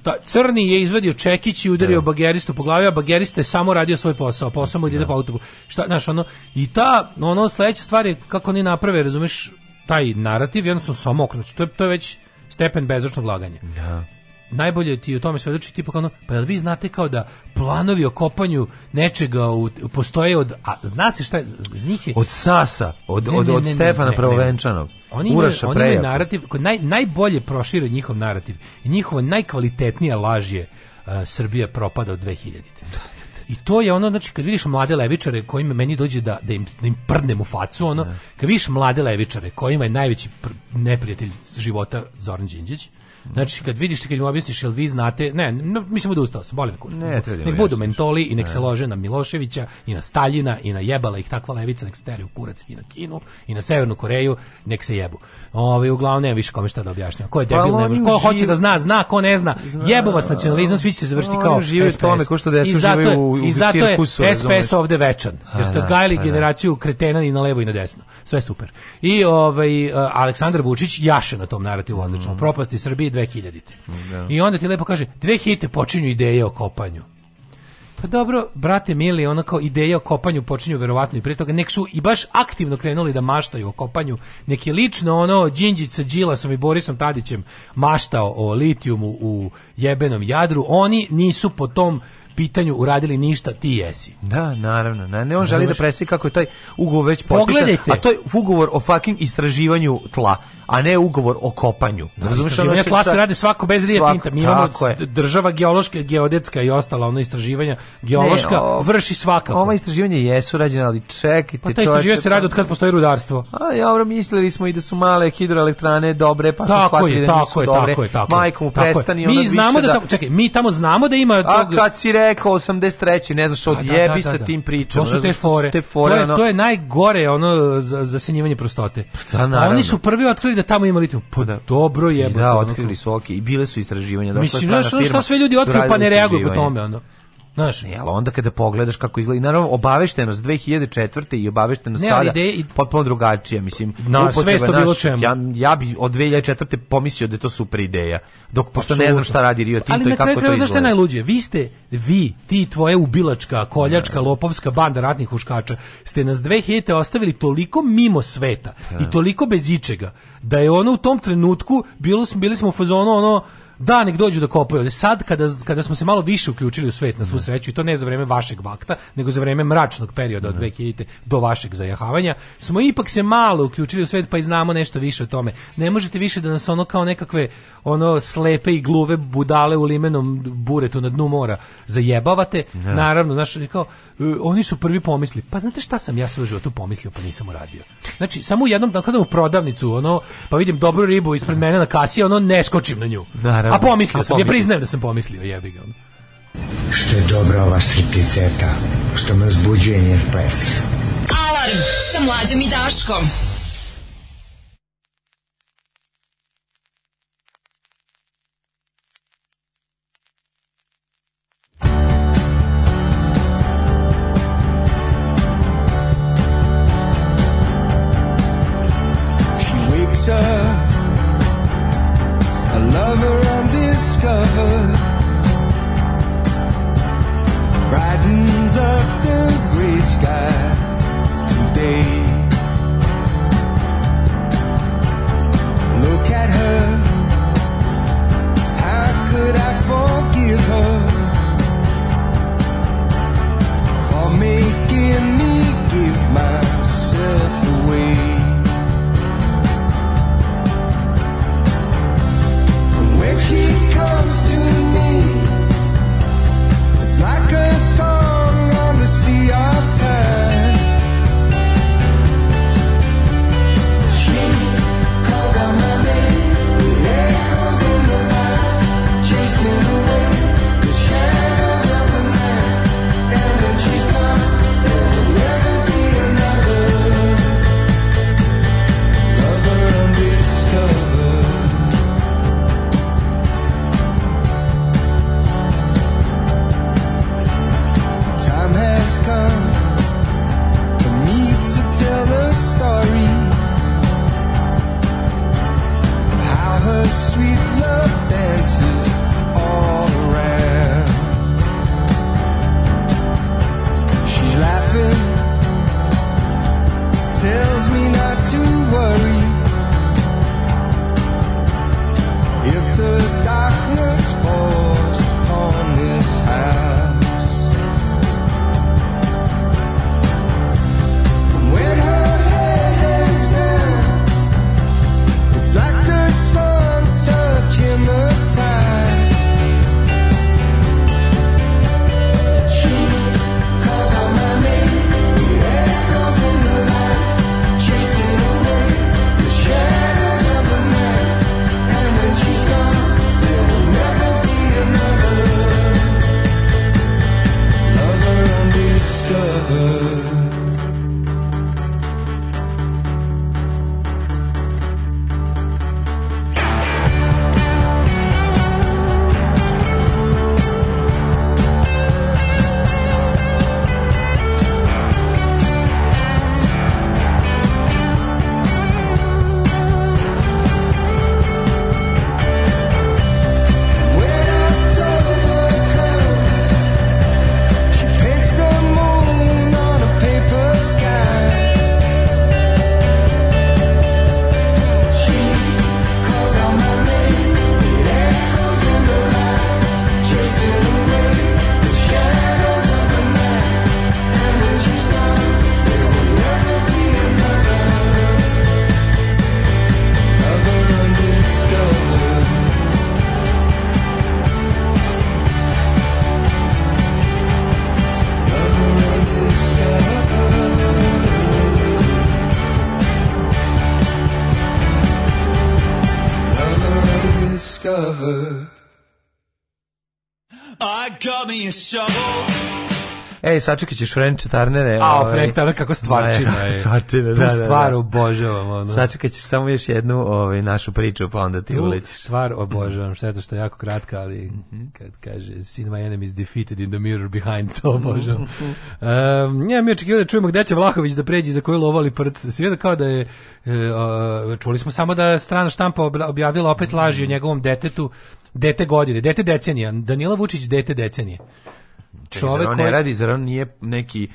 Ta, crni je izvadio čekić i udario da. bageristu po glavi, a bagerista je samo radio svoj posao, posao mu ide da. po autobu. Šta, znaš, ono, i ta, ono, sledeća stvar je kako oni naprave, razumeš, taj narativ, jednostavno samo okrenuć. Znači, to je, to je već stepen bezočnog laganja. Da najbolje ti u tome svedoči tipa kao ono, pa jel vi znate kao da planovi o kopanju nečega u, postoje od, a zna se šta je, iz njih je... Od Sasa, od, ne, od, od ne, Stefana Pravovenčanog, oni Uraša Oni imaju narativ, koji naj, najbolje prošire njihov narativ i njihova najkvalitetnija laž je uh, Srbija propada od 2000-te. I to je ono, znači, kad vidiš mlade levičare kojima meni dođe da, da, im, da im prdnem u facu, ono, kad vidiš mlade levičare kojima je najveći neprijatelj života Zoran Đinđić, Znači kad vidiš kad mu objasniš jel vi znate, ne, mislim da ustao sam, boli da kurac. Ne, nek budu mentoli i nek ne. se lože na Miloševića i na Staljina i na jebala ih takva levica nek se teri kurac i na Kinu i na Severnu Koreju, nek se jebu. Ovaj uglavnom nema više kome šta da objašnjava. Ko je pa debil, pa, ne može. Ko hoće da zna, zna, ko ne zna. zna Jebo vas nacionalizam, svi će se završiti kao žive tome ko što deca I zato u, u i zato je SPS ovde večan. Jer ste da, odgajali pa da. generaciju kretena i na levo i na desno. Sve super. I ovaj e, Aleksandar Vučić jaše na tom narativu odlično. Mm. Propasti Srbije 2000-te. Da. I onda ti lepo kaže, 2000-te počinju ideje o kopanju. Pa dobro, brate mili, ona kao ideje o kopanju počinju verovatno i pre toga, nek su i baš aktivno krenuli da maštaju o kopanju, nek je lično ono Đinđić sa Đilasom i Borisom Tadićem maštao o litijumu u jebenom jadru, oni nisu po tom pitanju uradili ništa, ti jesi. Da, naravno. Ne, ne on želi da presi kako je taj ugovor već potpisan. A to je ugovor o fucking istraživanju tla a ne ugovor o kopanju. Da, Razumeš, ono vlasti rade svako bez Rio Tinta. Mi imamo država geološka, geodetska i ostala ona istraživanja geološka ne, o, vrši svaka. Ova istraživanja jesu rađena, ali čekajte, pa ta istraživanja se rade pa- od kad postoji rudarstvo. A ja mislili smo i da su male hidroelektrane dobre, pa smo shvatili da nisu dobre. Tako je, tako je. Majko mu prestani, tako je. Mi znamo da, da čekaj, mi tamo znamo da ima A kad si rekao 83. ne znaš da, da, odjebi sa da, tim pričama. To su te fore. To je najgore ono za zasenjivanje prostote. Pa pa oni su prvi otkrili da tamo ima litijum. Pa da. dobro je. Da, otkrili su, ok, i bile su istraživanja. Da, Mislim, znaš, što sve ljudi otkriju pa ne reaguju po tome, ono. Znaš, ne, ali onda kada pogledaš kako izgleda, i naravno obaveštenost 2004. i obaveštenost ne, sada i... potpuno drugačija, mislim. Na sve što bilo čemu. Ja, ja bi od 2004. pomislio da je to super ideja, dok pošto Absolutno. ne znam šta radi Rio Tinto i kako kraju, to izgleda. Ali na kraju, najluđe? Vi ste, vi, ti tvoje ubilačka, koljačka, da. lopovska banda ratnih huškača, ste nas 2000. ostavili toliko mimo sveta ja. i da. toliko bez ičega, da je ono u tom trenutku, bilo, bili smo u fazonu ono, Da, nek dođu da kopaju. Sad kada, kada smo se malo više uključili u svet na svu sreću i to ne za vreme vašeg vakta, nego za vreme mračnog perioda od 2000 do vašeg zajahavanja, smo ipak se malo uključili u svet pa i znamo nešto više o tome. Ne možete više da nas ono kao nekakve ono slepe i gluve budale u limenom buretu na dnu mora zajebavate. Ne. Naravno, znaš, kao, e, oni su prvi pomisli. Pa znate šta sam ja sve u životu pomislio pa nisam uradio. Znači, samo u jednom, kada u prodavnicu, ono, pa vidim dobru ribu ispred mene na kasi, ono, ne skočim na nju. Naravno. A pomislio sam, ja priznajem da sam pomislio, jebi ga. Što je dobra ova stripticeta, što me uzbuđuje njen pes. Alarm sa mlađom i Daškom. She wakes up, I love her discovered brightens up the gray skies today. Look at her. How could I forgive her for making me give myself away? comes Ej, sačekaj ćeš French Tarnere. A, ovaj, Frank Tarner kako stvarčina je. Stvarčina, da, da, da. stvar da. obožavam. Ono. Sačekaj ćeš samo još jednu ovaj, našu priču, pa onda ti tu stvar obožavam, šteta što je jako kratka, ali mhm. kad kaže Sin my enemy is defeated in the mirror behind, to obožavam. um, ja, mi očekivali da čujemo gde će Vlahović da pređe za koju lovali prc. Svi da kao da je, uh, čuli smo samo da strana štampa objavila opet laži o njegovom detetu, dete godine, dete decenije, Danila Vučić dete decenije. Čovek zar ne radi, zar on nije neki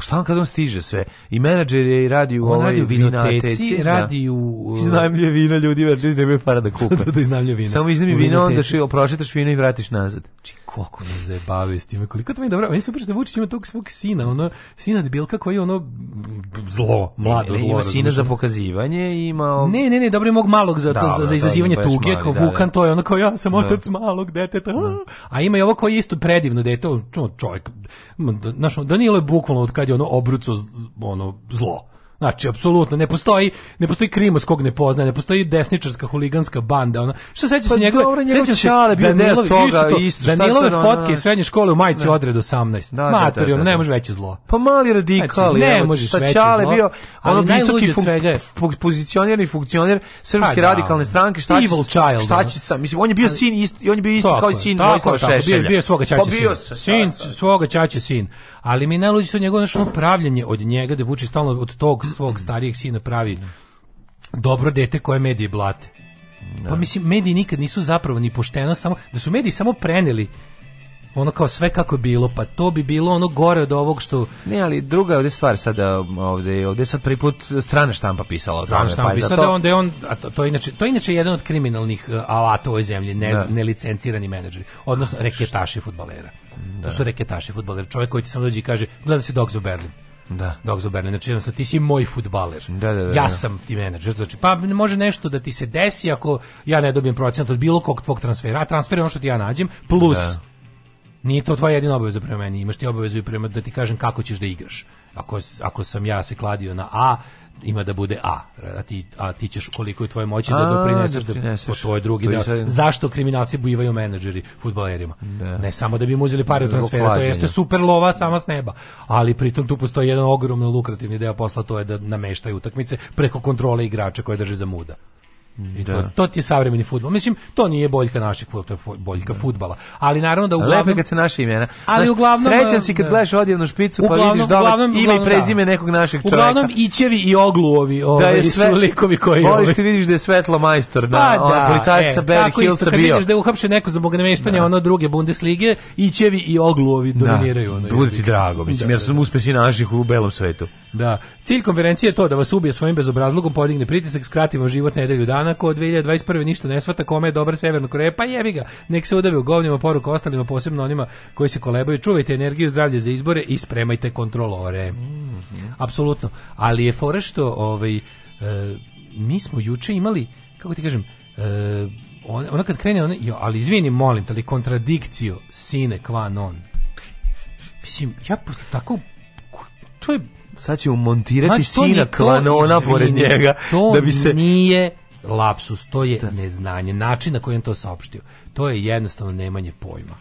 šta kad on stiže sve i menadžer je i radi u on ovaj radi u vinoteci radi u iznajmljuje vino ljudi ne bi para da kupe to da, da, da iznajmljuje vino samo iznajmi vino onda što pročitaš vino i vratiš nazad koliko me zajebave s time, koliko to mi je dobro. Meni se upravo Vučić ima tog svog sina, ono, sina debilka koji je ono zlo, mlado ne, zlo. Ima sina za pokazivanje, ima... Ne, ne, ne, dobro je mog malog za, to, da, za, da, za da, izazivanje tuge, mali, kao da, Vukan, da. to je ono kao ja sam otac malog deteta. Da. A ima i ovo koji je isto predivno dete, čovjek, znaš, Danilo je bukvalno od kad je ono obruco ono, zlo. Znači, apsolutno, ne postoji, ne postoji krimos kog ne poznaje, ne postoji desničarska huliganska banda, ona. Šta sećaš pa se njegove? Sećaš se Danilove, toga, isto, isto Danilove sve, fotke iz srednje škole u majici odred 18. Da, da, da Mater, ono da, ne može veće zlo. Pa mali radikali, znači, ne može veće zlo. bio ono visoki pozicionirani funkcioner srpske pa radikalne stranke, šta će? Šta će sa? Mislim on je bio sin i on je bio isto kao i sin Vojislava Šešelja. Pa bio svoga ćaće sin. Sin svoga ćaće sin ali mi najluđe su njegovo nešto pravljenje od njega, da vuči stalno od tog svog starijeg sina pravi dobro dete koje mediji blate. Pa da. mislim, mediji nikad nisu zapravo ni pošteno, samo, da su mediji samo preneli ono kao sve kako je bilo, pa to bi bilo ono gore od ovog što... Ne, ali druga je ovdje stvar sada, ovdje, ovdje sad prvi put strane štampa pisala. Strana štampa pa pisala, to... Da, onda je on, a to, to, je inače, to je inače jedan od kriminalnih e, alata u ovoj zemlji, ne, da. nelicencirani menadžeri, odnosno reketaši futbalera. Da. To su reketaši futbalera, čovjek koji ti samo dođe i kaže, gledam se Dogs u Berlin. Da. Dok za Berlin, znači jednostavno ti si moj fudbaler. Da, da, da, ja da. sam ti menadžer, znači pa može nešto da ti se desi ako ja ne dobijem procenat od bilo kog tvog transfera, a transfer je ono što ti ja nađem plus da. Nije to tvoja jedina obaveza prema meni, imaš ti obavezu i prema da ti kažem kako ćeš da igraš. Ako, ako sam ja se kladio na A, ima da bude A, a ti, a ti ćeš koliko je tvoje moći da a, da doprineseš, da, da po tvoj drugi da, Zašto kriminalci bivaju menadžeri futbalerima? Da. Ne samo da bi im uzeli pare od transfera, to jeste super lova sama s neba, ali pritom tu postoji jedan ogromno lukrativni deo posla, to je da nameštaju utakmice preko kontrole igrača koje drže za muda. I da. to, to ti je savremeni futbol. Mislim, to nije boljka našeg futbola, to je boljka da. futbala. Ali naravno da uglavnom... Lepe kad se naše imena. Ali uglavnom... Srećan si da, kad da. gledaš odjevnu špicu pa uglavnom, vidiš dole ime i prezime da. nekog našeg čovjeka. Uglavnom Ićevi i Ogluovi ove, da je sve, su likovi koji... Voliš kad vidiš da je svetlo majstor na pa, da, policajac sa e, Barry Hillsa bio. Kad vidiš da je uhapšen neko za bognemeštanje ono druge Bundeslige, Ićevi i Ogluovi dominiraju. Ono, Bude ti drago, mislim, jer su uspesi naših u belom svetu. Da. Cilj konferencije je to da vas ubije svojim bezobrazlogom, podigne pritisak, skrati vam život nedelju dana Japana ko od 2021. ništa ne svata, kome je dobar Severna Koreja, pa jebi ga, nek se udavi u govnima poruka ostalima, posebno onima koji se kolebaju, čuvajte energiju, zdravlje za izbore i spremajte kontrolore. Mm -hmm. Apsolutno, ali je fora što ovaj, e, mi smo juče imali, kako ti kažem, e, ona, ona kad krene, ona, jo, ali izvini, molim te, ali kontradikciju sine qua non. Mislim, ja posle tako, to je sad će umontirati znači, sina klanona pored njega to da bi se nije lapsus, to je da. neznanje, način na koji on to saopštio. To je jednostavno nemanje pojma.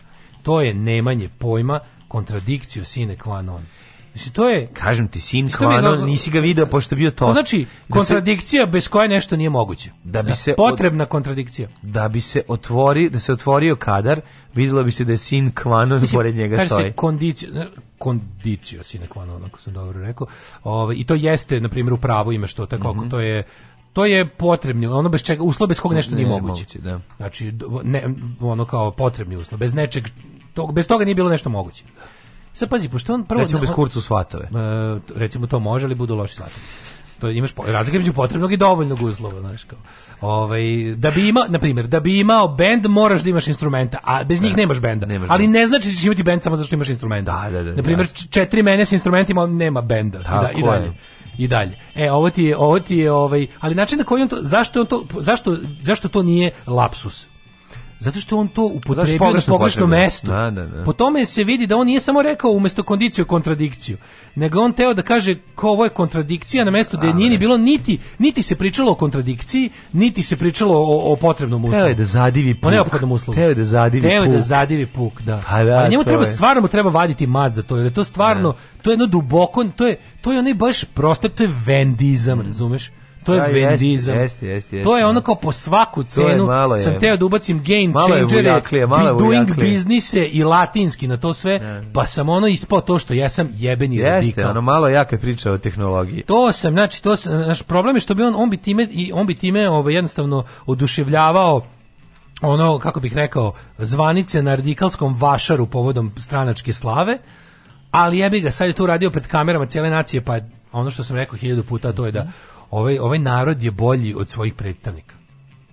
To je nemanje pojma, kontradikciju sine qua non. Znači, to je... Kažem ti, sin kvano, da nisi ga video pošto bio to. Pa znači, kontradikcija da se, bez koje nešto nije moguće. Da bi se potrebna od, kontradikcija. Da bi se otvori, da se otvorio kadar, vidjelo bi se da je sin kvano pored njega stoji. Kaže se kondicio, kondicio sine kvano, ako sam dobro rekao. Ove, ovaj, I to jeste, na primjer, u pravu ime što tako, mm -hmm. to je to je potrebno, ono bez čega uslov bez kog nešto nije moguće. moguće da. Znači ne, ono kao potrebni uslov, bez nečeg tog bez toga nije bilo nešto moguće. Sad pazi, pošto on prvo... Recimo da- bez kurcu svatove. E, recimo to može, ali budu loši svatovi. To imaš po, razlika između potrebnog i dovoljnog uslova, znaš kao. Ovaj da bi imao, na primjer, da bi imao bend moraš da imaš instrumenta, a bez njih da, nemaš benda. Nemaš ali ne znači da ćeš imati bend samo zato što imaš instrumenta. Da, da, da, na primjer, četiri mene s instrumentima nema benda. Da, i dalje. Je i dalje. E, ovo ti je, ovo ti je ovaj, ali način na koji on to, zašto on to, zašto, zašto to nije lapsus? Zato što on to upotrebio pogrešno na pogrešno mesto. Da, da, da. Po tome se vidi da on nije samo rekao umesto kondiciju kontradikciju, nego on teo da kaže ko ovo je kontradikcija na mesto gdje nije ni bilo niti, niti se pričalo o kontradikciji, niti se pričalo o, o potrebnom uslovu. Teo je da zadivi puk. O uslovu. Teo je da zadivi teo da puk. da zadivi puk, da. Pa da Ali njemu treba, je. stvarno mu treba vaditi maz za to, jer je to stvarno, ne. to je jedno duboko, to je, to je onaj baš prostor, to je vendizam, mm. razumeš? to je da, vendizam. Jeste, jeste, jeste, to je da. ono kao po svaku cenu je, sam teo da ubacim game malo changere, je malo je doing biznise i latinski na to sve, da. pa sam ono ispao to što ja sam jebeni jeste, radikal. Jeste, ono malo ja kad pričao o tehnologiji. To sam, znači, to sam, naš problem je što bi on, on bi time, i on bi time ovaj, jednostavno oduševljavao ono, kako bih rekao, zvanice na radikalskom vašaru povodom stranačke slave, ali ja bih ga, sad je to radio pred kamerama cijele nacije, pa ono što sam rekao hiljadu puta, to je da mhm ovaj, ovaj narod je bolji od svojih predstavnika.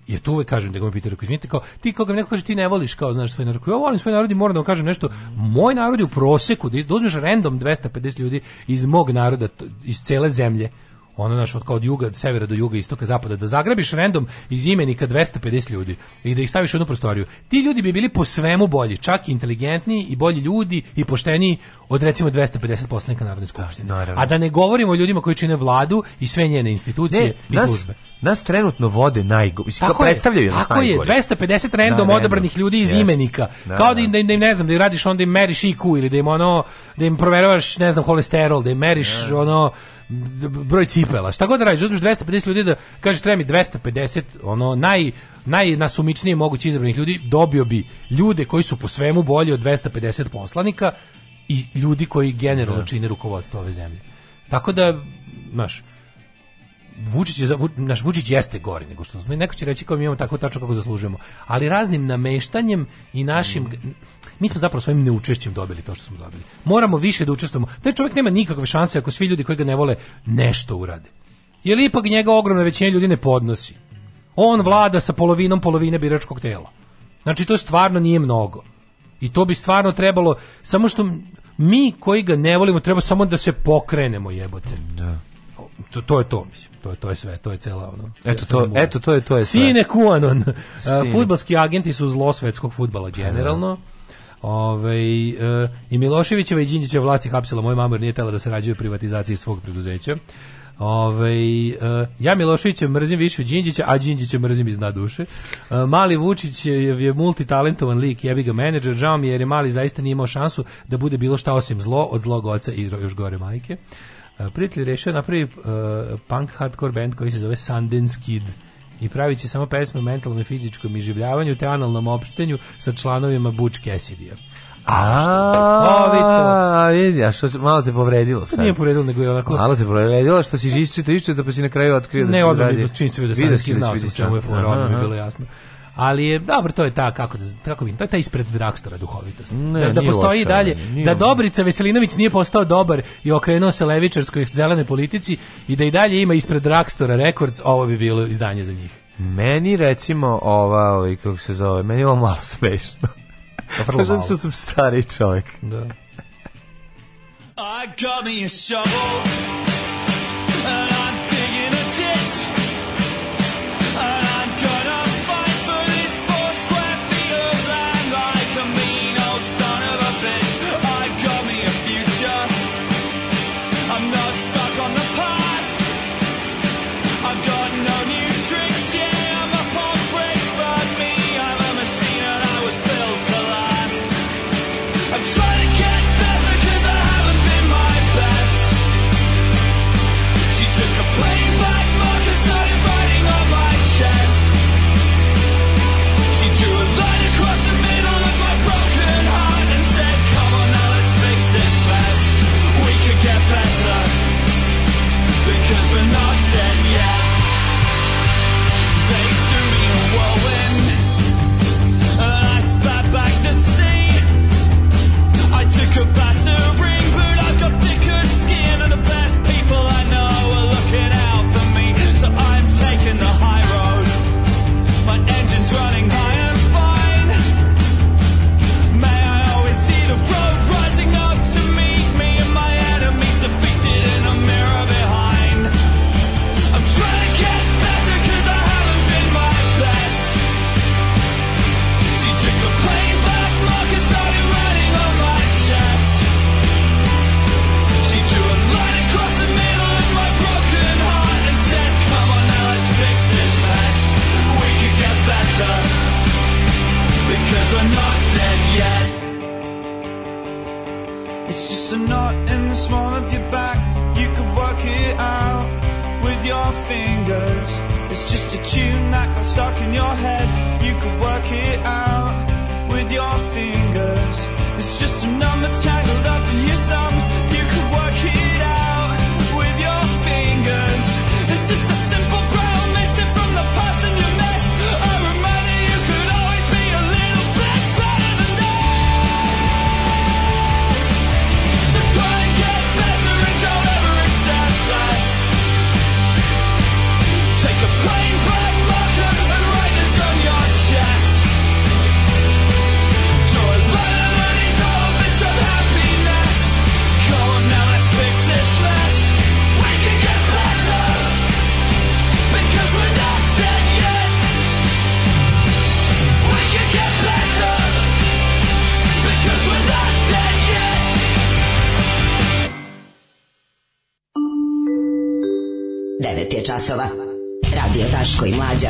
Ja tu uvek kažem da ga mi pitaju, izvinite, kao, ti koga mi neko kaže ti ne voliš, kao, znaš, svoj narod. Ja volim svoj narod i moram da vam kažem nešto. Moj narod je u proseku, da uzmeš random 250 ljudi iz mog naroda, iz cele zemlje, ono naš od kao od juga, od severa do juga, istoka, zapada, da zagrabiš random iz imenika 250 ljudi i da ih staviš u jednu prostoriju. Ti ljudi bi bili po svemu bolji, čak i inteligentniji i bolji ljudi i pošteniji od recimo 250 poslanika Narodne da, skupštine. Da, A da ne govorimo o ljudima koji čine vladu i sve njene institucije ne, i nas, službe. Nas trenutno vode najgori. Tako predstavljaju je, nas tako je, 250 random da, odabranih ljudi iz yes. imenika. Da, kao da, da. da im, da im, ne znam, da im radiš onda im meriš IQ ili da im ono, da im proveravaš, ne znam, holesterol, da im meriš ono broj cipela. Šta god da radiš, uzmeš 250 ljudi da kažeš treba 250, ono naj najnasumičnije mogući izabranih ljudi, dobio bi ljude koji su po svemu bolji od 250 poslanika i ljudi koji generalno da. čine rukovodstvo ove zemlje. Tako da, znaš, Vučić je naš Vučić jeste gori nego što smo. Neko će reći kao mi imamo tako tačno kako zaslužujemo. Ali raznim nameštanjem i našim mm mi smo zapravo svojim neučešćem dobili to što smo dobili. Moramo više da učestvujemo. Taj čovjek nema nikakve šanse ako svi ljudi koji ga ne vole nešto urade. Jer ipak njega ogromna većina ljudi ne podnosi. On vlada sa polovinom polovine biračkog tela. Znači to stvarno nije mnogo. I to bi stvarno trebalo, samo što mi koji ga ne volimo treba samo da se pokrenemo jebote. Da. To, to je to, mislim. To je to je sve, to je cela ono. Eto to, eto to je to je sve. Sine Kuanon. Futbalski agenti su zlo svetskog fudbala pa, generalno. Da. Ove, e, I Miloševićeva i Đinđića vlasti hapsila moja mama jer nije tela da se rađuje privatizaciji svog preduzeća. Ove, e, ja Miloševića mrzim više od Đinđića, a Đinđića mrzim iz dna duše. E, mali Vučić je, je multitalentovan lik, jebi ga menadžer, žao mi jer je Mali zaista nije imao šansu da bude bilo šta osim zlo od zlog oca i još gore majke. E, prijatelj rešio napravi uh, e, punk hardcore band koji se zove Sundance Kid i pravići samo pesme o mentalnom i fizičkom iživljavanju te analnom opštenju sa članovima Buč Kesidija. a vidi, a što se malo te povredilo sad. Nije povredilo, nego je onako. Malo te povredilo što si iščito iščito da pa si na kraju otkrio da ne, si Ne, odmah mi činjenicu da sam da znao sam čemu je fora, odmah mi bilo jasno ali je dobro to je ta kako da kako bi to ta ispred drakstora duhovitost ne, da, da postoji i dalje nije, da Dobrica Veselinović nije postao dobar i okrenuo se levičarskoj zelene politici i da i dalje ima ispred drakstora rekords ovo bi bilo izdanje za njih meni recimo ova ovaj kako se zove meni je ovo malo smešno pa Vrlo malo. što sam stari čovjek da I got me a shovel 9 je časova. Radio Taško i Mlađa.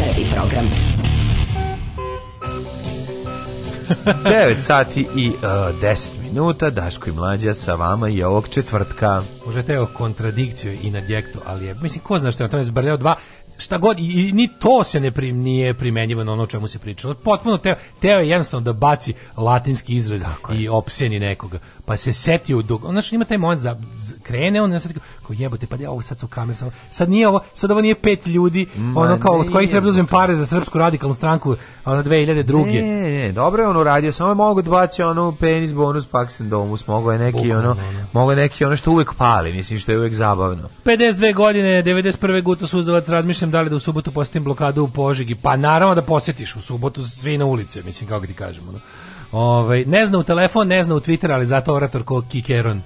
Prvi program. 9 sati i uh, e, 10 minuta, Daško i Mlađa sa vama je ovog četvrtka. Možete o kontradikciju i nadjektu, ali je, mislim, ko zna što je o tome zbrljao dva, šta god i, i, ni to se ne prim, nije primenjivo na ono o čemu se pričalo. Potpuno teo, teo je jednostavno da baci latinski izraz Tako i opseni nekoga. Pa se setio dok znači ima taj moment za, za krene on na sad kao jebote pa ja ovo sad su kamer sad, sad nije ovo sad ovo nije pet ljudi Ma, ono kao od kojih treba da uzmem pare za srpsku radikalnu stranku ono 2002. Ne, ne, dobro je ono radio samo je da baci ono penis bonus paksen domus mogo je neki Bukano, ono ne. mogu neki ono što uvek pali mislim što je uvek zabavno. 52 godine 91. Guto Suzovac razmišlja razmišljam da li da u subotu posjetim blokadu u Požegi. Pa naravno da posetiš u subotu svi na ulice, mislim kako ti kažemo. No. Ove, ovaj, ne zna u telefon, ne zna u Twitter, ali zato orator ko Kikeron.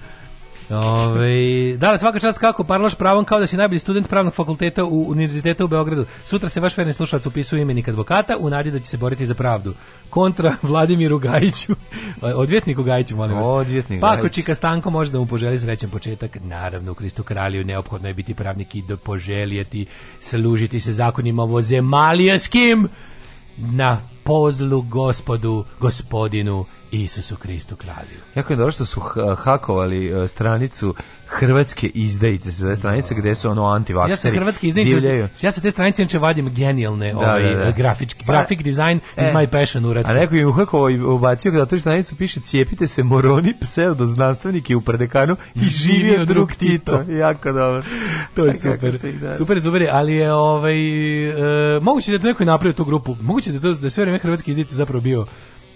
Ove, da, svaka čast kako parlaš pravom kao da si najbolji student pravnog fakulteta u univerziteta u Beogradu. Sutra se vaš verni slušalac upisuje imenik advokata u nadi da će se boriti za pravdu. Kontra Vladimiru Gajiću, odvjetniku Gajiću, molim vas. Odvjetnik Pa ako Čika Stanko može da mu poželi srećan početak, naravno u Kristu kralju neophodno je biti pravnik i da poželjeti služiti se zakonima vozemalijaskim na pozlu gospodu, gospodinu Isusu Hristu kralju. Jako je dobro što su hakovali e, stranicu hrvatske izdajice sa sve stranice da. gdje su ono antivakseri. Ja sam hrvatske izdajice, ja sa te stranice inače vadim genijalne da, ovaj, da, da. grafički, pa, grafik dizajn e, is my passion uradke. A neko im uhako ubacio kada tu stranicu piše cijepite se moroni, pseudo znanstvenik je u predekanu i živio drug Tito. jako dobro. To je super. Da. Super, super, ali je ovaj, e, moguće da je to neko napravio tu grupu, moguće da je to da sve vreme hrvatske izdajice zapravo bio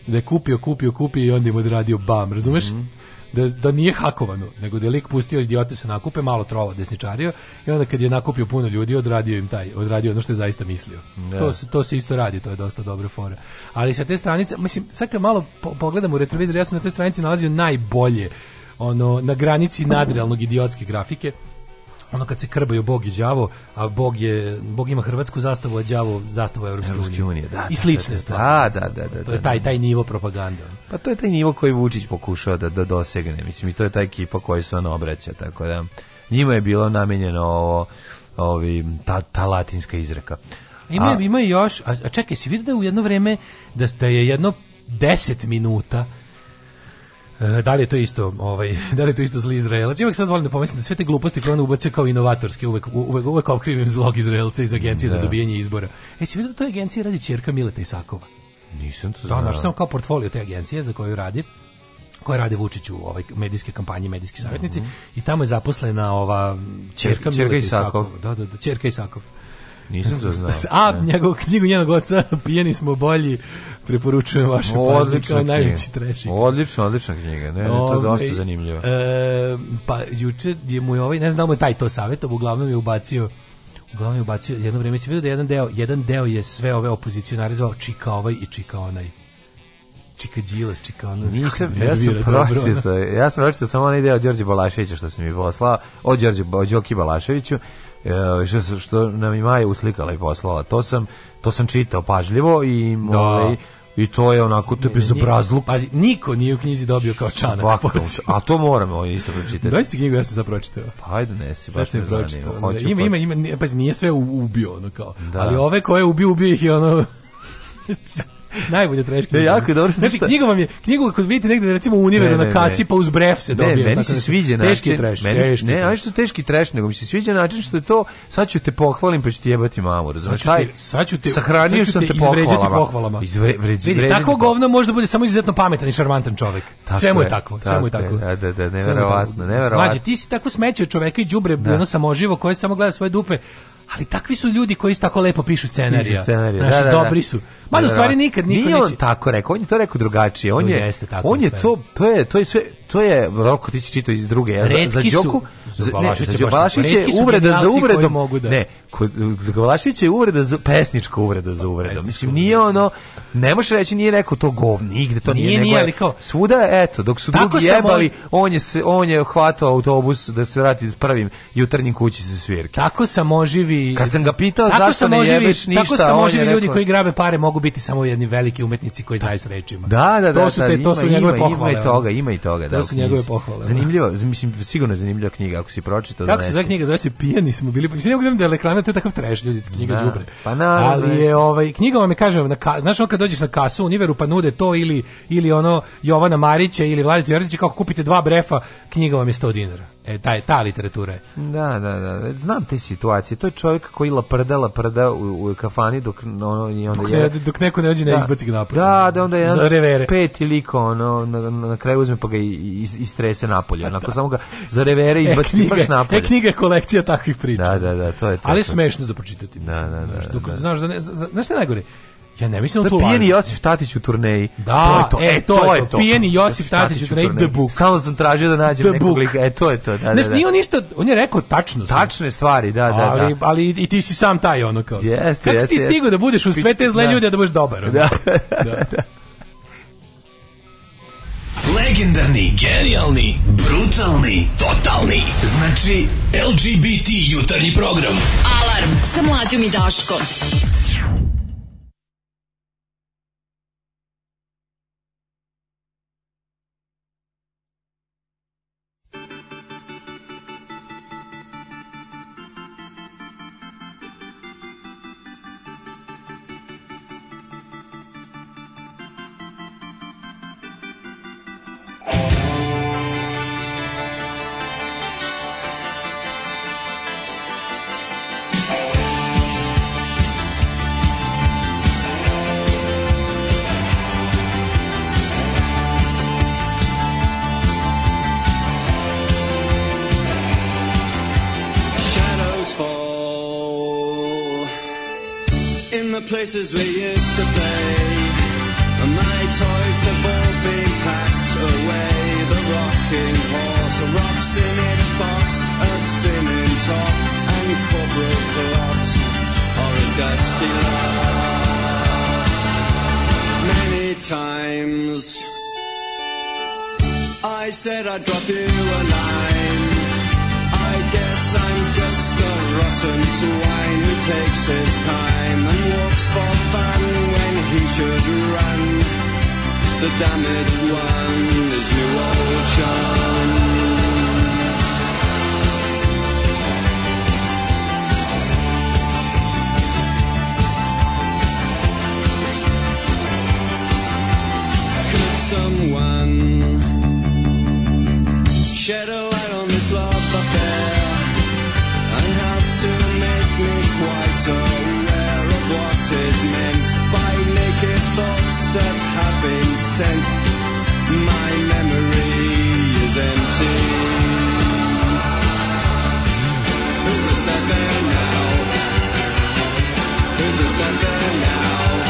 da je kupio, kupio, kupio i onda im odradio bam, razumeš? Mm -hmm. Da, da nije hakovano, nego da je lik pustio idiote se nakupe, malo trova desničario i onda kad je nakupio puno ljudi, odradio im taj, odradio ono što je zaista mislio. Yeah. Da. To, se, to se isto radi, to je dosta dobra fora. Ali sa te stranice, mislim, sad kad malo po, pogledam u retrovizor, ja sam na toj stranici nalazio najbolje, ono, na granici nadrealnog idiotske grafike, ono kad se krbaju Bog i đavo, a Bog je Bog ima hrvatsku zastavu, a đavo zastavu Evropske, Evropske unije. Da, I da, da, slične da, da, stvari. Da, da, da, to je taj taj nivo propagande. Pa to je taj nivo koji Vučić pokušao da da dosegne. Mislim i to je taj ekipa koji se on obraća, tako da njima je bilo namenjeno ovo ovi ta, ta latinska izreka. Ima, a, ima još, a, a čekaj, si vidio da u jedno vrijeme da, da je jedno 10 minuta E, da li je to isto, ovaj, da li je to isto zli Izraelac? Ja uvek sad volim da pomislim da sve te gluposti koje ono ubace kao inovatorske, uvek, uvek, uvek okrivim zlog Izraelca iz agencije da. za dobijanje izbora. E, si vidio da toj agenciji radi ćerka Mileta Isakova? Nisam to da, znao. Da, sam kao portfolio te agencije za koju radi koje rade Vučiću ovaj medijske kampanje, medijski savjetnici mm -hmm. i tamo je zaposlena ova ćerka Mileta Isakov. Da, da, da, ćerka Isakov. Nisam to znao. A, njegovu knjigu njenog oca, pijeni smo bolji, preporučujem vaše pažnje najveći trešik. Odlična, odlična knjiga, ne, Ove, to je ovaj, dosta zanimljivo. E, pa juče je mu ovaj, ne znam da mu je taj to savjetov, uglavnom je ubacio uglavnom je ubacio, jedno vreme se vidio da jedan deo, jedan deo je sve ove opozicionare zvao čika ovaj i čika onaj. Čika Đilas, Čika ono... Nisam, ja sam pročito, ja sam pročito samo onaj deo Đorđe Balaševića što sam mi poslao, o Đorđe, o Đoki Balaševiću, e, što, što nam je Maja uslikala i poslala. To sam, to sam čitao pažljivo i... Da. Ovaj, I to je onako te bezobrazluk. Pazi, niko nije u knjizi dobio kao čanak. a to moramo isto pročitati. Doista knjigu ja sam sad pročitao. Pa ajde, nesi, baš me zanima. Da, ima, ima, ima, pazi, nije sve ubio, ono kao. Da. Ali ove koje ubio, ubio ih i ono... Najbolje trash knjiga. Ne, jako dobro. Znači, šta... knjiga vam je, knjigu ako vidite negde, recimo u univeru na kasi, pa uz bref se dobije. Ne, da meni se sviđa način. Teški treš. Meni, teški ne, ali što teški treš, nego mi se sviđa način što je to, sad ću te pohvalim, pa ću ti jebati mamu. Razumiješ, taj, sad ću te, sahranio sam te pohvalama. pohvalama. Izvre, vređi, Vidi, tako govno može da bude samo izuzetno pametan i šarmantan čovek. Sve mu je, tako, sve mu je tako. Da, da, da, neverovatno, neverovatno. Mlađe, ti si tako smeće čoveka i đubre, da. ono samoživo koje samo gleda svoje dupe ali takvi su ljudi koji tako lepo pišu scenarija. Scenarija, da, znači, da, da, dobri su. Mada da. stvari nikad niko Nije on tako rekao, on je to rekao drugačije. On je tako. On je to to je to je sve to je Roko ti si čitao iz druge. Ja, Redki za Đoku, za, ne, za Đobalašić je uvreda za uvredom. Mogu da. Ne, kod za Đobalašić je uvreda za pesnička uvreda za uvredom. Mislim nije ono ne možeš reći nije neko to govn, nigde to nije, nije, nije ali kao svuda eto, dok su drugi jebali, on je se on je hvatao autobus da se vrati s prvim jutarnjim kući sa svirke. Tako samoživi Kad sam ga pitao tako zašto ne jebeš ništa, tako sam oživi ljudi rekao... koji grabe pare mogu biti samo jedni veliki umetnici koji znaju s rečima. Da, da, da, to su, te, to ima, su njegove ima, pohvale. Ima i toga, ima i toga. To da, su njegove pohvale. Da. Zanimljivo, mislim, sigurno je zanimljiva knjiga, ako si pročitao. Kako se zove knjiga, zove se Pijani smo bili, mislim, da, da je reklame, to je takav trash, ljudi, knjiga da, Pa na, Ali je, ovaj, knjiga vam je, kažem, na, znaš, kad dođeš na kasu, univeru pa nude to ili, ili ono Jovana Marića ili Vladitu Jerdića, kako kupite dva brefa, knjiga vam je 100 dinara. E, taj, ta literatura je. Da, da, da. Znam te situacije. To je čovjek koji laprda, laprda u, u kafani dok, ono, i onda dok, je, dok neko ne dođe ne da, izbaci ga napolje. Da, da, onda je jedan peti liko, ono, na, na, kraju uzme pa ga iz, istrese napolje. Pa Onako da. samo ga za revere e, izbaci e, knjiga, baš napolje. E, knjiga je kolekcija takvih priča. Da, da, da, to je to. Ali je smešno za pročitati. Da, da, da, da, dok, da, da. Znaš, za, za, znaš, znaš, znaš, znaš, znaš, znaš, Ja ne mislim da tu pijeni Josif Tatić u turneji. Da, to je to. E, e to, to je to. Pijeni Josif Tatić u turneji, The Book. Stalno sam tražio da nađem the nekog lika. E, to je to. Da, da, da. nije on ništa, on je rekao tačno. Sam. Tačne stvari, da, da, da. Ali, ali i ti si sam taj ono kao. Jeste, Kako jeste, ti stigo da budeš u sve te zle da. ljude da budeš dobar? Da. Da. da. Legendarni, genijalni, brutalni, totalni. Znači, LGBT jutarnji program. Alarm sa mlađom i Daškom. fall in the places we used to play. My toys have all been packed away. The rocking horse, a rocks in its box, a spinning top, and corporal collapse, are a dusty lot. Many times I said I'd drop you a line. I'm just a rotten swine who takes his time and walks for fun when he should run. The damaged one is you, old chum. someone. Shadow is meant by naked thoughts that have been sent. My memory is empty. Who's the sender now? Who's the sender now?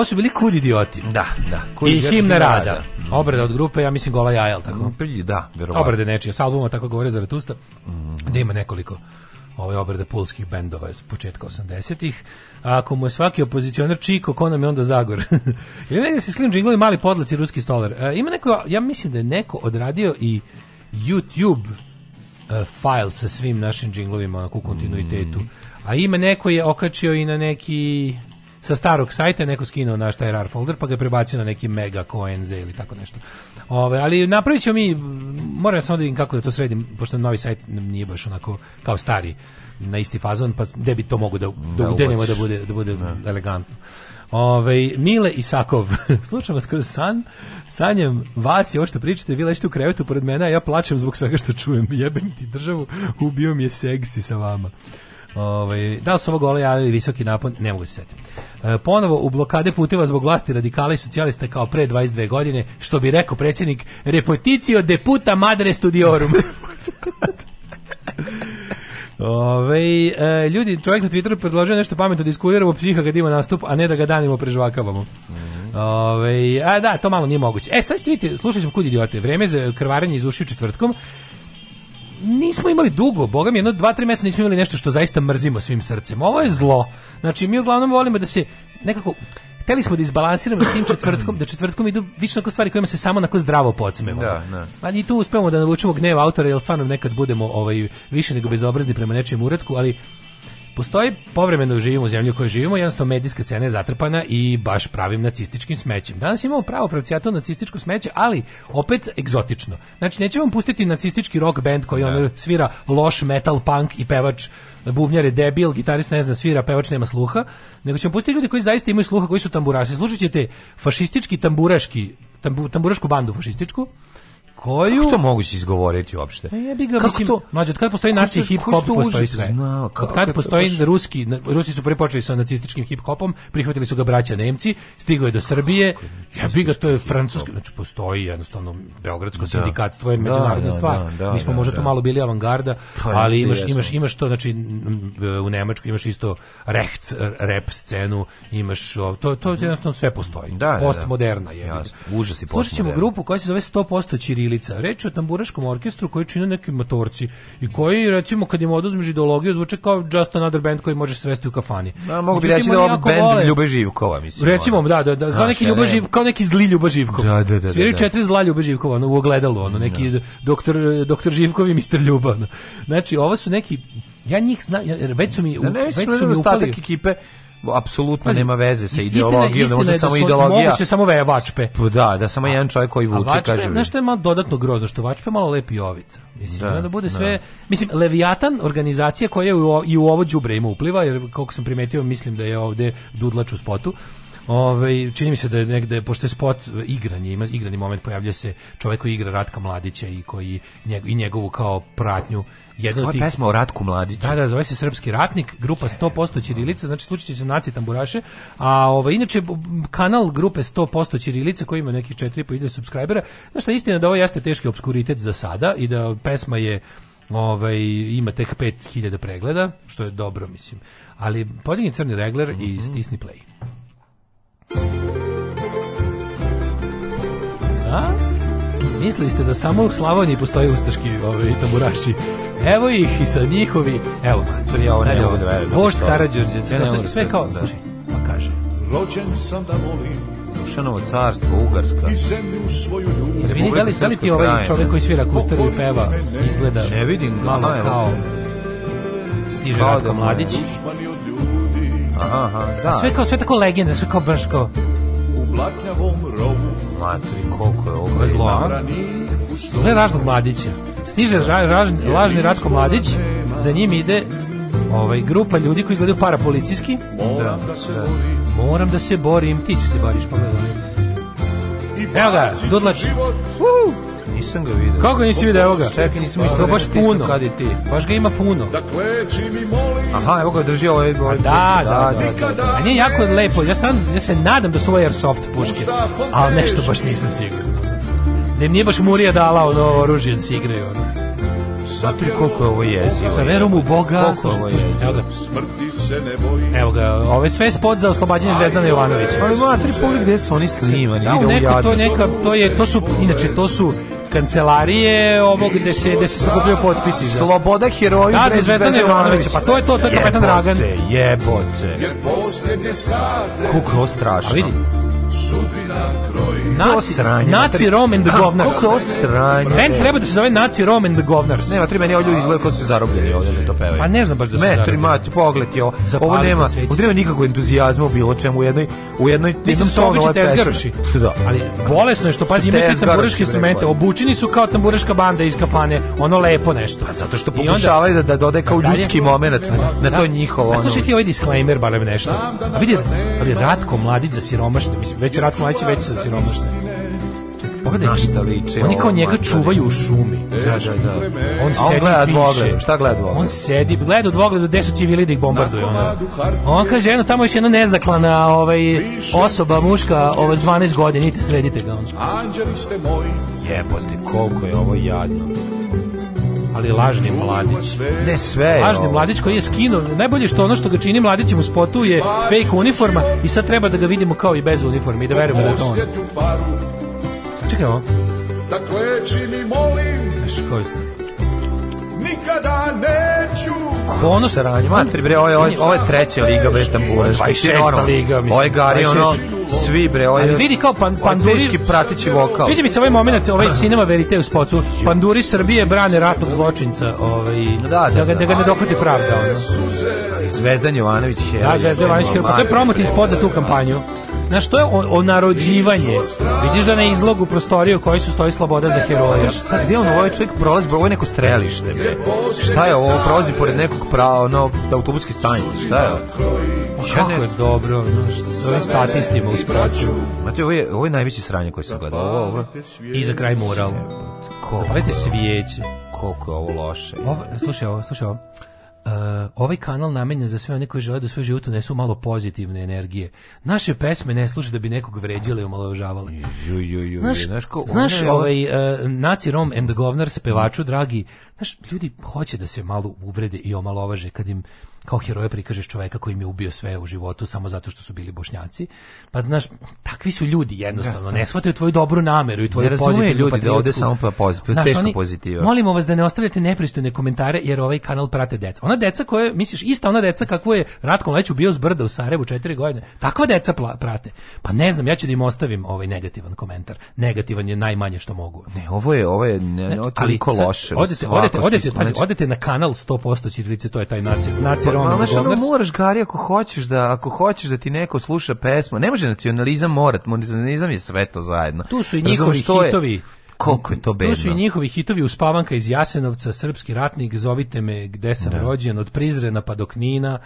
Ovo su bili kud idioti. Da, da. Kud I idioti, himna rada. rada. Mm. Obrada od grupe, ja mislim Gola Jajel, tako? Mm, pa da, verovatno. Obrade nečije, sa albuma, tako govore Zaratusta, mm. da ima nekoliko ove obrade pulskih bendova iz početka 80-ih. A ako mu je svaki opozicionar čiko, ko nam je onda Zagor? Ili negdje se slim džinglovi mali podlaci ruski stolar. E, ima neko, ja mislim da je neko odradio i YouTube e, file sa svim našim džinglovima onako u kontinuitetu. Mm. A ima neko je okačio i na neki sa starog sajta neko skinuo naš taj rar folder pa ga prebacio na neki mega coenz ili tako nešto. Ove, ali napravit mi, moram samo da vidim kako da to sredim, pošto novi sajt nije baš onako kao stari na isti fazon, pa gde bi to mogu da, da, da udenemo da bude, da bude ne. elegantno. Ove, Mile Isakov, slušam vas kroz san, sanjem vas i ovo što pričate, vi ležite u krevetu pored mene, a ja plačem zbog svega što čujem, jebem ti državu, ubio mi je seksi sa vama. Ove, ovaj, da li su ovo gole jale ili visoki napon, ne mogu se setiti. E, ponovo u blokade puteva zbog vlasti radikala i socijalista kao pre 22 godine, što bi rekao predsjednik Repeticio de puta madre studiorum. Ove, ovaj, e, ljudi, čovjek na Twitteru predložio nešto pametno da iskuliramo psiha kad ima nastup, a ne da ga danimo prežvakavamo. Mm -hmm. Ove, ovaj, a da, to malo nije moguće. E, sad ćete vidjeti, slušat ćemo kud idiote. Vreme za krvarenje iz ušiju četvrtkom nismo imali dugo, boga mi, jedno dva, tri meseca nismo imali nešto što zaista mrzimo svim srcem. Ovo je zlo. Znači, mi uglavnom volimo da se nekako... Hteli smo da izbalansiramo da tim četvrtkom, da četvrtkom idu više onako stvari kojima se samo onako zdravo podsmemo. Da, da. A i tu uspemo da navučemo gnev autora, jer stvarno nekad budemo ovaj, više nego bezobrazni prema nečijem uredku, ali Postoji povremeno da živimo u zemlji u kojoj živimo, jednostavno medijska scena je zatrpana i baš pravim nacističkim smećem. Danas imamo pravo pravcijato nacističko smeće, ali opet egzotično. Znači, nećemo vam pustiti nacistički rock band koji on svira loš metal punk i pevač bubnjar je debil, gitarist ne zna svira, pevač nema sluha, nego ćemo pustiti ljudi koji zaista imaju sluha, koji su tamburaši. Slušat ćete fašistički tamburaški, tambu, tamburašku bandu fašističku, koju... Kako to moguće izgovoriti uopšte? E, jebi ga, kako mislim, to... mlađe, od kada postoji nacija hip-hop, postoji sve. Znao, kako, od kada postoji kako... ruski, Rusi su prepočeli sa nacističkim hip-hopom, prihvatili su ga braća Nemci, stigao je do Srbije, ja bih ga, to je francuski, znači postoji jednostavno, Beogradsko da. sindikatstvo je da, međunarodna da, da, stvar. Da, Mi smo da, možda to da. malo bili avangarda, pa, ali imaš, imaš, imaš to, znači, u Nemačku imaš isto rechts, rap scenu, imaš, to, to mhm. jednostavno sve postoji. Postmoderna je. Užas i postmoderna. Slušat grupu koja se zove 100% Čirili svilica. Reč je o tamburaškom orkestru koji čine neki motorci i koji, recimo, kad im oduzmeš ideologiju, zvuče kao just another band koji možeš sresti u kafani. Da, mogu bi reći da ovo band vole. Ljube Živkova, mislim. Recimo, da, da, da kao, neki ljube živ, kao neki zli Ljube Živkova. Da, da, da, da, Sviraju da. četiri zla Ljube Živkova, ono, u ogledalu, ono, neki da. doktor, doktor Živkov i mister Ljuba. Ono. Znači, ovo su neki ja njih znam, već su mi, da već su mi upali. ekipe apsolutno nema veze sa ideologijom, istina, da samo ideologija. Moguće samo ve vačpe. Da, da samo jedan čovjek koji vuče, vačpe, kaže. Nešto je malo dodatno grozno, što vačpe malo lepi ovica. Mislim, da, da bude sve... Da. Mislim, Leviatan, organizacija koja je u, i u ovo đubre ima upliva, jer koliko sam primetio, mislim da je ovde dudlač u spotu, Ove, ovaj, čini mi se da je negde, pošto je spot igranje, ima igrani moment, pojavlja se čovek koji igra Ratka Mladića i koji njeg, i njegovu kao pratnju jedna od tih... pesma o Ratku Mladiću. Da, da, zove se Srpski ratnik, grupa 100% Ćirilica, znači slučit će naci tamburaše, a ovaj, inače kanal grupe 100% Ćirilica koji ima nekih 4,5 subscribera, znaš šta, istina da ovo jeste teški obskuritet za sada i da pesma je ovaj, ima tek 5000 pregleda, što je dobro, mislim. Ali podigni crni regler mm -hmm. i mhm. stisni play. A? Mislili ste da samo u Slavoniji postoje ustaški ovaj, tamburaši? Evo ih i sa njihovi... Evo, to je ovo ne mogu da verujem. Vošt Karadžorđe, sve, sve kao... Da. Slušaj, pa kaže. Rođen sam da volim Dušanovo carstvo, Ugarska. I zemlju svoju ljubav. Izvini, da li, da li ti ovaj čovjek koji svira kustaru i peva izgleda... Ne vidim ga, malo kao... Stiže Ratko da Mladić. Dušmani od ljubav. Aha, aha, da. A sve kao, sve tako legende, sve kao baš kao... U blaknjavom rovu Matri, koliko je ovo zlo, a? Gle Ražnog Mladića. Stiže ra, ra, lažni Ratko Mladić, za njim ide ovaj, grupa ljudi koji izgledaju parapolicijski. Moram da, da se da. borim. Moram da se borim, ti će se boriš, pogledaj. Pa Evo ga, dudlač. Uhu! Nisam ga vidio. Kako nisi vidio, evo ga? Čekaj, nisam isto baš puno. Kad ti? Baš ga ima puno. Dakle, čini molim. Aha, evo ga drži ovaj ovaj. Da da da, da, da, da. A nije jako lepo. Ja sam ja se nadam da su ovo airsoft puške. Al nešto baš nisam siguran. Da im nije baš Murija dala ono oružje da se igraju. Ono. Zato je koliko je ovo jezivo. Sa verom u Boga. Koliko je Evo ga. Smrti se ne boji. Evo ga, ovo je sve spot za oslobađanje Zvezdana Jovanovića. Ali ima tri poli gde su oni snimani. Da, neko, to, neka, to, je, to su, inače, to su kancelarije ovog gde se gde se sakupljaju potpisi za da. sloboda heroju da, za Zvezdana Jovanovića pa to je to to je kapetan Dragan jebote jebote kako strašno A vidi sudbina kroji. Naci, sranje, naci Rom and the Govnars. Kako je sranje? Ben treba da se zove Naci Rome and the Govnars. Nema, tri meni ovo ljudi izgleda kao su zarobljeni ovdje da to pevaju. Pa ne znam baš da su zarobljeni. Metri, mati, pogled je ovo. Zapali ovo nema, ovdje nema nikakvog entuzijazma u bilo čemu. U jednoj, u jednoj, Mislim su obični tezgaroši. Da. Ali bolesno je što, pazi, imaju te tamburaške instrumente. Obučeni su kao tamburaška banda iz kafane. Ono lepo nešto. Pa zato što pokušavaju da, da dode kao pa ljudski moment na, da. to njihovo. A slušaj ti ovaj disclaimer, barem nešto. Da A vidi, ali Ratko Mladić za siromašno, mislim, Već rat mlađi, već sa siromašnim. Pogledaj, na šta liči. Oni kao njega čuvaju u šumi. Da, da, da. On, sedi on gleda dvogled. Šta gleda dvogled? On sedi, gleda u dvogledu gde su civili da ih bombarduju. Ona. On kaže, eno, tamo je još jedna nezaklana ovaj, osoba, muška, ovaj, 12 godina, idite, sredite ga. Anđeli ste moji. Jebote, koliko je ovo jadno ali lažni mladić. Ne sve. Lažni ovo. mladić koji je skino. Najbolje što ono što ga čini mladićem u spotu je fake uniforma i sad treba da ga vidimo kao i bez uniforme i da verujemo da je to on. Čekaj ovo. Dakle, čini molim. Znaš, koji nikada neću. Ono saranje, matri bre, ovo je, ovo je treća liga bre tamburaš. 26. liga, mislim. Ovo ovaj je Gari, ono, svi bre, ovo je... vidi kao pan, panduri... pratići vokal. Sviđa mi se ovaj moment, ovaj cinema verite u spotu. Panduri Srbije brane ratnog zločinca, ovaj, da, da, da, da ga da da. ne dohvati pravda. Ono. Zvezdan Jovanović je... Da, Zvezdan Jovanović je... Pa to je promot iz spot za tu kampanju. Na što je o, o narođivanje. Vidiš da ne izlogu prostoriju koji kojoj su stoji sloboda za heroje. Sad, gdje on ovaj čovjek prolazi, ovo je neko strelište, bre. Šta je ovo, prolazi pored nekog prava, ono, da autobuski stanice, šta je Kako je dobro, znaš, s ovim statistima uspraću. Mate, ovo je, ovo je najveće sranje koje sam gledao. Ovo, ovo. I za kraj moral. Zapalite svijeće. Koliko je ovo loše. Ovo, slušaj ovo, slušaj ovo. Uh, ovaj kanal namenjen za sve one koji žele da u svoj život unesu malo pozitivne energije. Naše pesme ne služe da bi nekog vređile i omalovažavale. Znaš, znaš, ko, znaš je... ovaj, uh, Naci Rom and the Governors, pevaču, dragi, znaš, ljudi hoće da se malo uvrede i omalovaže kad im kao heroje prikažeš čoveka koji mi je ubio sve u životu samo zato što su bili bošnjaci. Pa znaš, takvi su ljudi jednostavno, da, ne da. shvataju tvoju dobru nameru i tvoju ne pozitivnu ljudi patriotsku. da ovde samo pozitiv, znaš, teško oni, pozitiva. Molimo vas da ne ostavljate nepristojne komentare jer ovaj kanal prate deca. Ona deca koje, misliš, ista ona deca kakvo je Ratko Mleć ubio s brda u Sarajevu četiri godine. Takva deca prate. Pa ne znam, ja ću da im ostavim ovaj negativan komentar. Negativan je najmanje što mogu. Ne, ovo je, ovo je, ne, ovo je toliko loše. Da odete, odete, odete, odete, na kanal 100% Čirilice, to je taj nacionalni Cicerona. Ma, ono, moraš gari ako hoćeš da ako hoćeš da ti neko sluša pesmu. Ne može nacionalizam morat, nacionalizam je sve to zajedno. Tu su i njihovi hitovi. Koliko je to bedno. Tu su i njihovi hitovi Uspavanka iz Jasenovca, Srpski ratnik, Zovite me gde sam da. rođen, od Prizrena pa do Knina.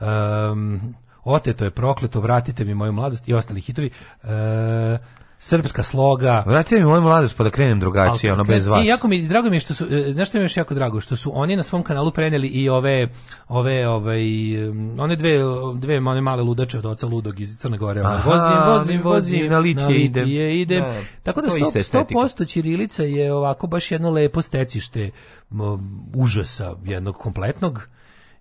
Um, Oteto je prokleto, vratite mi moju mladost i ostali hitovi. Uh, srpska sloga. Vratite mi moju mladost pa da krenem drugačije, ono bez vas. I jako mi drago mi je što su e, znaš što mi je još jako drago što su oni na svom kanalu preneli i ove ove ovaj one dve dve one male ludače od oca ludog iz Crne Gore. Aha, vozim, vozim, vozim, na litije ide. ide. Da, Tako da 100%, 100% ćirilica je ovako baš jedno lepo stecište užasa jednog kompletnog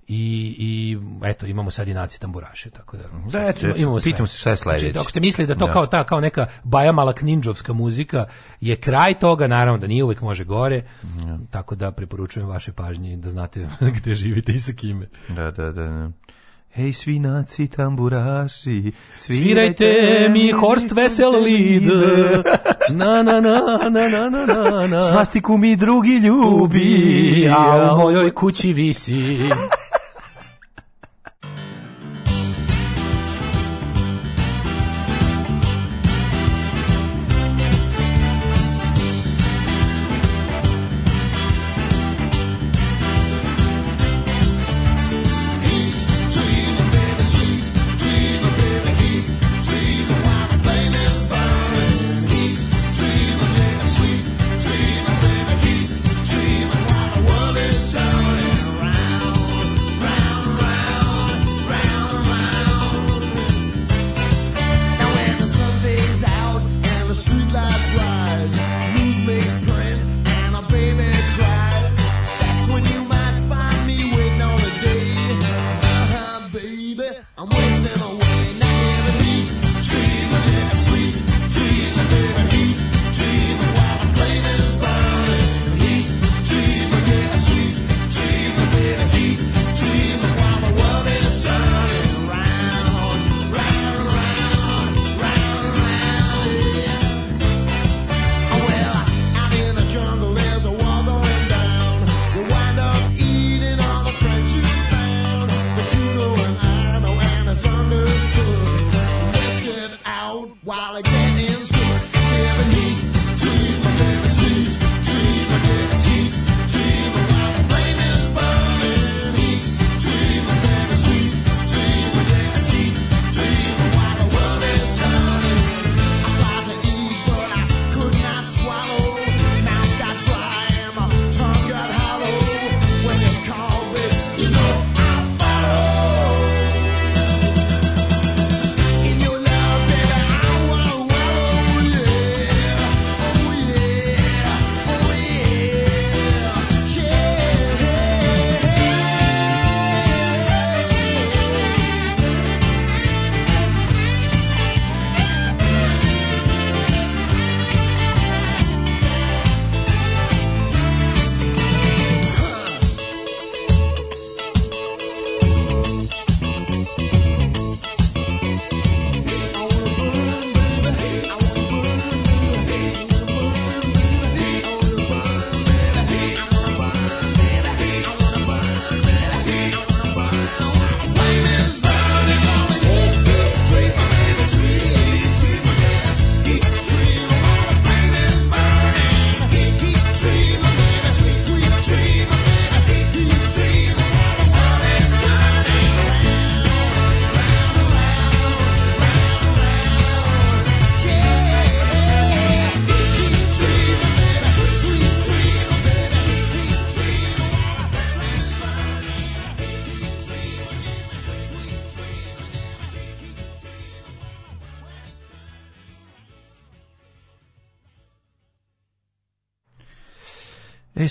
i, i eto imamo sad i naci tamburaše tako da, da eto, imamo sve. pitam se šta je znači, sledeće znači, ako ste mislili da to da. kao ta kao neka baja mala kninđovska muzika je kraj toga naravno da nije uvek može gore ja. Da. tako da preporučujem vaše pažnje da znate gde živite i sa kime da da da, da. Hej svi naci tamburaši, svirajte, svirajte mi Horst Vesel Lied. Na na na na na na na na. Svastiku mi drugi ljubi, a u mojoj kući visi.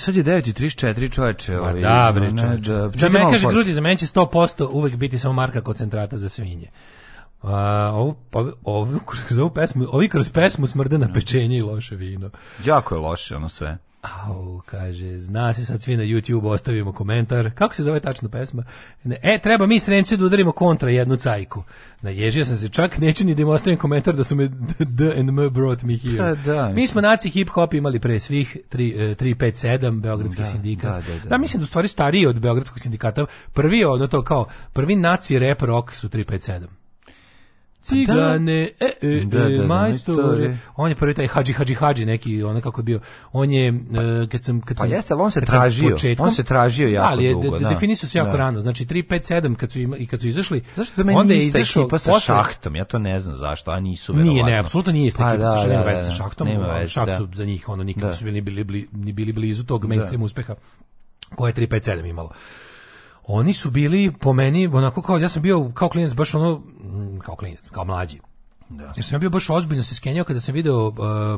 sad je 9.34 čoveče. Ovaj, da, bre, čoveče. Da, za me kaže grudi, za mene će 100% uvek biti samo marka koncentrata za svinje. Uh, ovu, ovu, ovu, kroz ovu pesmu, ovi kroz pesmu smrde na pečenje i loše vino. Jako je loše ono sve. Au, kaže, zna se sad svi na YouTube, ostavimo komentar. Kako se zove tačno pesma? E, treba mi srenci da udarimo kontra jednu cajku. Naježio sam se čak, neću ni da im ostavim komentar da su me D and M brought me here. Da, da. Mi smo naci hip-hop imali pre svih 357, e, Beogradski da, sindikat. Da, da, da, da. mislim da u stvari stariji od Beogradskog sindikata. Prvi je ono to kao, prvi naci rap rock su 357. Cigane, da, da, e, e, da, da, da majstore. On je prvi taj hađi, hađi, hađi neki, on kako je bio. On je e, kad sam kad pa sam Pa jeste, ali on se tražio. Početkom, on se tražio da, jako ali je, dugo, da. Definisao se jako da. rano. Znači 357 kad su ima, i kad su izašli. Zašto da meni onda je izašao ekipa sa šahtom? Ja to ne znam zašto, a nisu verovatno. Nije, ne, apsolutno nije ista ekipa sa da, da, sa šahtom. Šaht su za njih ono nikad su bili bili ni bili blizu tog mainstream uspeha koje je 357 imalo oni su bili po meni onako kao ja sam bio kao klinac baš ono mm, kao klinac, kao mlađi. Da. Jer sam ja bio baš ozbiljno se skenjao kada sam video uh,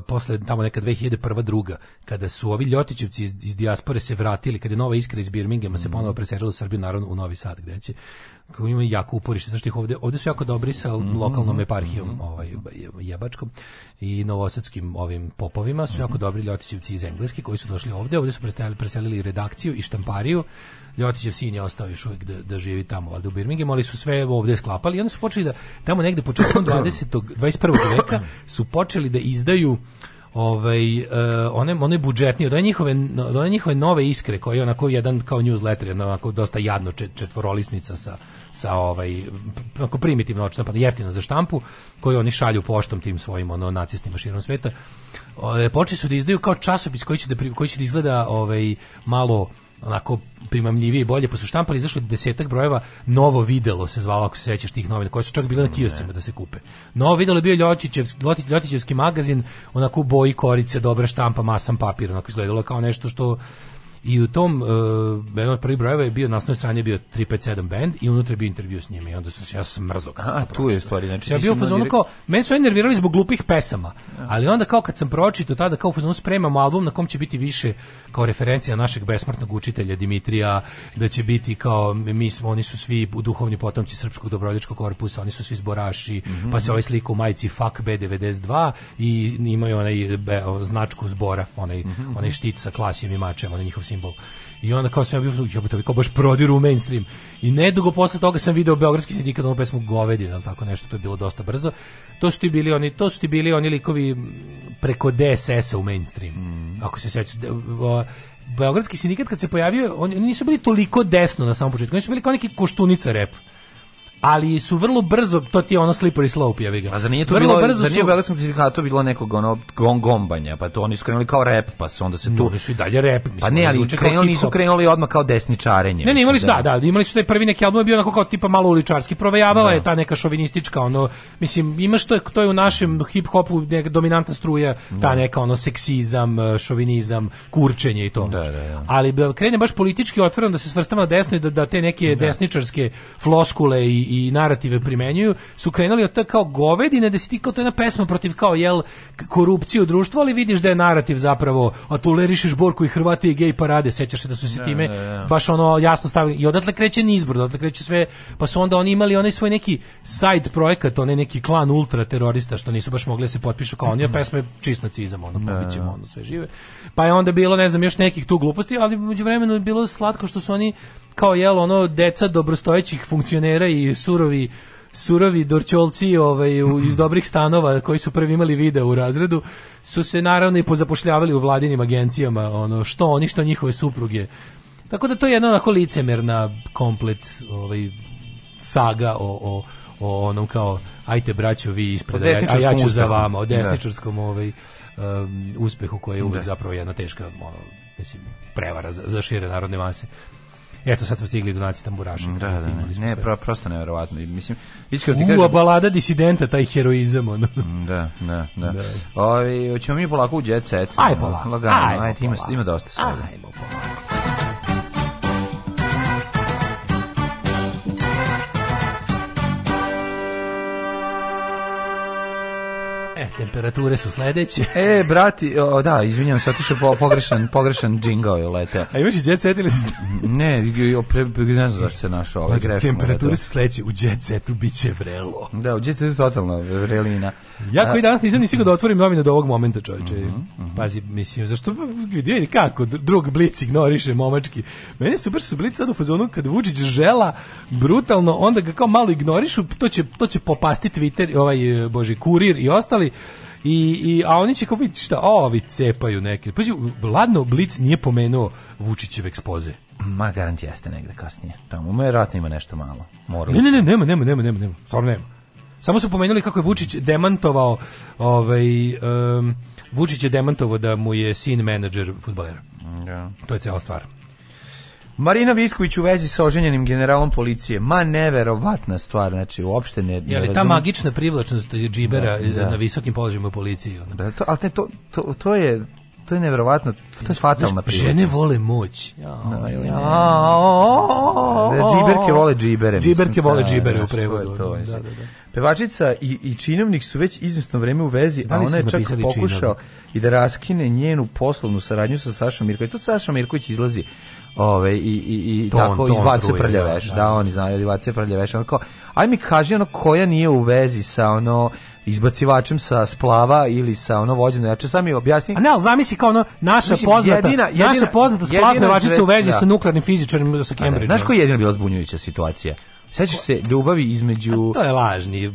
posle tamo neka 2001. druga, kada su ovi Ljotićevci iz, iz dijaspore se vratili, kada je nova iskra iz Birmingema mm. se ponovo preselila u Srbiju, naravno u Novi Sad, gde će kako ima jako uporište, znači ih ovde, ovde su jako dobri sa mhm, lokalnom mhm, eparhijom, mhm. ovaj jebačkom i novosadskim ovim popovima su jako dobri Ljotićevci iz engleski koji su došli ovde, ovde su preselili, preselili redakciju i štampariju. Ljotićev sin je ostao još uvijek da, da živi tamo valjda u Birminghamu, ali su sve ovde sklapali i onda su počeli da tamo negde početkom 20. 21. veka su počeli da izdaju ovaj uh, one one budžetni od njihove do njihove nove iskre koji je onako jedan kao newsletter jedna onako dosta jadno četvorolisnica sa sa ovaj onako primitivno pa jeftino za štampu koji oni šalju poštom tim svojim ono nacistima širom sveta. Uh, počeli su da izdaju kao časopis koji će da koji će da izgleda ovaj malo onako primamljivije i bolje, pa su štampali izašli desetak brojeva, novo videlo se zvalo, ako se sećaš tih novina, koje su čak bile na kioscima da se kupe. Novo videlo je bio Ljotićevski, Ljotićevski magazin, onako u boji korice, dobra štampa, masan papir, onako izgledalo kao nešto što i u tom uh, jedan od prvih brojeva je bio na osnovnoj strani bio 357 band i unutra je bio intervju s njima i onda sam se ja smrzao kad sam A, to tu je stvari, znači. Ja bio u fazonu kao meni su nervirali zbog glupih pesama. Ali onda kao kad sam pročito tada kao u fazonu spremamo album na kom će biti više kao referencija našeg besmrtnog učitelja Dimitrija, da će biti kao mi smo oni su svi duhovni potomci srpskog dobrovoljačkog korpusa, oni su svi zboraši, mm -hmm. pa se ovaj sliku u majici Fuck B92 i imaju onaj be, značku zbora, onaj mm -hmm. onaj štit sa klasijem i mačem, onaj njihov simbol. I onda kao sam ja bio, ja bih to baš prodiru u mainstream. I nedugo posle toga sam video Beogradski sindikat ovu pesmu Govedina, ali tako nešto, to je bilo dosta brzo. To su ti bili oni, to su ti bili oni likovi preko DSS-a u mainstream. Mm. Ako se sećaš, Beogradski sindikat kad se pojavio, oni, nisu bili toliko desno na samom početku, oni su bili kao neki koštunica rep ali su vrlo brzo, to ti je ono slippery slope, je ga. A za nije to vrlo bilo, brzo za nije su... u Belagskom sindikatu bilo nekog ono gong gombanja, pa to oni su krenuli kao rep, pa su onda se tu... Oni su i dalje rep, mislim. Pa ne, ali krenuli, nisu krenuli odmah kao desničarenje. Ne, ne, imali su, da. da, da, imali su taj prvi neki album, je bio onako kao tipa malo uličarski, provejavala da. je ta neka šovinistička, ono, mislim, ima što je to je u našem hip-hopu neka dominantna struja, ta da. neka ono seksizam, e, šovinizam, kurčenje i to. Da, da, da. Ali krene baš politički otvoreno da se svrstava na desno i da, da te neke da. desničarske floskule i i narative primenjuju, su krenuli od to kao govedine, da si ti kao to jedna pesma protiv kao jel korupcije u društvu, ali vidiš da je narativ zapravo, a tu lerišeš Borku i Hrvati i gej parade, sećaš se da su se time baš ono jasno stavili. I odatle kreće nizbor, odatle kreće sve, pa su onda oni imali onaj svoj neki side projekat, onaj neki klan ultra terorista što nisu baš mogli da se potpišu kao oni, a pesma je čist nacizam, ono, pobićemo ono sve žive. Pa je onda bilo, ne znam, još nekih tu gluposti, ali međuvremeno je bilo slatko što su oni kao jel ono deca dobrostojećih funkcionera i surovi surovi dorčolci ovaj, u, iz dobrih stanova koji su prvi imali video u razredu su se naravno i pozapošljavali u vladinim agencijama ono što oni što njihove supruge tako da to je jedna onako licemerna komplet ovaj, saga o, o, o onom kao ajte braćo vi ispred, a ja ću za vama, o da. desničarskom ovaj, um, uspehu koji je uvijek da. zapravo jedna teška ono, mislim, prevara za, za šire narodne mase. Eto, sad smo stigli do naci tamburaša. Da, da, ne, ne pro, prosto neverovatno. Mislim, iskreno ti kažem... balada disidenta, taj heroizam, ono. Mm, da, da, da. da. Ovi, hoćemo mi polako u jet set. Aj polako. Lagano, ajmo, ajmo, ima, ima dosta svega. Ajmo polako. temperature su sledeće. E, brati, o, da, izvinjam se, otišao po, pogrešan, pogrešan džingao je leteo. A imaš i jet set ili si... Ne, pre, pre, ne znam zašto se našao, ovaj greškom. Temperature su sledeće, u jet setu bit će vrelo. Da, u jet setu totalno vrelina. Ja koji danas nisam ni sigurno da otvorim novine do ovog momenta, čovječe. Mm -hmm, mm -hmm. Pazi, mislim, zašto, vidi kako, drug blic ignoriše momački. Meni su baš su blic sad u fazonu kad Vučić žela brutalno, onda ga kao malo ignorišu, to će, to će popasti Twitter, ovaj, e, bože, kurir i ostali, I, i, a oni će kao vidjeti šta, ovi cepaju neke. Pazi, Ladno Blic nije pomenuo Vučićev ekspoze. Ma garant jeste negde kasnije. Tamo mu je ratno ima nešto malo. Moralo. Ne, ne, ne, nema, nema, nema, nema, nema. Stvarno nema. Samo su pomenuli kako je Vučić demantovao ovaj um, Vučić je demantovao da mu je sin menadžer fudbalera. Ja. Da. To je cela stvar. Marina Visković u vezi sa oženjenim generalom policije. Ma neverovatna stvar, znači uopšte ne. Je li ta magična privlačnost džibera da, da. na visokim položajima u policiji? Ono. Da, to, ali te, to, to, to je to je neverovatno, to je fatalna priča. Žene vole moć. Ja, da, džiberke vole džibere. Džiberke vole da, džibere u prevodu. Da, da, da. Pevačica i, i činovnik su već izvjesno vreme u vezi, da a ona je čak pokušao činovnik? i da raskine njenu poslovnu saradnju sa Sašom Mirković. To Saša Mirković izlazi ove, i, i, i ton, tako ton izbacuje truje, da, veš, da, da, da, oni znaju izbacuje prlja veš, ali kao, aj mi kaži ono koja nije u vezi sa ono izbacivačem sa splava ili sa ono vođem jače znači sam mi objasni. A ne, ali zamisli kao ono naša Mislim, poznata, jedina, jedina, naša poznata splav u vezi da. sa nuklearnim fizičarima sa da, da, Cambridge. Znaš koja je jedina bila zbunjujuća situacija? Sećaš se ljubavi između... A to je lažni.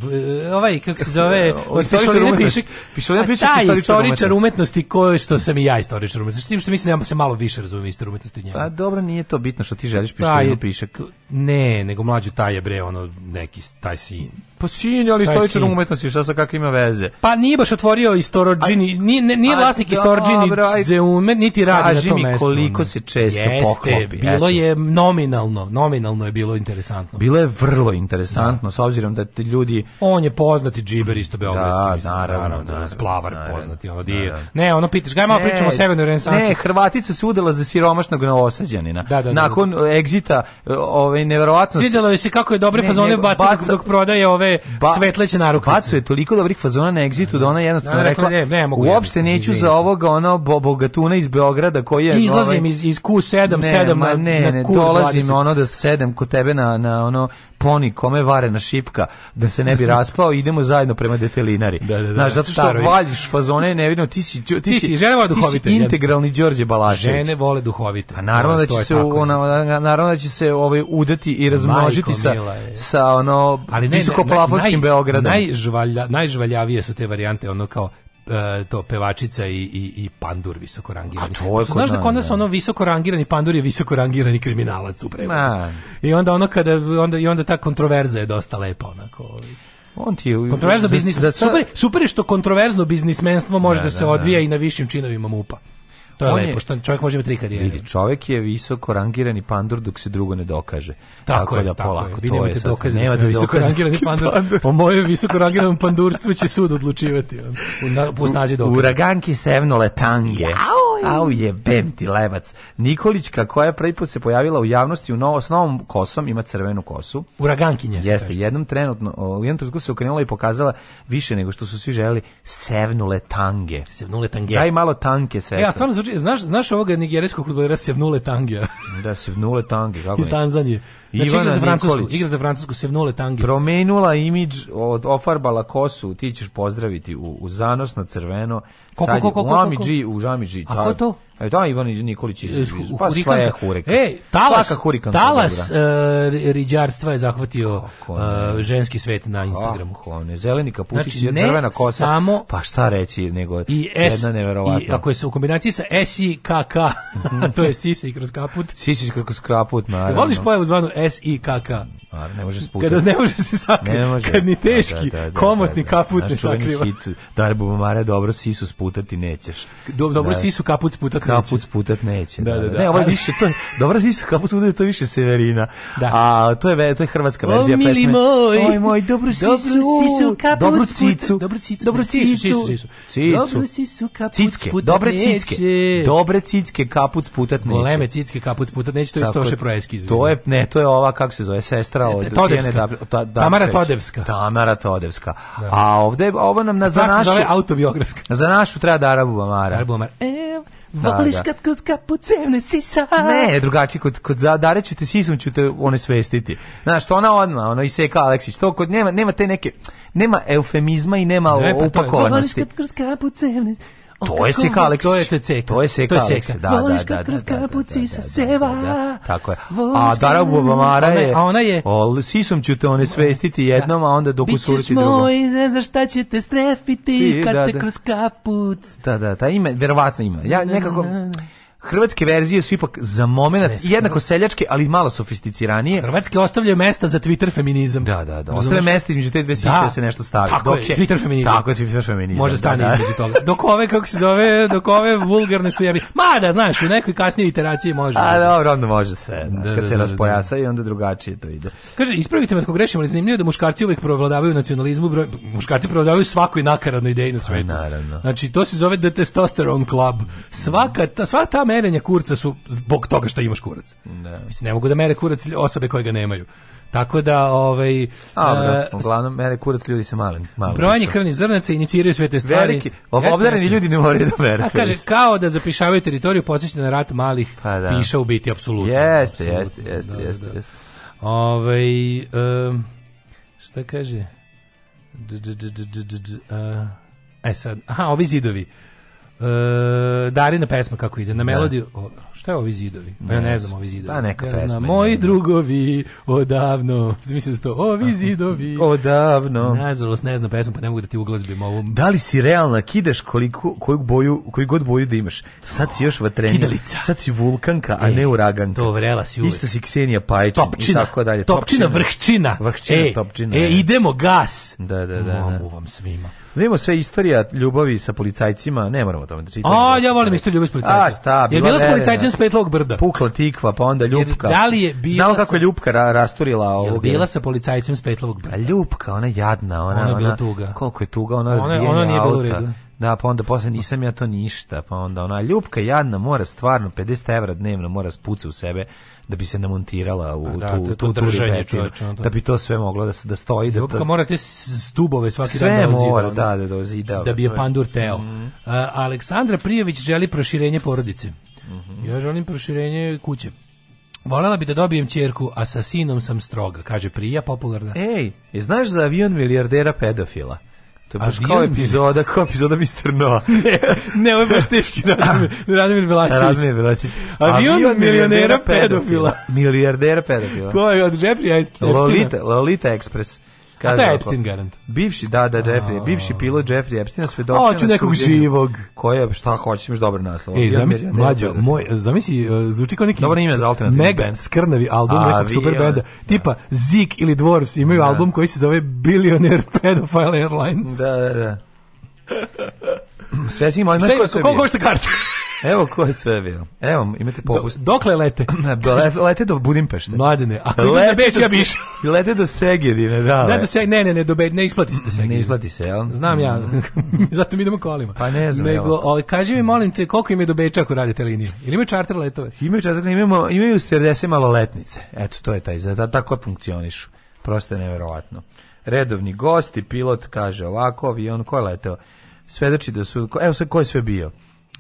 Ovaj, kako se zove... Ovaj istoričar umetnosti. Pišolina priča istoričar, istoričar umetnosti koji što sam i ja istoričar umetnosti. S tim što mislim da se malo više razumijem istor umetnosti od njega. Pa dobro, nije to bitno što ti želiš pišolinu pa pišak. Ne, nego mlađi taj je bre, ono, neki taj sin. Pa sin, ali stojičar umetnosti, šta sa kakve ima veze? Pa nije baš otvorio Istorogini, nije, nije vlasnik Istorogini Zeume, niti radi na tom mi koliko se često Jeste, poklopi. bilo eto. je nominalno, nominalno je bilo interesantno. Bilo je vrlo interesantno, da. s obzirom da te ljudi... On je poznati džiber isto beogradski, da, naravno, naravno, naravno da, splavar naravno, poznati, ono di Ne, ono pitaš, gaj malo ne, pričamo o severnoj renesansi. Ne, Hrvatica se udala za siromašnog novosadjanina. Da, da, da, Nakon da. egzita, ovaj, neverovatno... Svidjelo je se kako je dobre fazone baca dok prodaje ove ba, pa, svetleće narukvice. Bacu pa je toliko dobrih fazona na egzitu da ona jednostavno ne, rekla, ne, ne, mogu uopšte jedno, neću za ovoga ono bogatuna iz Beograda koji je... Izlazim ovaj, iz, iz Q7, ne, 7 ma, ne, na, ne, na dolazim 20. ono da sedem kod tebe na, na ono poni kome varena šipka da se ne bi raspao, idemo zajedno prema detelinari. Da, da, da. Znaš, zato što valjiš fazone, ne vidim, ti si, ti, ti si, žene vole duhovite. Ti si integralni Đorđe Balašević. Žene vole duhovite. A naravno da će se ona, naravno da će se ovaj udati i razmnožiti sa sa ono Ali ne, visoko naj, Beogradom. Najžvalja, najžvaljavije su te varijante ono kao Uh, to pevačica i, i, i pandur visoko rangirani. Znaš da kod nas da. ono visoko rangirani pandur je visoko rangirani kriminalac u prevodu. I onda ono kada onda i onda ta kontroverza je dosta lepa onako. Ovaj. On ti je kontroverzno biznis. Za, za, super, super je što kontroverzno biznismenstvo može da, da se da, da. odvija da. i na višim činovima MUPA. To je on lepo, što čovjek može imati tri karijere. Vidi, čovjek je visoko rangirani pandur dok se drugo ne dokaže. Tako, tako je, da tako polako. Vi nemate da dokaze da sam visoko rangirani pandur. pandur. Po mojem visoko rangiranom pandurstvu će sud odlučivati. On, u, na, snazi dokaze. Uraganki sevno letangije. Au, au je, bem ti lebac. Nikolićka koja je prvi put se pojavila u javnosti u novo, s novom kosom, ima crvenu kosu. Uragankinja se Jeste, jednom trenutno, u jednom trenutku se okrenula i pokazala više nego što su svi želi sevnule tange. Sevnule tange. Daj malo tanke, sestra. E, ja, stvarno Znači, znaš, znaš ovog nigerijskog futbolera Sevnule Tangija? Da, Sevnule Tangi, kako Iz Tanzanije. Znači, Ivana igra za Nikolić. igra za Francusku, sevnule tangi. Promenula imidž, od, ofarbala kosu, ti ćeš pozdraviti u, u zanos na crveno. Ko, ko, ko, ko, u Amidži, u Amidži. A ko to? E, da, Ivan Nikolić iz, iz, pa sve je hurikan. E, talas, talas uh, riđarstva je zahvatio uh, ženski svet na Instagramu. Kako ne, zeleni kaputić znači, je crvena kosa. Samo pa šta reći, nego i S, jedna neverovatna. I ako je u kombinaciji sa S i k k to je sisa i kroz kaput. Sisa i kroz kaput, naravno. Voliš pojavu zvanu S-I-K-K. A, ne može sputati. Kada ne može se sakriti. Ne može. Kad ni da, da, teški, da, da, da, komotni da. kaput ne sakriva. Hit, Dar mare, dobro sisu sputati nećeš. Do, dobro sisu kaput sputati neće. Kaput sputat neće. Da, da, da. Ne, ovo je više, to je, dobro sisu kaput sputat, to je više Severina. Da. A to je, to je hrvatska verzija pesme. O, mili moj. Oj, moj, dobro sisu. Dobro sisu kaput Dobro cicu. Dobro cicu. Dobro cicu. Cicu. cicu. Dobro sisu kaput cicke. Dobre cicke. Dobre cicke kaput sputati neće. Goleme cicke kaput sputati neće, to je stoše proeski. To je, ne, to je ova, kako se zove, sestra Da- da- Tamara Todevska. Tamara Todevska. Tamara da. Todevska. A ovde ovo nam na za našu zove autobiografska. Za našu treba da Arabu Amara. Arabu Amara. voliš kad kod kapucevne sisa. Ne, drugačije kod kod zadareću te sisom ću te one svestiti. Znaš, što ona odma, ono i seka Aleksić, to kod nema nema te neke nema eufemizma i nema ne, pa upakovanosti. Voliš kad kod kapucevne To je Seka Aleksić. To je te Seka. To je Seka Aleksić, da, da, da. Voliš kad da, da, kroz da, kapuci sa seva. Tako je. A Dara Bubamara je... A ona je... O, sisom ću te one svestiti jednom, a onda dok usuriti drugom. Bićeš moj, ne znaš šta će te strefiti kad te kroz kaput. Da, da, ta ime, verovatno ima. Ja nekako... Hrvatske verzije su ipak za momenat jednako da. seljačke, ali malo sofisticiranije. Hrvatske ostavljaju mesta za Twitter feminizam. Da, da, da. Ostave mesta između te dve sise da. da. se nešto stavi. Tako dok je, će, Twitter feminizam. Tako je, Twitter feminizam. Može da, stane da, da. između toga. Dok ove, kako se zove, dok ove vulgarne su jebi. Ma da, znaš, u nekoj kasnijoj iteraciji može. A dobro, onda može sve. Znaš, da, kad se raspojasa i onda drugačije to ide. Kaže, ispravite me ako grešim, ali zanimljivo je da muškarci uvek provladavaju nacionalizmu, broj, muškarci provladavaju svakoj nakaradnoj ideji na pa svetu. Naravno. Znači, to se zove The Testosterone Club. Svaka, ta, sva ta merenja kurca su zbog toga što imaš kurac. Ne. Da. Mislim, ne mogu da mere kurac osobe koje ga nemaju. Tako da, ovaj... A, bro, uh, uglavnom, mere kurac ljudi se mali. mali brojanje krvnih zrnaca iniciraju sve te stvari. Veliki, obdareni ljudi ne moraju da mere. A kaže, kao da zapišavaju teritoriju, posjećate na rat malih pa, da. piša u biti, apsolutno. Jeste, jeste, jeste, da, jeste. Da. jeste. Ove, ovaj, um, šta kaže? D, d, d, d, d, d, d, uh, e sad, aha, ovi zidovi. Uh, Darina pesma kako ide, na da. melodiju... O, šta je ovi zidovi? Pa ja ne znam ovi zidovi. Pa neka ja pesma. Znam, moji drugovi, odavno, mislim što da ovi zidovi. odavno. Nažalost, ne znam pesmu, pa ne mogu da ti uglazbim ovu. Da li si realna, Kideš koliko, koju, boju, koji god boju da imaš? Sad si još vatrenija. Kidalica. Sad si vulkanka, a e, ne uraganka. To vrela si uvijek. Ista si Ksenija Pajićin i tako dalje. Topčina, topčina vrhčina. Vrhčina, e, topčina. E, idemo, gas. Da, da, da. Mogu vam svima. Da vidimo sve istorija ljubavi sa policajcima, ne moramo o tome da čitamo. A, ja volim istoriju ljubavi sa policajcima. A, šta, bila, je bila s policajcem s petlog brda. Pukla tikva, pa onda ljupka. Jer, da li je bila Znamo kako je ljupka ra, rasturila ovo. bila sa policajcem s petlovog brda. A pa ljupka, ona jadna, ona, ona, je bila tuga. Koliko je tuga, ona, ona razbijena ona nije bila u redu. Da, pa onda posle nisam ja to ništa, pa onda ona ljubka jadna mora stvarno 50 evra dnevno mora spuca u sebe da bi se namontirala u pa da, tu, tu, tu čovječno, da bi to sve moglo da, da stoji. Da Ljubka ta... mora te stubove svaki sve dan da mora, da, da, dozidao, da, da bi je pandur teo. Mm. Uh, Aleksandra Prijević želi proširenje porodice. Mm -hmm. Ja želim proširenje kuće. Volela bi da dobijem čerku, a sa sinom sam stroga, kaže Prija, popularna. Ej, je znaš za avion milijardera pedofila? To je baš kao epizoda, kao epizoda Mr. Noa. ne, ovo je baš teški Radomir, Radomir Belačević. Radomir Belačević. Avion, avion milionera pedofila. Milijardera pedofila. Ko je od Jeffrey Epstein? Lolita, Lolita Express. Kaže, A to je Epstein garant. Bivši, da, da, Jeffrey, oh. bivši da. pilot Jeffrey Epstein svedočio Hoće nekog živog. Koje, šta hoćeš, imaš dobar naslov. Ej, zamisli, ja, mlađo, moj, zamisli, e, zvuči kao neki... Dobar ime za alternativni Mega band. skrnavi album A, nekog super e, benda. Da. Tipa Zik ili Dwarfs imaju da. album koji se zove Billionaire Pedophile Airlines. Da, da, da. Sve si imao, imaš koja sve Koliko košta karta? Evo ko je sve bio. Evo, imate popust. Do, dokle lete? do, lete do Budimpešte. Mladine, ako ideš na Beč, ja bi išao. Lete do Segedine, da. Ne, do Seg, ne, ne, ne, do Beč, ne isplati se do Segedine. Ne isplati se, jel? Znam ja, mm. zato mi idemo kolima. Pa ne znam, Nego, o, ovaj, kaži mi, molim te, koliko im do Beča ako radite linije? Ili imaju čarter letove? Imaju čarter, imamo, imaju stjerdese maloletnice. Eto, to je taj, zato, da, tako funkcionišu. Prosto je neverovatno. Redovni gosti, pilot kaže ovako, avion, ko je leteo? Svedoči da su, evo sve, ko je sve bio?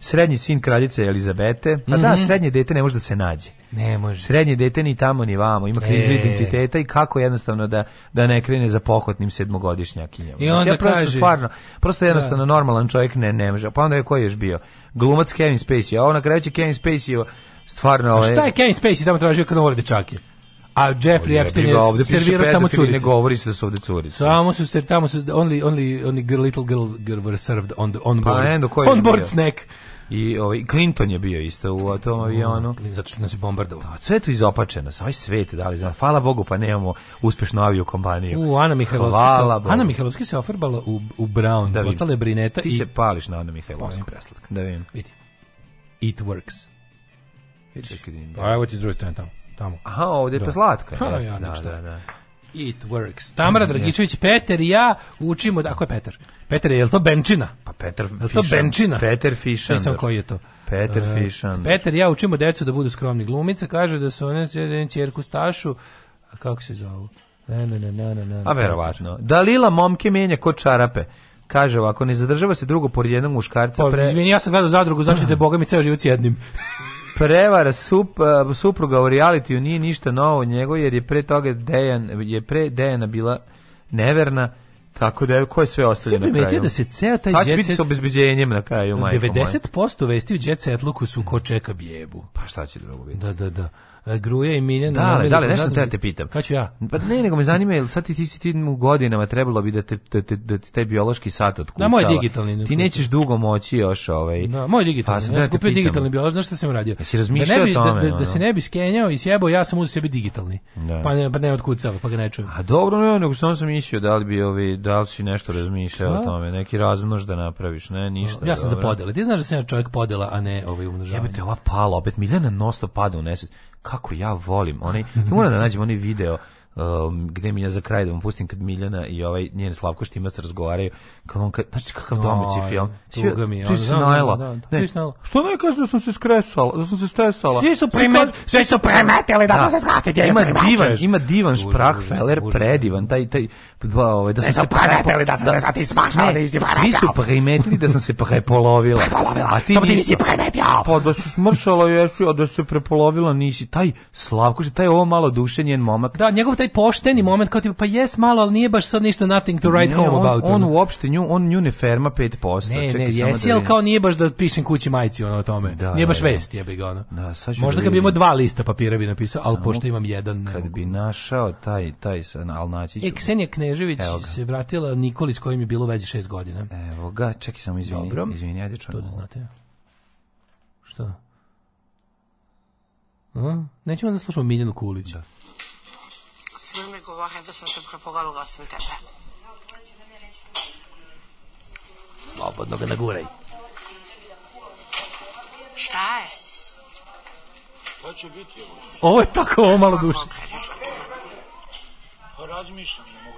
srednji sin kraljice Elizabete, pa mm -hmm. da, mhm. srednje dete ne može da se nađe. Ne može. Srednje dete ni tamo ni vamo, ima krizu e. identiteta i kako jednostavno da, da ne krene za pohotnim sedmogodišnjakinjom. I onda znači, ja prosto kaže, stvarno, prosto da. jednostavno da. normalan čovjek ne, ne može. Pa onda je koji je bio? Glumac Kevin Spacey, a on na kraju će Kevin Spacey stvarno... A ovaj- šta je Kevin Spacey tamo tražio kad ovore dečake? A Jeffrey Epstein je servirao samo curice. Ne govori se da su ovde curice. Samo su se tamo su only only only little girls were served on the on board. Pa, endo, on board snack. I ovaj Clinton je bio isto u tom avionu. Mm, zato što nas je bombardovao. Da, sve to izopačeno. Sa ovaj svet da li znam. Hvala Bogu pa nemamo uspešnu avio kompaniju. U Ana Mihajlovski. Hvala Bogu. Ana Mihajlovski se ofarbala u, u Brown, da vidim. ostale brineta Ti i se pališ na Ana Mihajlovsku. preslatka. Da vidim. Vidi. It works. Vidiš? Čekaj, da. Pa A evo ti druge strane tamo. tamo. Aha, ovdje je pa da. Zlatka. Ha, ja, da, da, da. It works. Tamara Dragičević, Peter i ja učimo, da, ko je Peter? Peter, je li to Benčina? Pa Peter Je li to Benčina? Peter Fišan. Ne koji je to. Peter uh, Peter i ja učimo decu da budu skromni glumice. kaže da su one čerku Stašu, a kako se zovu? Ne, ne, ne, ne, ne, ne. A verovatno. Dalila momke menja kod čarape. Kaže ovako, ne zadržava se drugo pored jednog muškarca. Pa, pre... Izvini, ja sam gledao zadrugu, znači da boga mi ceo život s jednim. Prevara sup, e, supruga u realitiju nije ništa novo njego, jer je pre toga Dejan, je pre Dejana bila neverna, tako da je ko je sve ostavljeno na kraju. da se ceo taj jet set... biti s obezbeđenjem na kraju, majko 90% moja. vesti u jet set luku su ko čeka bjebu. Pa šta će drugo biti? Da, da, da. E, gruje i Miljana. Da, li, da, nešto te te pitam. Kaću ja? Pa ne, nego me zanima, jel sad ti, ti si ti u godinama trebalo bi da te, da te, da te, te biološki sat otkucava. Na moj digitalni. ti nećeš dugo moći još ovaj. Na moj digitalni. Pa, ja sam kupio digitalni biološki, znaš šta sam radio? Da si razmišljao da bi, o da- tome. Da, da, da se ne bi skenjao i sjebao, ja sam uzeo sebi digitalni. Da. Pa ne, pa ne otkucava, pa ga ne čujem. A dobro, ne, nego sam sam mislio da li bi ovi, da li si nešto razmišljao o tome, neki razmnož da napraviš, ne, ništa. Ja sam za podele. Ti znaš da sam čovjek podela, a ne ovaj umnožavanje. Jebote, ova pala, opet Miljana nosto pada u nesvest kako ja volim onaj mora da nađem onaj video um, gde mi ja za kraj da vam pustim kad Miljana i ovaj njen Slavko Štimac razgovaraju kad on kad znači kakav domaći film tuga mi ti si najla da, da, ne. što ne kažeš da sam se skresala da sam se stresala svi su primet svi su primetili da, da sam se skresala ima divan ima divan šprah feller predivan taj taj dva, ovaj, da sam se prepolovila. Da sam da- se ti smašao da izdivarao. Svi su primetili da sam se prepolovila. Prepolovila, a ti Samo ti nisi primetio. Pa da se smršala jesi, a da se prepolovila nisi. Taj Slavko, je taj ovo malo dušenjen momak. Da, njegov taj pošteni moment kao tipa, pa jes malo, al nije baš sad ništa nothing to write ne, home on, about. On, on uopšte, nju, on nju ne ferma 5%. Ne, Čekaj, ne, jesi, da ali kao nije baš da pišem kući majci ono o tome. Da, nije baš da, da. vest, jebi ga ono. Da, sad Možda da bi imao dva lista papira bi napisao, al pošto imam jedan. Kad bi našao taj, taj, al naći ću. E, Knežević se vratila Nikoli s kojim je bilo u vezi šest godina. Evo ga, čekaj samo izvini, Dobro. izvini, ajde čujem. To da znate. Šta? A? Nećemo da slušamo Miljanu Kulića. Da. Sve mi govore da sam te prepogala osim tebe. Slobodno ga naguraj. Šta je? Šta će biti ovo? Ovo je tako, ovo malo duše. Pa razmišljam.